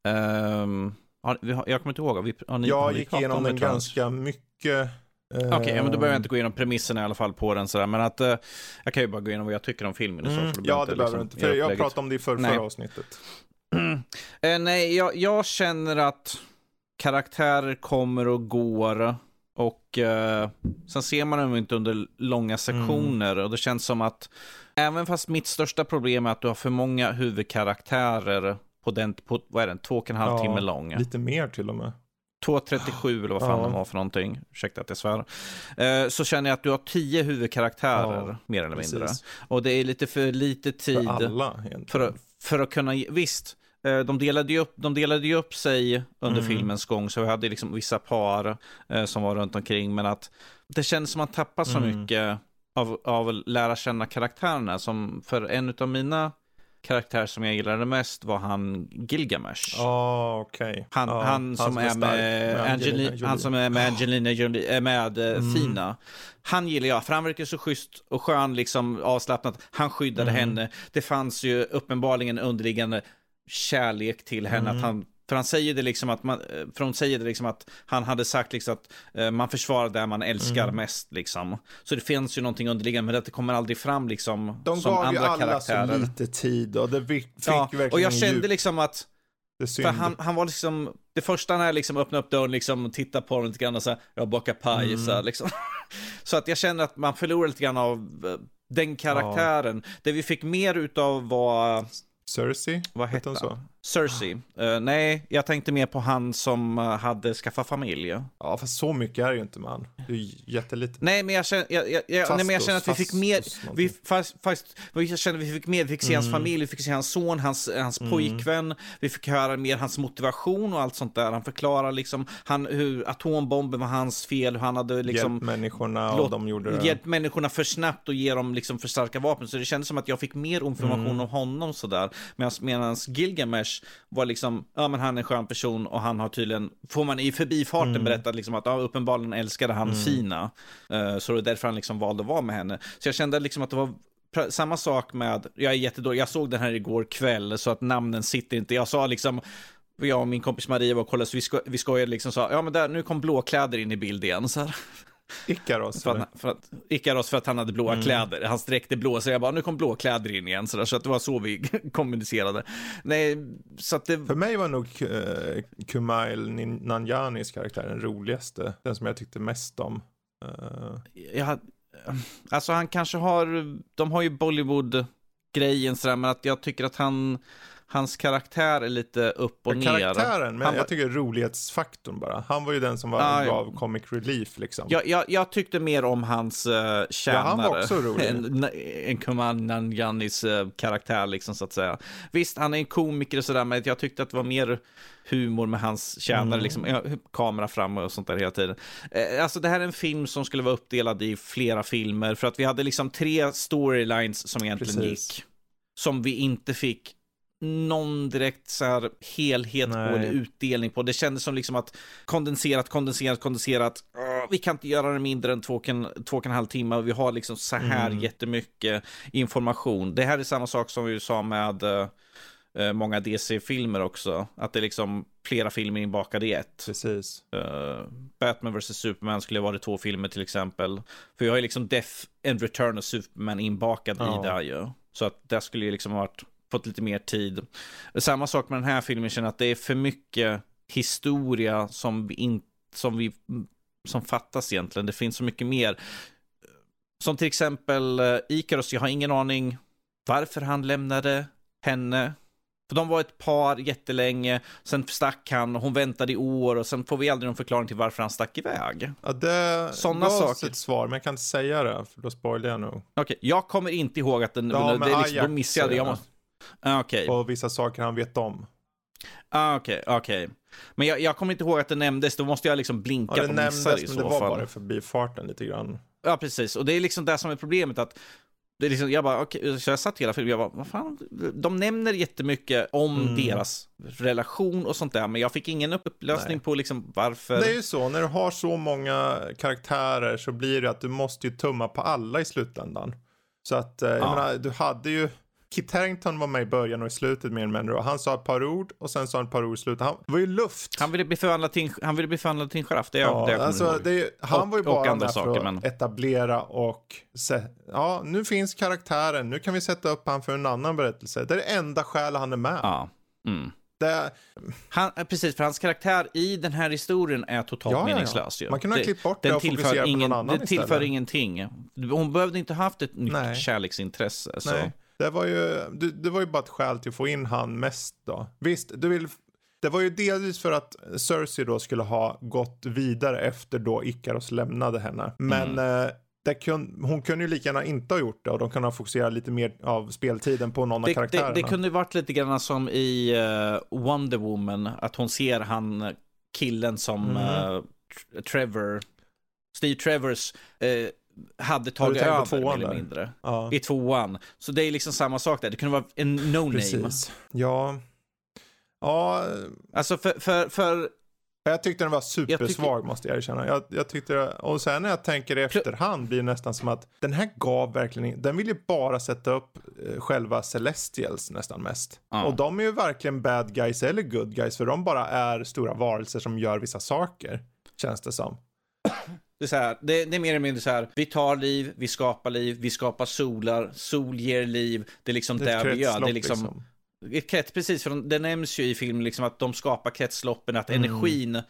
Ehm, har, har, jag kommer inte ihåg, har, vi, har ni, har Jag ni gick igenom om den ganska mycket. ehm, Okej, ja, men då behöver jag inte gå igenom premisserna i alla fall på den sådär, men att eh, jag kan ju bara gå igenom vad jag tycker om filmen i så Mm, ja, det behöver du liksom inte. För jag pratade om det i för, Nej. förra avsnittet. Eh, nej, jag, jag känner att karaktärer kommer och går och eh, sen ser man dem inte under långa sektioner och det känns som att även fast mitt största problem är att du har för många huvudkaraktärer på den, på, vad är den, två och en halv Ja, timme lång. Lite mer till och med. 2.37 eller vad fan Ja. de var för någonting. Ursäkta att jag svär. Eh, så känner jag att du har tio huvudkaraktärer, Ja, mer eller mindre. Precis. Och det är lite för lite tid För alla egentligen. för, att- för att kunna, visst, eh, de delade ju upp, de delade ju upp sig under Mm. filmens gång, så vi hade liksom vissa par eh, som var runt omkring, men att det kändes som att man tappade så Mm. mycket av, av att lära känna karaktärerna, som för en av mina karaktärer som jag gillade mest var han Gilgamesh. Ja, okej. Han, Ja, han, som är stark med, Angelina, Angelina han som är med Angelina Jolie, äh, med eh, Mm. Fina. Han gillar jag, för han verkar så schysst och skön, liksom avslappnat. Han skyddade Mm. henne. Det fanns ju uppenbarligen underliggande kärlek till henne, Mm. att han För han säger det liksom att man, eh, för hon säger det liksom att han hade sagt liksom att eh, man försvarar det man älskar mm. mest liksom. Så det finns ju någonting underliggande, men det kommer aldrig fram liksom De som andra karaktärer. De gav ju alla så lite tid och det fick ja, verkligen Och jag kände djup. liksom att för han, han var liksom, det första när jag liksom öppnade upp dörren liksom och tittade på honom lite grann och så här, jag bakar paj mm. så här, liksom. så att jag känner att man förlorar lite grann av eh, den karaktären. Ja. Det vi fick mer utav var... Cersei? Vad hette hon så? Cersei. Uh, nej, jag tänkte mer på han som uh, hade skaffat familj. Ja, fast så mycket är det ju inte man. Det är ju jättelite. Nej, men jag känner, jag, jag, jag, nej, men jag känner att vi fick mer, vi, fast, fast, jag känner att vi fick mer, vi fick se mm. hans familj, vi fick se hans son, hans, hans mm. pojkvän, vi fick höra mer hans motivation och allt sånt där. Han förklarar liksom han, hur atombomben var hans fel, hur han hade liksom... Hjälpt människorna och de gjorde det. Hjälpt människorna för snabbt och ge dem liksom för starka vapen. Så det kändes som att jag fick mer information mm. om honom sådär. Medan Gilgamesh var liksom, ja men han är en skön person och han har tydligen, får man i förbifarten mm. berättat liksom att ja, uppenbarligen älskade han mm. Sina. Uh, så det är därför han liksom valde att vara med henne. Så jag kände liksom att det var samma sak med, jag är jättedålig, jag såg den här igår kväll så att namnen sitter inte, jag sa liksom jag och min kompis Maria var och kollade, så vi, sko vi skojade liksom sa, ja men där, nu kom blåkläder in i bild igen. Så här. Ikaros? För att, för att, Ikaros för att han hade blåa mm. kläder. Hans dräkt är blå, så jag bara, nu kom blå kläder in igen. Så, där, så att det var så vi kommunicerade. Nej, så att det... För mig var nog uh, Kumail Nanjanis karaktär den roligaste. Den som jag tyckte mest om. Uh... Jag, alltså han kanske har, de har ju Bollywood-grejen sådär, men att jag tycker att han hans karaktär är lite upp och ja, ner. Karaktären, men han jag tycker rolighetsfaktorn bara. Han var ju den som var, ah, gav comic relief liksom. Jag, jag, jag tyckte mer om hans uh, tjänare. Ja, han var också rolig. En, en uh, karaktär liksom så att säga. Visst, han är en komiker och sådär, men jag tyckte att det var mer humor med hans tjänare, mm. liksom, kamera fram och sånt där hela tiden. Eh, alltså det här är en film som skulle vara uppdelad i flera filmer, för att vi hade liksom tre storylines som egentligen Precis. gick. Som vi inte fick någon direkt så här helhet Nej. på eller utdelning på. Det kändes som liksom att kondenserat, kondenserat, kondenserat. Vi kan inte göra det mindre än två två och en halv timme och vi har liksom så här mm. jättemycket information. Det här är samma sak som vi sa med uh, många DC-filmer också. Att det är liksom flera filmer inbakade i ett. Precis. Uh, Batman vs. Superman skulle vara två filmer till exempel. För vi har ju liksom Death and Return of Superman inbakad ja. i det här ju. Så att det skulle ju liksom ha varit fått lite mer tid. Samma sak med den här filmen, känner att det är för mycket historia som vi inte, som vi, som fattas egentligen. Det finns så mycket mer. Som till exempel uh, Ikaros, jag har ingen aning varför han lämnade henne. För de var ett par jättelänge, sen stack han, hon väntade i år och sen får vi aldrig någon förklaring till varför han stack iväg. Ja, det Sådana saker. ett svar, men jag kan inte säga det, för då spoilar jag nog. Okej, okay, jag kommer inte ihåg att den, ja, det, det, liksom, då missade jag. Jag måste, Ah, okay. Och vissa saker han vet om. Ah, okej, okay, okej. Okay. Men jag, jag kommer inte ihåg att det nämndes, då måste jag liksom blinka ja, det och missa det i så men det var bara förbi farten lite grann. Ja, precis. Och det är liksom det som är problemet, att det är liksom, jag bara, okay, så jag satt hela filmen, jag bara, vad fan, de nämner jättemycket om mm. deras relation och sånt där, men jag fick ingen upplösning Nej. på liksom varför. Det är ju så, när du har så många karaktärer så blir det att du måste ju tumma på alla i slutändan. Så att, eh, jag ja. menar, du hade ju Kit Harington var med i början och i slutet mer eller mindre. Han sa ett par ord och sen sa han ett par ord i slutet. Han, det var ju luft. Han ville bli förvandlad till, han ville bli förvandlad till en giraff. Det är ja, det jag alltså, det Han och, var ju bara med saker, för att men... etablera och se, ja, nu finns karaktären. Nu kan vi sätta upp han för en annan berättelse. Det är det enda skälet han är med. Ja. Mm. Det... Han, precis, för hans karaktär i den här historien är totalt ja, meningslös. Ja. Man kunde ha klippt bort det och fokuserat på någon annan Den tillför istället. ingenting. Hon behövde inte haft ett nytt Nej. kärleksintresse. Nej. Det var, ju, det, var ju bara ett skäl till att få in han mest då. Visst, du vill, det var ju delvis för att Cersei då skulle ha gått vidare efter då Ikaros lämnade henne. Men mm. eh, kun, hon kunde ju lika gärna inte ha gjort det och de kunde ha fokuserat lite mer av speltiden på någon det, av karaktärerna. Det, det kunde varit lite grann som i uh, Wonder Woman, att hon ser han killen som mm. uh, Trevor, Steve Trevors uh, hade tagit över mer eller mindre. Ja. I tvåan. Så det är liksom samma sak där. Det kunde vara en no-name. Ja. Ja. Alltså för, för, för Jag tyckte den var supersvag tycker... måste jag erkänna. Jag, jag tyckte, och sen när jag tänker i efterhand blir det nästan som att den här gav verkligen, den vill ju bara sätta upp eh, själva Celestials nästan mest. Ja. Och de är ju varken bad guys eller good guys för de bara är stora varelser som gör vissa saker. Känns det som. Det är, så här, det, det, är mer eller mindre så här, vi tar liv, vi skapar liv, vi skapar solar, sol ger liv, det är liksom det, det vi gör. Det är liksom, liksom. Krets, precis, för det nämns ju i filmen liksom att de skapar kretsloppen, att mm. energin,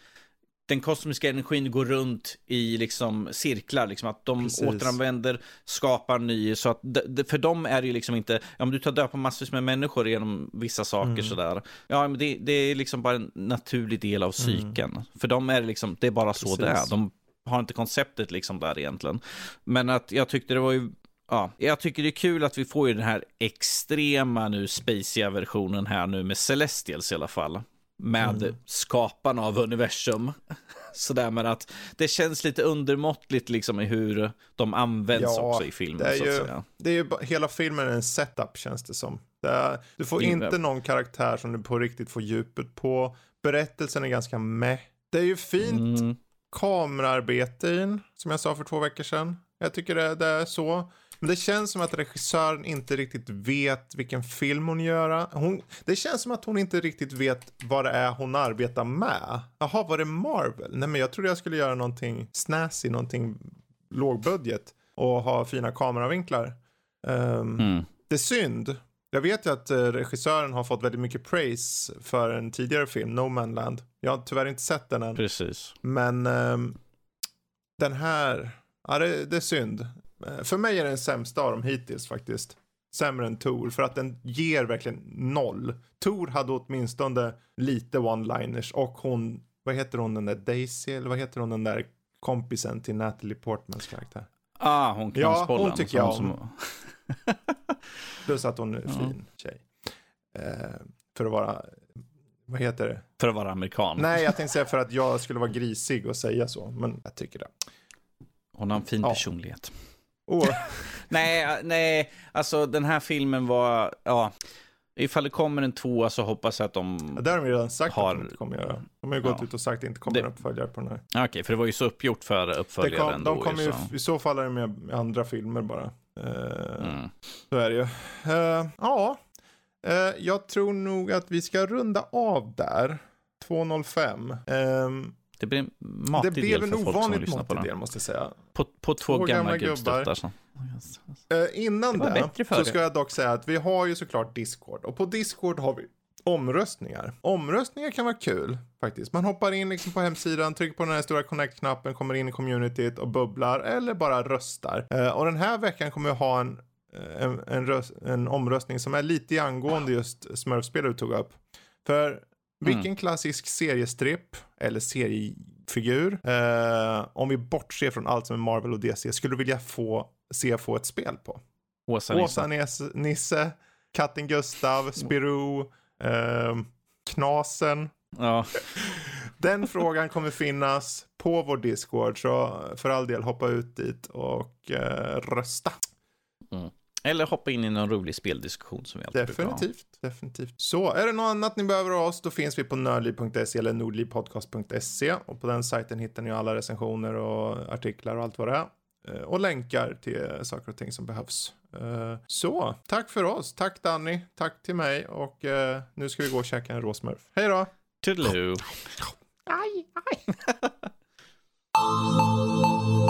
den kosmiska energin går runt i liksom cirklar, liksom att de precis. återanvänder, skapar ny, så att för dem är det ju liksom inte, ja men du tar död på massvis med människor genom vissa saker mm. sådär. Ja men det, det, är liksom bara en naturlig del av psyken. Mm. För dem är det liksom, det är bara så precis. det är. De har inte konceptet liksom där egentligen. Men att jag tyckte det var ju Ja, jag tycker det är kul att vi får ju den här extrema nu spaciga versionen här nu med Celestials i alla fall. Med mm. skaparna av universum. Sådär men att det känns lite undermåttligt liksom i hur de används ja, också i filmen. Det är, ju, det är ju hela filmen är en setup känns det som. Det är, du får mm. inte någon karaktär som du på riktigt får djupet på. Berättelsen är ganska meh. Det är ju fint mm. Kameraarbete in, som jag sa för två veckor sedan. Jag tycker det, det är så. Men det känns som att regissören inte riktigt vet vilken film hon gör. Hon, det känns som att hon inte riktigt vet vad det är hon arbetar med. Jaha, var det Marvel? Nej, men jag trodde jag skulle göra någonting snazzy, någonting lågbudget och ha fina kameravinklar. Um, mm. Det är synd. Jag vet ju att uh, regissören har fått väldigt mycket praise för en tidigare film, No Man Land. Jag har tyvärr inte sett den än. Precis. Men um, den här, ja det, det är synd. Eh, för mig är den sämsta av dem hittills faktiskt. Sämre än Tor för att den ger verkligen noll. Tor hade åtminstone lite one-liners och hon, vad heter hon den där Daisy eller vad heter hon den där kompisen till Natalie Portmans karaktär? Ah, hon Ja, hon tycker jag om. Som... Plus att hon är en fin ja. tjej. Eh, för att vara, vad heter det? För att vara amerikan. Nej, jag tänkte säga för att jag skulle vara grisig och säga så, men jag tycker det. Hon har en fin ja. personlighet. Oh. nej, nej, alltså den här filmen var, ja. Ifall det kommer en tvåa så hoppas jag att de ja, Det har de redan sagt har... att de inte kommer göra. De har ju gått ja. ut och sagt att det inte kommer det... en uppföljare på den här. Okej, okay, för det var ju så uppgjort för uppföljaren kom, De kommer ju, så. i så fall är det med andra filmer bara. Uh, mm. Så är det ju. Uh, ja, jag tror nog att vi ska runda av där. 2.05. Um, det blir en matig det del för folk som lyssnar på den. del måste jag säga. På, på två, två gamla, gamla gubbstöttar. Så. Uh, innan det, det så ska jag dock säga att vi har ju såklart Discord. Och på Discord har vi omröstningar. Omröstningar kan vara kul faktiskt. Man hoppar in liksom på hemsidan, trycker på den här stora connect-knappen, kommer in i communityt och bubblar eller bara röstar. Uh, och den här veckan kommer vi ha en, eh, en, en, röst, en omröstning som är lite angående just Smurfspel du tog upp. För vilken mm. klassisk seriestripp eller seriefigur, eh, om vi bortser från allt som är Marvel och DC, skulle du vilja få, se få ett spel på? Åsa-Nisse. Åsa-Nisse, Katten Gustav, Spirou, eh, Knasen. Ja. Den frågan kommer finnas på vår Discord, så för all del hoppa ut dit och eh, rösta. Mm. Eller hoppa in i någon rolig speldiskussion som vi alltid Definitivt, definitivt. Så, är det något annat ni behöver av oss, då finns vi på nördliv.se eller nordlivpodcast.se och på den sajten hittar ni alla recensioner och artiklar och allt vad det är. Eh, och länkar till saker och ting som behövs. Eh, så, tack för oss. Tack Danny, tack till mig och eh, nu ska vi gå och käka en råsmurf. Hej då! Toodaloo! Aj, aj!